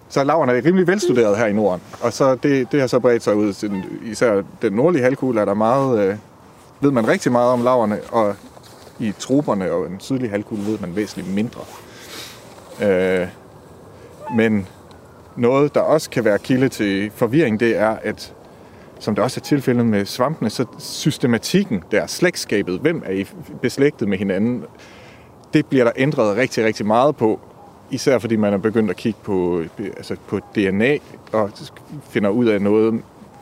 Så laverne er rimelig velstuderet her i Norden, og så det, det har så bredt sig ud til især den nordlige halvkugle, er der meget, øh, ved man rigtig meget om laverne, og i troberne og den sydlige halvkugle ved man væsentligt mindre. Øh, men noget, der også kan være kilde til forvirring, det er, at som det også er tilfældet med svampene, så systematikken der, slægtskabet, hvem er I beslægtet med hinanden, det bliver der ændret rigtig, rigtig meget på, især fordi man er begyndt at kigge på, altså på DNA og finder ud af noget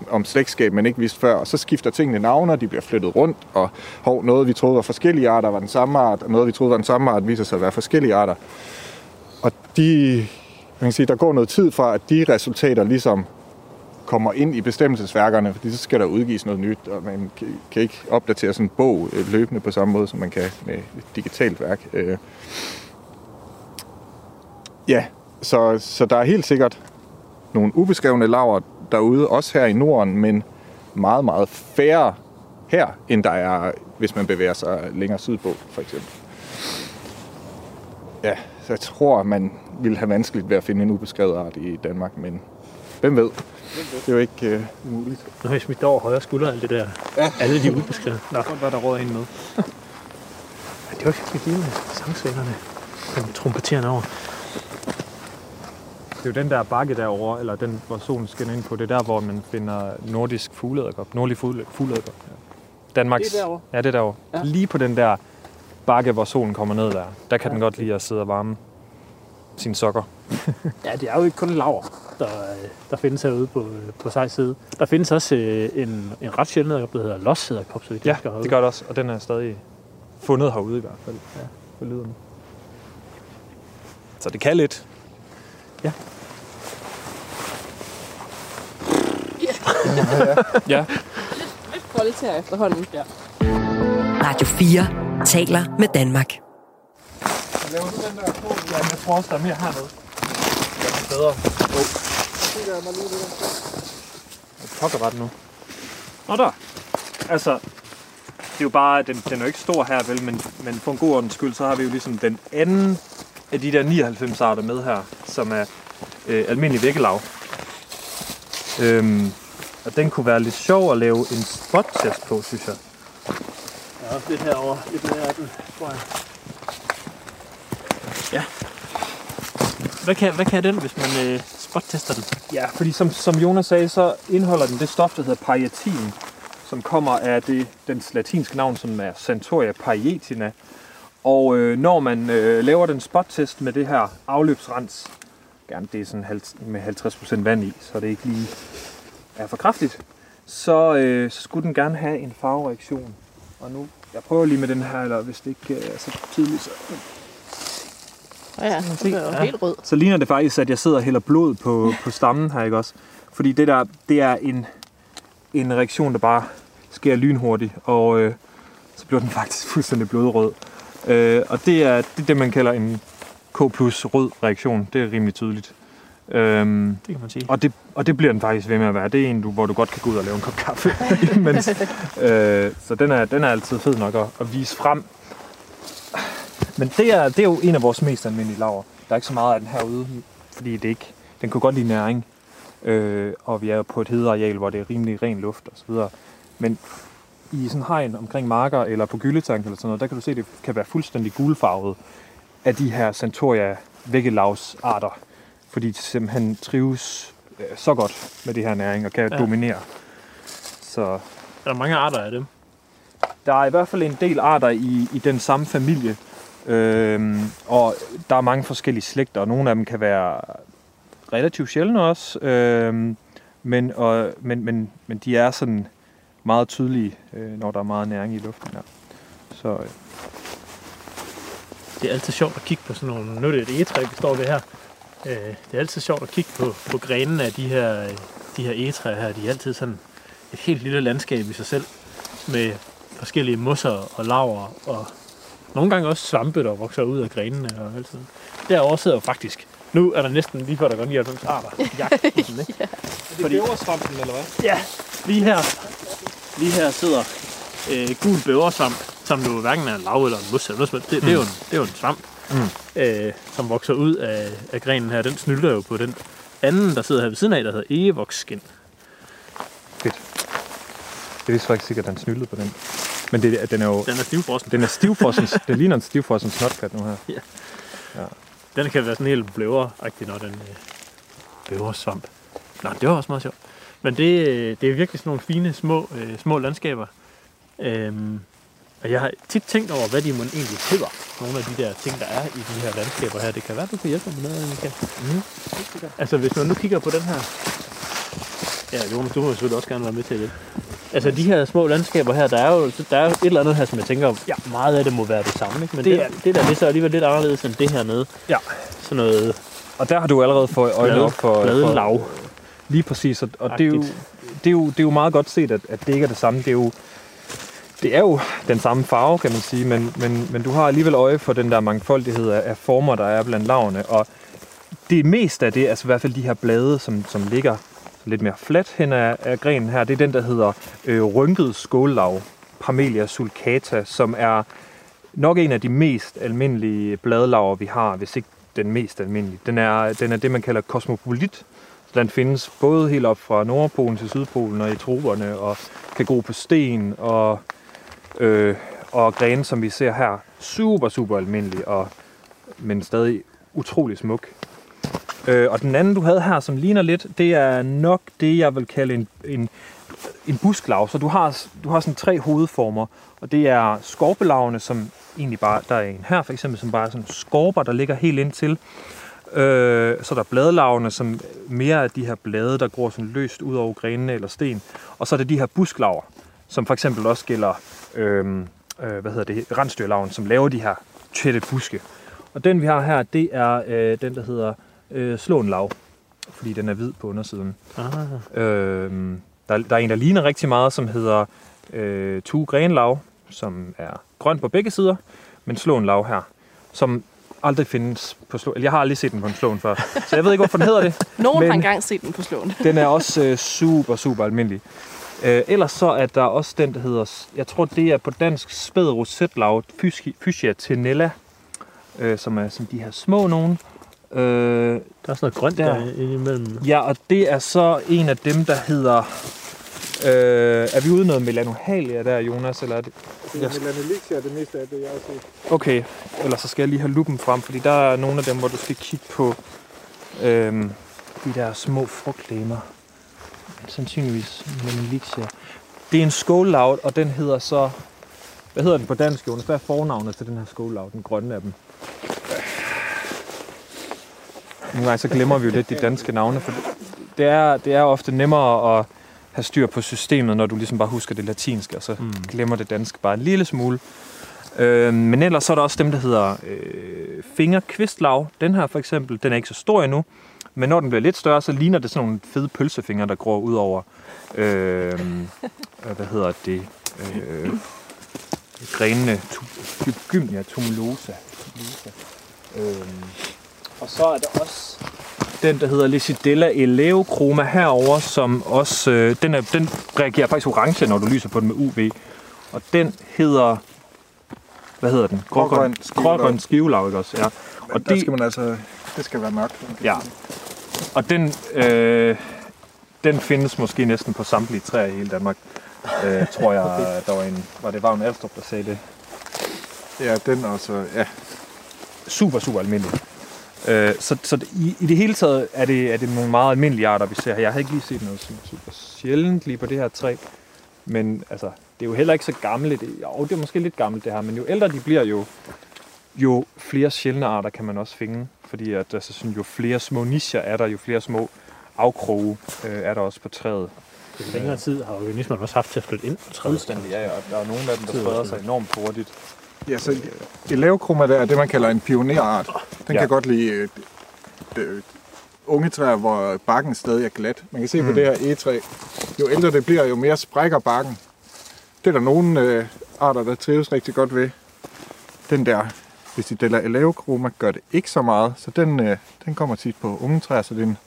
om slægtskab, man ikke vidste før, og så skifter tingene navne, og de bliver flyttet rundt, og hov, noget vi troede var forskellige arter var den samme art, og noget vi troede var den samme art viser sig at være forskellige arter. Og de, man kan sige, der går noget tid fra, at de resultater ligesom kommer ind i bestemmelsesværkerne, fordi så skal der udgives noget nyt, og man kan ikke opdatere sådan en bog øh, løbende på samme måde, som man kan med et digitalt værk. Øh. Ja, så, så der er helt sikkert nogle ubeskrevne laver derude, også her i Norden, men meget, meget færre her, end der er, hvis man bevæger sig længere sydpå, for eksempel. Ja, så jeg tror, man ville have vanskeligt ved at finde en ubeskrevet art i Danmark, men hvem ved? Det er jo ikke øh, umuligt. Nu har jeg smidt over højre skulder, alt det der. Ja. Alle de ubeskrevet. Nå. Godt, hvad der råder en med. det var ikke lige med sangsvingerne. Den trompeterende over. Det er jo den der bakke derovre, eller den, hvor solen skinner ind på. Det er der, hvor man finder nordisk fugleæderkop. Nordlig fugleæderkop. Ja. Danmarks, Det er derovre? Ja, det er derovre. Ja. Lige på den der bakke, hvor solen kommer ned der. Der kan ja. den godt lide at sidde og varme. sine sokker. Ja, det er jo ikke kun laver, der, der findes herude på, på sejs side. Der findes også øh, en, en ret sjælden edderkop, der hedder los edderkop, så jeg Ja, herude. det gør det også, og den er stadig fundet herude i hvert fald. Ja. På lyden. Så det kan lidt. Ja. Lidt koldt her efterhånden. Ja. Radio 4 taler med Danmark. Laver du den der på? Ja, jeg tror også, der er mere hernede. Det er bedre. Oh. Pokker ret nu. Nå der. Altså, det er jo bare, den, den er jo ikke stor her, vel, men, men for en god ordens skyld, så har vi jo ligesom den anden af de der 99 arter med her, som er øh, almindelig vækkelav. Øhm, og den kunne være lidt sjov at lave en spot-test på, synes jeg. Der er også lidt herovre. Lidt mere af den, tror jeg. Ja. Hvad kan, hvad kan den, hvis man øh, spot-tester den? Ja, fordi som, som Jonas sagde, så indeholder den det stof, der hedder parietin, som kommer af det, dens latinske navn, som er Centauria parietina. Og øh, når man øh, laver den spottest med det her afløbsrens, gerne det er sådan halv, med 50% vand i, så det ikke lige er for kraftigt, så, øh, så skulle den gerne have en farvereaktion. Og nu, jeg prøver lige med den her, eller hvis det ikke øh, er så tydeligt, så Ja, ja. Den er jo Ja. helt rød. så ligner det faktisk, at jeg sidder og hælder blod på, på stammen her, ikke også? Fordi det der, det er en, en reaktion, der bare sker lynhurtigt, og øh, så bliver den faktisk fuldstændig blodrød. Øh, og det er, det er det, man kalder en K plus rød reaktion. Det er rimelig tydeligt. Øhm, Det kan man sige. og, det, og det bliver den faktisk ved med at være. Det er en, du, hvor du godt kan gå ud og lave en kop kaffe. imens. øh, så den er, den er altid fed nok at, at vise frem. Men det er, det er jo en af vores mest almindelige laver. Der er ikke så meget af den herude, fordi det ikke, den kunne godt lide næring. Øh, og vi er på et hedeareal, hvor det er rimelig ren luft osv. Men i sådan hegn omkring marker eller på gyldetank eller sådan noget, der kan du se, at det kan være fuldstændig gulfarvet af de her Centauria vækkelavsarter. Fordi de simpelthen trives øh, så godt med det her næring og kan Ja. dominere. Så Er der mange arter af dem? der er i hvert fald en del arter i, i den samme familie. Øhm, og der er mange forskellige slægter, og nogle af dem kan være relativt sjældne også. Øhm, men, og, men, men, men de er sådan meget tydelige, øh, når der er meget næring i luften. Ja. Så øh, Det er altid sjovt at kigge på sådan nogle... Nu er det et egetræ, vi står ved her. Øh, det er altid sjovt at kigge på, på grenene af de her, de her egetræer her. De er altid sådan et helt lille landskab i sig selv. Med forskellige mosser og laver og nogle gange også svampe, der vokser ud af grenene og alt sådan. Derovre sidder jo faktisk... Nu er der næsten lige før, der går 99 arter. Jagt, på den, ikke? er det Fordi- bæversvampen, eller hvad? Ja, lige her, lige her sidder øh, gul bæversvamp, som jo hverken er en lav eller en mus eller noget det, det, er jo en, det er jo en svamp, Mm. øh, som vokser ud af, af grenen her. Den snylter jo på den anden, der sidder her ved siden af, der hedder egevoksskind. Det vidste faktisk ikke, at den snyldede på den. Men det, den er jo Den er stivfrossen. den er stivfrossen. den ligner en stivfrossen snotkat nu her. Den kan være sådan helt bløveragtig, når den øh, bæversvamp. Nå, det var også meget sjovt. Men det, øh, det er virkelig sådan nogle fine små, øh, små landskaber. Øhm, og jeg har tit tænkt over, hvad de må egentlig hedder. Nogle af de der ting, der er i de her landskaber her. Det kan være, du kan hjælpe mig med noget, Michael. Mm. Altså, hvis man nu kigger på den her... Ja, Jonas, du må selvfølgelig også gerne være med til det. Altså, de her små landskaber her, der er jo der er jo et eller andet her, som jeg tænker, ja, meget af det må være det samme, ikke? Men det, Det det, det der, det er så alligevel lidt anderledes end det her nede. Ja. Sådan noget Og der har du allerede fået øjnene Blade- op for... bladelav. for lige præcis. Og, og det, er jo, det, er jo, det er jo meget godt set, at, at det ikke er det samme. Det er jo, det er jo den samme farve, kan man sige, men, men, men du har alligevel øje for den der mangfoldighed af, af former, der er blandt lavene. Og det meste af det, altså i hvert fald de her blade, som, som ligger lidt mere fladt hen af, af grenen her, det er den, der hedder øh, rynket skållav, Parmelia sulcata, som er nok en af de mest almindelige bladlaver, vi har, hvis ikke den mest almindelige. Den er, den er det, man kalder kosmopolit. Så den findes både helt op fra Nordpolen til Sydpolen og i troperne, og kan gro på sten og, øh, og grene, som vi ser her. Super, super almindelig, og, men stadig utrolig smuk. Øh, og den anden, du havde her, som ligner lidt, det er nok det, jeg vil kalde en, en, en busklav. Så du har, du har sådan tre hovedformer, og det er skorpelavene, som egentlig bare, der er en her for eksempel, som bare er sådan skorper, der ligger helt ind til. Øh, så er der bladlavene, som mere er de her blade, der gror sådan løst ud over grenene eller sten. Og så er det de her busklaver, som for eksempel også gælder, øh, øh, hvad hedder det, rensdyrlaven, som laver de her tætte buske. Og den vi har her, det er øh, den, der hedder øh, slåenlav, fordi den er hvid på undersiden. Ah. Øh, der, der er en, der ligner rigtig meget, som hedder øh, Tue Grenlav, som er grøn på begge sider, men slåenlav her, som aldrig findes på slåen. Jeg har aldrig set den på en slåen før, så jeg ved ikke, hvorfor den hedder det. Nogen Men- har engang set den på slåen. Den er også øh, super, super almindelig. Øh, ellers så er der også den, der hedder, jeg tror det er på dansk spæd rosetlav, Fuchsia tenella, øh, som er sådan de her små nogen. Øh, Der er sådan noget grønt der, Der. imellem. ja, og det er så en af dem, der hedder... Øh, er vi ude noget melanohalia der, Jonas? Eller er det? Det er melanelixia, det meste af det, jeg har set. Okay, ellers så skal jeg lige have lupen frem, fordi der er nogle af dem, hvor du skal kigge på øhm, de der små frugtlemer. Sandsynligvis melanelixia. Det er en skållaut, og den hedder så... Hvad hedder den på dansk, Jonas? Hvad er fornavnet til den her skållaut, den grønne af dem? Nogle gange så glemmer vi jo lidt de danske navne, for det er, det er ofte nemmere at have styr på systemet, når du ligesom bare husker det latinske, og så mm. glemmer det danske bare en lille smule. Øh, men ellers så er der også dem, der hedder øh, fingerkvistlav. Den her for eksempel, den er ikke så stor endnu, men når den bliver lidt større, så ligner det sådan nogle fede pølsefingre, der går ud over, øh, øh, hvad hedder det, øh, grenene, gymnia tumulosa. Øh, og så er der også den, der hedder Lecidella eleochroma herover, som også, øh, den, er, den reagerer faktisk orange, når du lyser på den med UV. Og den hedder, hvad hedder den? Grågrøn. Grågrøn ikke også? Ja. Og Og der det- skal man altså... Det skal være mørkt. Ja. Og den, øh, den findes måske næsten på samtlige træer i hele Danmark. Øh, tror jeg, der var en, var det Vagn Alstrup, der sagde det. Ja, den også. Ja, super, super almindelig. Øh, så så i, i det hele taget er det, er det nogle meget almindelige arter, vi ser her. Jeg har ikke lige set noget sådan super sjældent lige på det her træ. Men altså, det er jo heller ikke så gammelt. Det, jo, det er måske lidt gammelt det her, men jo ældre de bliver, jo, jo flere sjældne arter kan man også finde. Fordi at, altså, sådan, jo flere små nischer er der, jo flere små afkroge øh, er der også på træet. I længere tid har organismerne også haft til at flytte ind på træet. Fuldstændig, ja, ja. Og der er nogle af dem, der spreder sig enormt hurtigt. ja så eleokroma der er det, man kalder en pionerart. Den Ja. kan godt lide øh, øh, unge træer, hvor barken stadig er glat. Man kan se mm. på Mm. det her egetræ. Jo ældre det bliver, jo mere sprækker barken. Det er der nogle øh, arter, der trives rigtig godt ved. Den der Decidella eleokroma gør det ikke så meget, så den, øh, den kommer tit på unge træer, så den,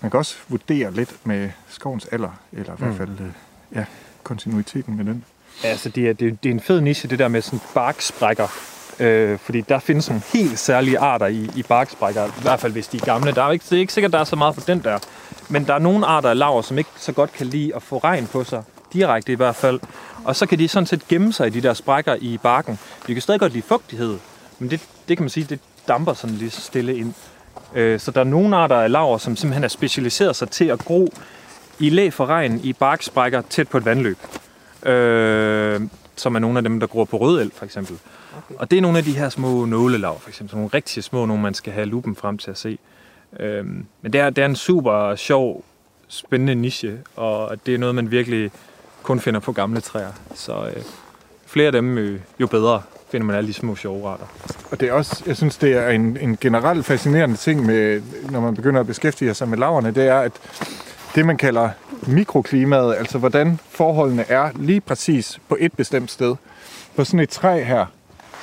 man kan også vurdere lidt med skovens alder, eller i hvert Mm. fald øh, ja, kontinuiteten med den. Altså, det er, det, er- det er en fed niche, det der med sådan barksprækker. Øh, fordi der findes nogle helt særlige arter i, i barksprækker, i hvert fald hvis de er gamle. Der er ikke, det er ikke sikkert, der er så meget for den der. Men der er nogle arter af laver, som ikke så godt kan lide at få regn på sig, direkte i hvert fald. Og så kan de sådan set gemme sig i de der sprækker i barken. De kan stadig godt lide fugtighed, men det, det kan man sige, det damper sådan lige stille ind. Øh, så der er nogle arter af laver, som simpelthen er specialiseret sig til at gro i læ for regn i barksprækker tæt på et vandløb øh, som er nogle af dem, der gror på rødel, for eksempel. Okay. Og det er nogle af de her små nålelav, for eksempel. Nogle rigtig små, nogle man skal have lupen frem til at se. Øh, men det er, det er en super sjov, spændende niche, og det er noget, man virkelig kun finder på gamle træer. Så øh, flere af dem, øh, jo bedre finder man alle de små sjove retter. Og det er også, jeg synes, det er en, en generelt fascinerende ting, med, når man begynder at beskæftige sig med laverne, det er, at det, man kalder mikroklimaet, altså hvordan forholdene er lige præcis på et bestemt sted. På sådan et træ her,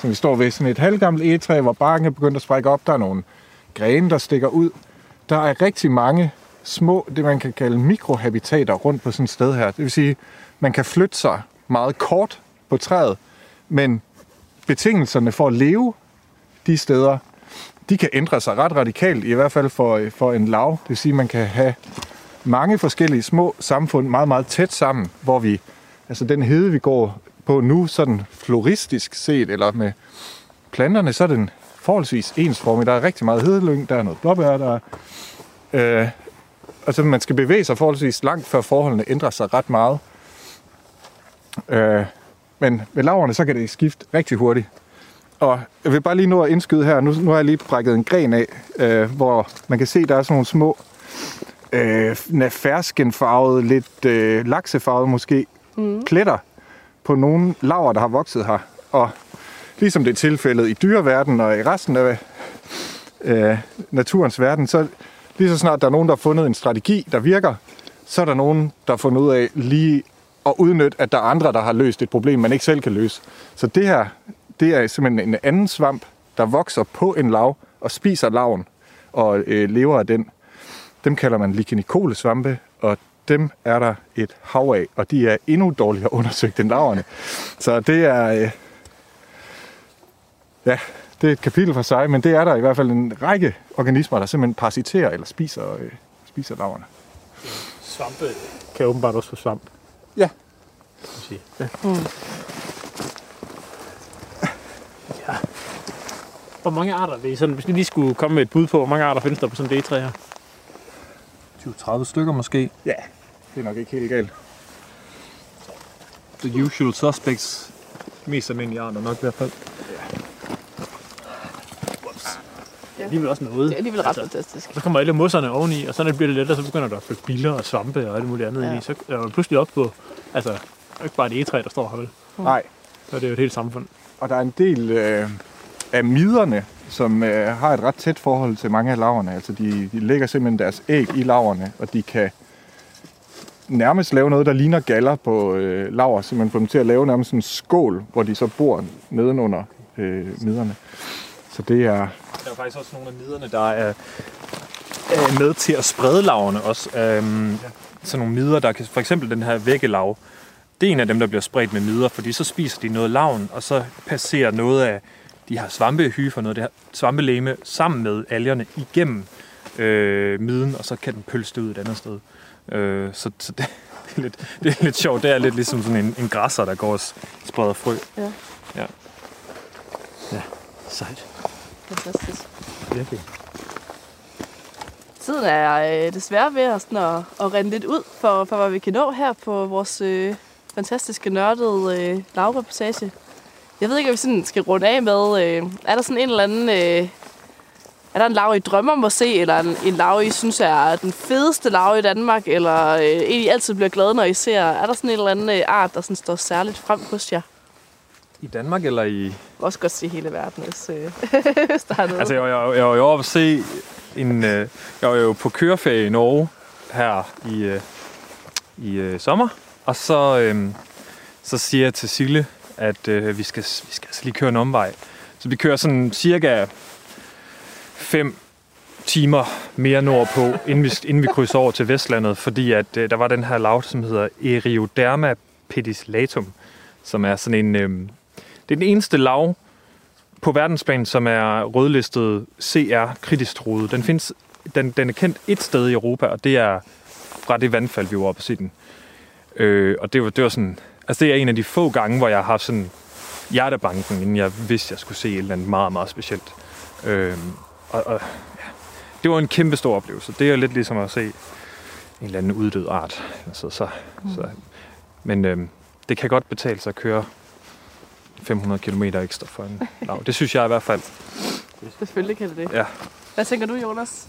som vi står ved, sådan et halvgammelt egetræ, hvor barken er begyndt at sprække op, der er nogle grene, der stikker ud. Der er rigtig mange små, det man kan kalde mikrohabitater rundt på sådan et sted her. Det vil sige, man kan flytte sig meget kort på træet, men betingelserne for at leve de steder, de kan ændre sig ret radikalt, i hvert fald for, øh, for en lav. Det vil sige, at man kan have mange forskellige små samfund meget, meget tæt sammen, hvor vi, altså den hede, vi går på nu, sådan floristisk set, eller med planterne, så er den forholdsvis ensformig. Der er rigtig meget hedelyng, der er noget blåbær, der er, øh, altså man skal bevæge sig forholdsvis langt, før forholdene ændrer sig ret meget. Øh, men ved laverne, så kan det skifte rigtig hurtigt. Og jeg vil bare lige nå at indskyde her. Nu, nu har jeg lige brækket en gren af, øh, hvor man kan se, der er sådan nogle små øh, ferskenfarvede, lidt øh, laksefarvede måske, mm. pletter på nogle laver, der har vokset her. Og ligesom det er tilfældet i dyreverdenen og i resten af øh, naturens verden, så lige så snart der er nogen, der har fundet en strategi, der virker, så er der nogen, der har fundet ud af lige at udnytte, at der er andre, der har løst et problem, man ikke selv kan løse. Så det her, det er simpelthen en anden svamp, der vokser på en lav og spiser laven og øh, lever af den. Dem kalder man lichenicole-svampe, og dem er der et hav af, og de er endnu dårligere undersøgt end laverne. Så det er... Øh, ja, det er et kapitel for sig, men det er der i hvert fald en række organismer, der simpelthen parasiterer eller spiser, øh, spiser laverne. Svampe kan åbenbart også få svamp. Ja. kan man sige. Ja. ja. Hvor mange arter vil I sådan, hvis vi lige skulle komme med et bud på, hvor mange arter findes der på sådan et D3 her? 20-30 stykker måske. Ja, det er nok ikke helt galt. The usual suspects. Mest almindelige arter nok i hvert fald. Det er alligevel også noget. Det er alligevel ret fantastisk. Så kommer alle mosserne oveni, og så når det bliver lidt lettere, så begynder der at flytte biller og svampe og alt muligt andet Ja. ind i. Så er der pludselig op på, altså, ikke bare et egetræ, der står her, vel? Nej, Så er det jo et helt samfund. og der er en del øh, af miderne, som øh, har et ret tæt forhold til mange af laverne. Altså de, de lægger simpelthen deres æg i laverne, og de kan nærmest lave noget, der ligner galler på øh, laver, simpelthen få dem til at lave nærmest en skål, hvor de så bor nedenunder øh, miderne. Så det er... Der er faktisk også nogle af miderne, der er, er med til at sprede laverne også. Øhm, sådan nogle midder, der kan, for eksempel den her væggelav, det er en af dem, der bliver spredt med midder, fordi så spiser de noget lavn, og så passerer noget af de her svampehyfer, noget af det her svampelæme, sammen med algerne igennem øh, midden, og så kan den pølse det ud et andet sted. Øh, så så det, det, er lidt, det er lidt sjovt. Det er lidt ligesom sådan en, en græsser, der går og spreder frø. Ja. Ja. Sejt. Fantastisk. Virkelig. Tiden er øh, desværre ved at, sådan at, at rende lidt ud for, for, hvad vi kan nå her på vores øh, fantastiske nørdede øh, lavreportage. Jeg ved ikke, om vi sådan skal runde af med, øh, er der sådan en eller anden... Øh, er der en lav, I drømmer om at se, eller en, en lav, I synes er den fedeste lav i Danmark, eller øh, en, I altid bliver glade, når I ser? Er der sådan en eller anden øh, art, der sådan står særligt frem hos jer? I Danmark eller i... Også godt se hele verden, hvis, øh, er noget. Altså, jeg, jeg, jeg var jo oppe at se en... Øh, jeg var jo på køreferie i Norge her i, øh, i øh, sommer. Og så, øh, så siger jeg til Sille, at øh, vi, skal, vi skal altså lige køre en omvej. Så vi kører sådan cirka 5 timer mere nordpå, inden vi, inden vi krydser over til Vestlandet, fordi at øh, der var den her lav, som hedder Erioderma pedislatum, som er sådan en... Øh, det er den eneste lav, på verdensplan, som er rødlistet CR kritisk truet. Den, findes, den, den er kendt et sted i Europa, og det er fra det vandfald, vi var oppe at se den. Øh, og det var, det var sådan... Altså, det er en af de få gange, hvor jeg har haft sådan hjertebanken, inden jeg vidste, jeg skulle se et eller andet meget, meget specielt. Øh, og, og ja, det var en kæmpe stor oplevelse. Det er lidt ligesom at se en eller anden uddød art. Altså, så, så, men øh, det kan godt betale sig at køre 500 km ekstra for en lav. Det synes jeg i hvert fald. Selvfølgelig kan det det. Ja. Hvad tænker du, Jonas?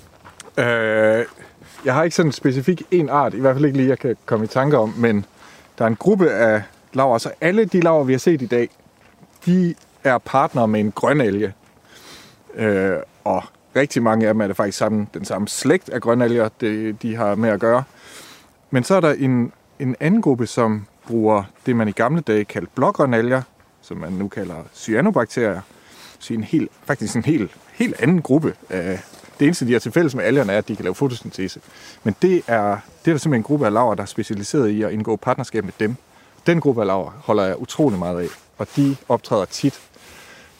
Øh, jeg har ikke sådan specifik en art, i hvert fald ikke lige, jeg kan komme i tanke om, men der er en gruppe af laver, så alle de laver, vi har set i dag, de er partnere med en grønalge. Øh, og rigtig mange af dem er det faktisk samme, den samme slægt af grønalger, det, de har med at gøre. Men så er der en, en anden gruppe, som bruger det, man i gamle dage kaldte blågrønalger, som man nu kalder cyanobakterier. Så en helt, faktisk en helt, helt anden gruppe. af- Det eneste, de har til fælles med algerne, er, at de kan lave fotosyntese. Men det er, det er der simpelthen en gruppe af laver, der er specialiseret i at indgå partnerskab med dem. Den gruppe af laver holder jeg utrolig meget af, og de optræder tit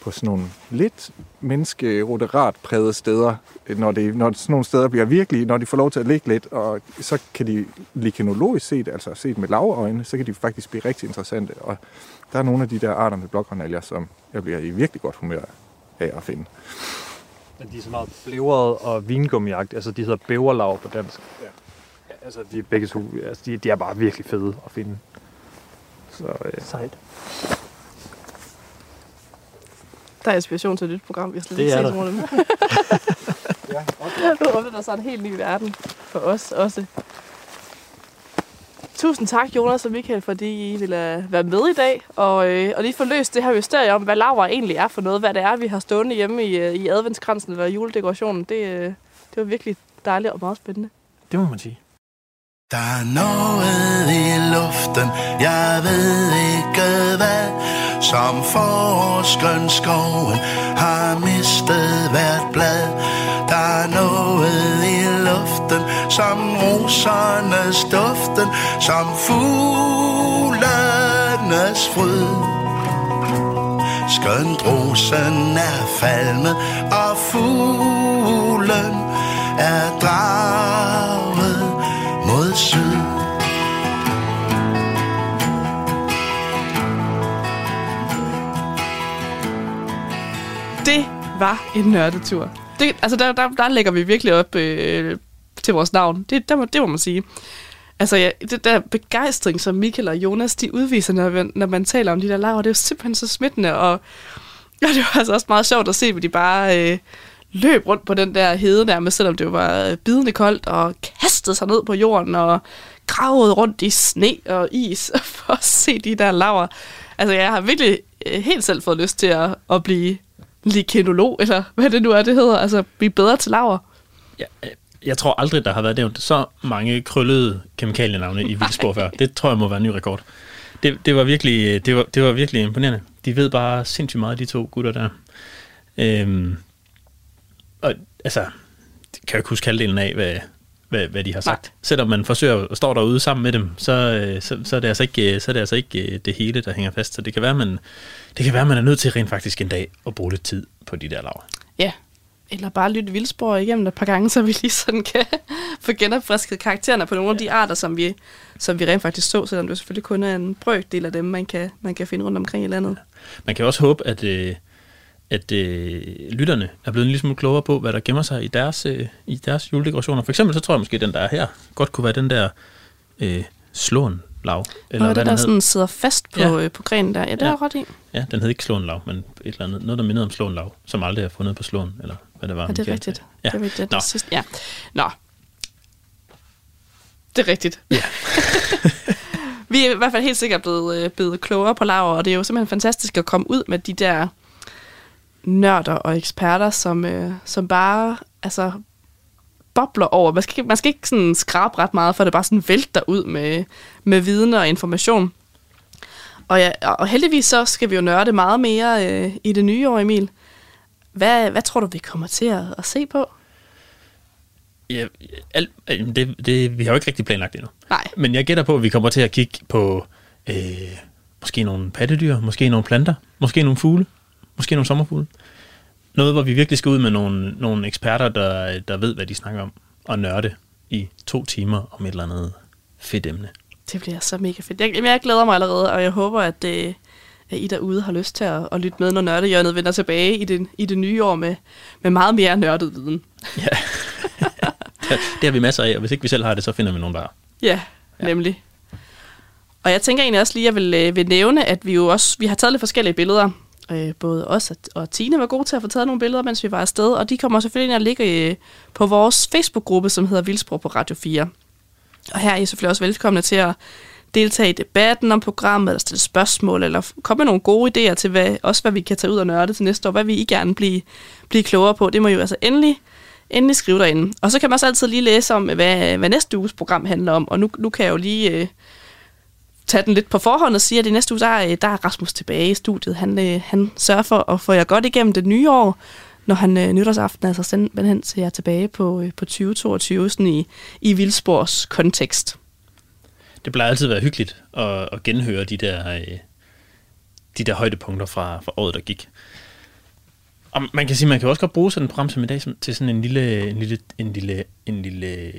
på sådan nogle lidt menneskeroderat prægede steder, når, det, når sådan nogle steder bliver virkelig, når de får lov til at ligge lidt, og så kan de likenologisk set, altså set med lavøjne, så kan de faktisk blive rigtig interessante. Og der er nogle af de der arter med blågrønalger, som jeg bliver i virkelig godt humør af at finde. Men de er så meget blævret og vingummiagt. Altså, de hedder bæverlav på dansk. Ja. Altså, de er begge to, altså, de, de er bare virkelig fede at finde. Så, øh, Sejt. Der er inspiration til et nyt program, vi har slet Det ikke er set der. nogen af dem. Nu åbner der så en helt ny verden for os også. Tusind tak, Jonas og Michael, fordi I ville være med i dag. Og, øh, og lige få løst det her mysterie om, hvad laver egentlig er for noget. Hvad det er, vi har stående hjemme i, øh, i adventskransen eller juledekorationen. Det, øh, det var virkelig dejligt og meget spændende. Det må man sige. Der er noget i luften, jeg ved ikke hvad, som forårsgrønskoven har mistet hvert blad. Der er noget i luften, som rosernes duften, som fuglenes fryd. Skønt rosen er falmet, og fuglen er draget mod syd. Var en nørdetur. Det, altså, der, der, der lægger vi virkelig op øh, til vores navn. Det, der det må man sige. Altså, ja, det der begejstring, som Michael og Jonas, de udviser, når man, når man taler om de der laver, det er jo simpelthen så smittende, og ja, det var altså også meget sjovt at se, hvor de bare øh, løb rundt på den der hede nærmest, selvom det var øh, bidende koldt, og kastede sig ned på jorden, og gravede rundt i sne og is, for at se de der laver. Altså, jeg har virkelig øh, helt selv fået lyst til at, at blive likinolog, eller hvad det nu er, det hedder. Altså, blive bedre til laver. Ja, øh, jeg tror aldrig, der har været nævnt så mange krøllede kemikalienavne i Vildspor før. Det tror jeg må være en ny rekord. Det, det, var virkelig, øh, det, var, det var virkelig imponerende. De ved bare sindssygt meget, de to gutter der. Øhm, og altså, kan jeg ikke huske halvdelen af, hvad, hvad, hvad de har sagt. Nej. Selvom man forsøger at stå derude sammen med dem, så, øh, så, så, er det altså ikke, så er det altså ikke øh, det hele, der hænger fast. Så det kan være, man, det kan være, man er nødt til rent faktisk en dag at bruge lidt tid på de der laver. Ja. Eller bare lytte vildspor igennem et par gange, så vi lige sådan kan få genopfrisket karaktererne på nogle af de arter, som vi, som vi rent faktisk så, selvom det selvfølgelig kun er en brøkdel af dem, man kan, man kan finde rundt omkring i landet. Man kan også håbe, at, øh, at øh, lytterne er blevet en lille smule klogere på, hvad der gemmer sig i deres, øh, i deres juledekorationer. For eksempel så tror jeg måske, at den der er her godt kunne være den der øh, slåen lav. Eller og det den der hed. sådan sidder fast på, Ja. øh, på grenen der. Ja, det Ja. er ret i. Ja, den hed ikke slåen lav, men et eller andet, noget, der mindede om slåen lav, som aldrig er fundet på slåen, eller hvad det var. Ja, det er rigtigt. Ja. Det er rigtigt. Nå. Sidste. Ja. Nå. Det er rigtigt. Ja. vi er i hvert fald helt sikkert blevet, øh, blevet klogere på laver, og det er jo simpelthen fantastisk at komme ud med de der nørder og eksperter, som, øh, som bare altså, bobler over. Man skal, ikke- man skal ikke sådan skrabe ret meget, for det bare sådan vælter ud med, med viden og information. Og, ja, og heldigvis så skal vi jo nørde meget mere øh, i det nye år, Emil. Hvad, hvad tror du, vi kommer til at, at se på? Ja, alt, øh, det, det, vi har jo ikke rigtig planlagt endnu. Nej. Men jeg gætter på, at vi kommer til at kigge på øh, måske nogle pattedyr, måske nogle planter, måske nogle fugle, måske nogle sommerfugle. Noget, hvor vi virkelig skal ud med nogle, nogle eksperter, der, der ved, hvad de snakker om, og nørde i to timer om et eller andet fedt emne. Det bliver så mega fedt. Jeg, jeg glæder mig allerede, og jeg håber, at, øh, at I derude har lyst til at, at lytte med, når nørdehjørnet vender tilbage i det, i det nye år med, med meget mere nørdet viden. Ja. det har vi masser af, og hvis ikke vi selv har det, så finder vi nogen, der har. Ja, ja. nemlig. Og jeg tænker egentlig også lige, at jeg vil, øh, vil nævne, at vi jo også vi har taget lidt forskellige billeder. Øh, både os og, og Tine var gode til at få taget nogle billeder, mens vi var afsted, og de kommer selvfølgelig ind og ligger øh, på vores Facebook-gruppe, som hedder Vildsprog på Radio 4. Og her er I selvfølgelig også velkomne til at deltage i debatten om programmet, eller stille spørgsmål, eller komme med nogle gode idéer til, hvad, også hvad vi kan tage ud og nørde til næste år, hvad vi I gerne blive, blive klogere på. Det må I jo altså endelig, endelig skrive derinde. Og så kan man også altid lige læse om, hvad, hvad næste uges program handler om, og nu, nu kan jeg jo lige øh, tage den lidt på forhånd og sige, at i næste uge, der, er, der er Rasmus tilbage i studiet. Han, øh, han sørger for at få jer godt igennem det nye år, når han øh, nytårsaften altså simpelthen ser jer tilbage på, øh, på 2022, sådan i, i Vildspors kontekst. Det plejer altid at være hyggeligt at, at genhøre de der, øh, de der højdepunkter fra, fra året, der gik. Og man kan sige, man kan også godt bruge sådan et program som i dag som, til sådan en lille, en lille, en lille, en lille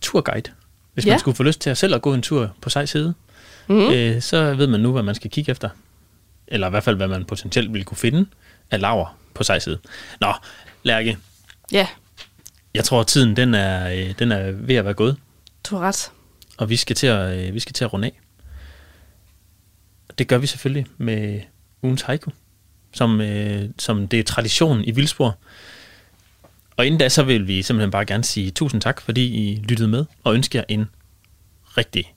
turguide. Hvis. Ja. man skulle få lyst til at selv at gå en tur på sej side, Mm. øh, så ved man nu, hvad man skal kigge efter. Eller i hvert fald, hvad man potentielt ville kunne finde af laver på sej side. Nå, Lærke, Ja, jeg tror, at tiden den er, øh, den er ved at være gået. du har ret. Og vi skal til at, øh, vi skal til at runde af. Det gør vi selvfølgelig med ugens haiku, som, øh, som det er tradition i Vildsborg. Og inden da, så vil vi simpelthen bare gerne sige tusind tak, fordi I lyttede med, og ønsker jer en rigtig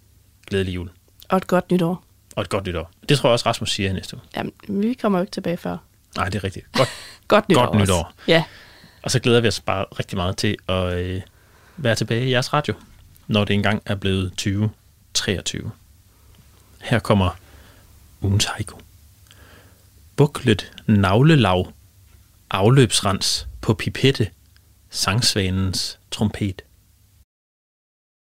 glædelig jul. Og et godt nytår. Og et godt nytår. Det tror jeg også, Rasmus siger næste uge. Jamen, vi kommer jo ikke tilbage før. Nej, det er rigtigt. Godt, Godt nytår godt nytår. Ja. Og så glæder vi os bare rigtig meget til at øh, være tilbage i jeres radio, når det engang er blevet 2023. Her kommer ugens haiku. Buklet navlelav, afløbsrens på pipette, sangsvanens trompet.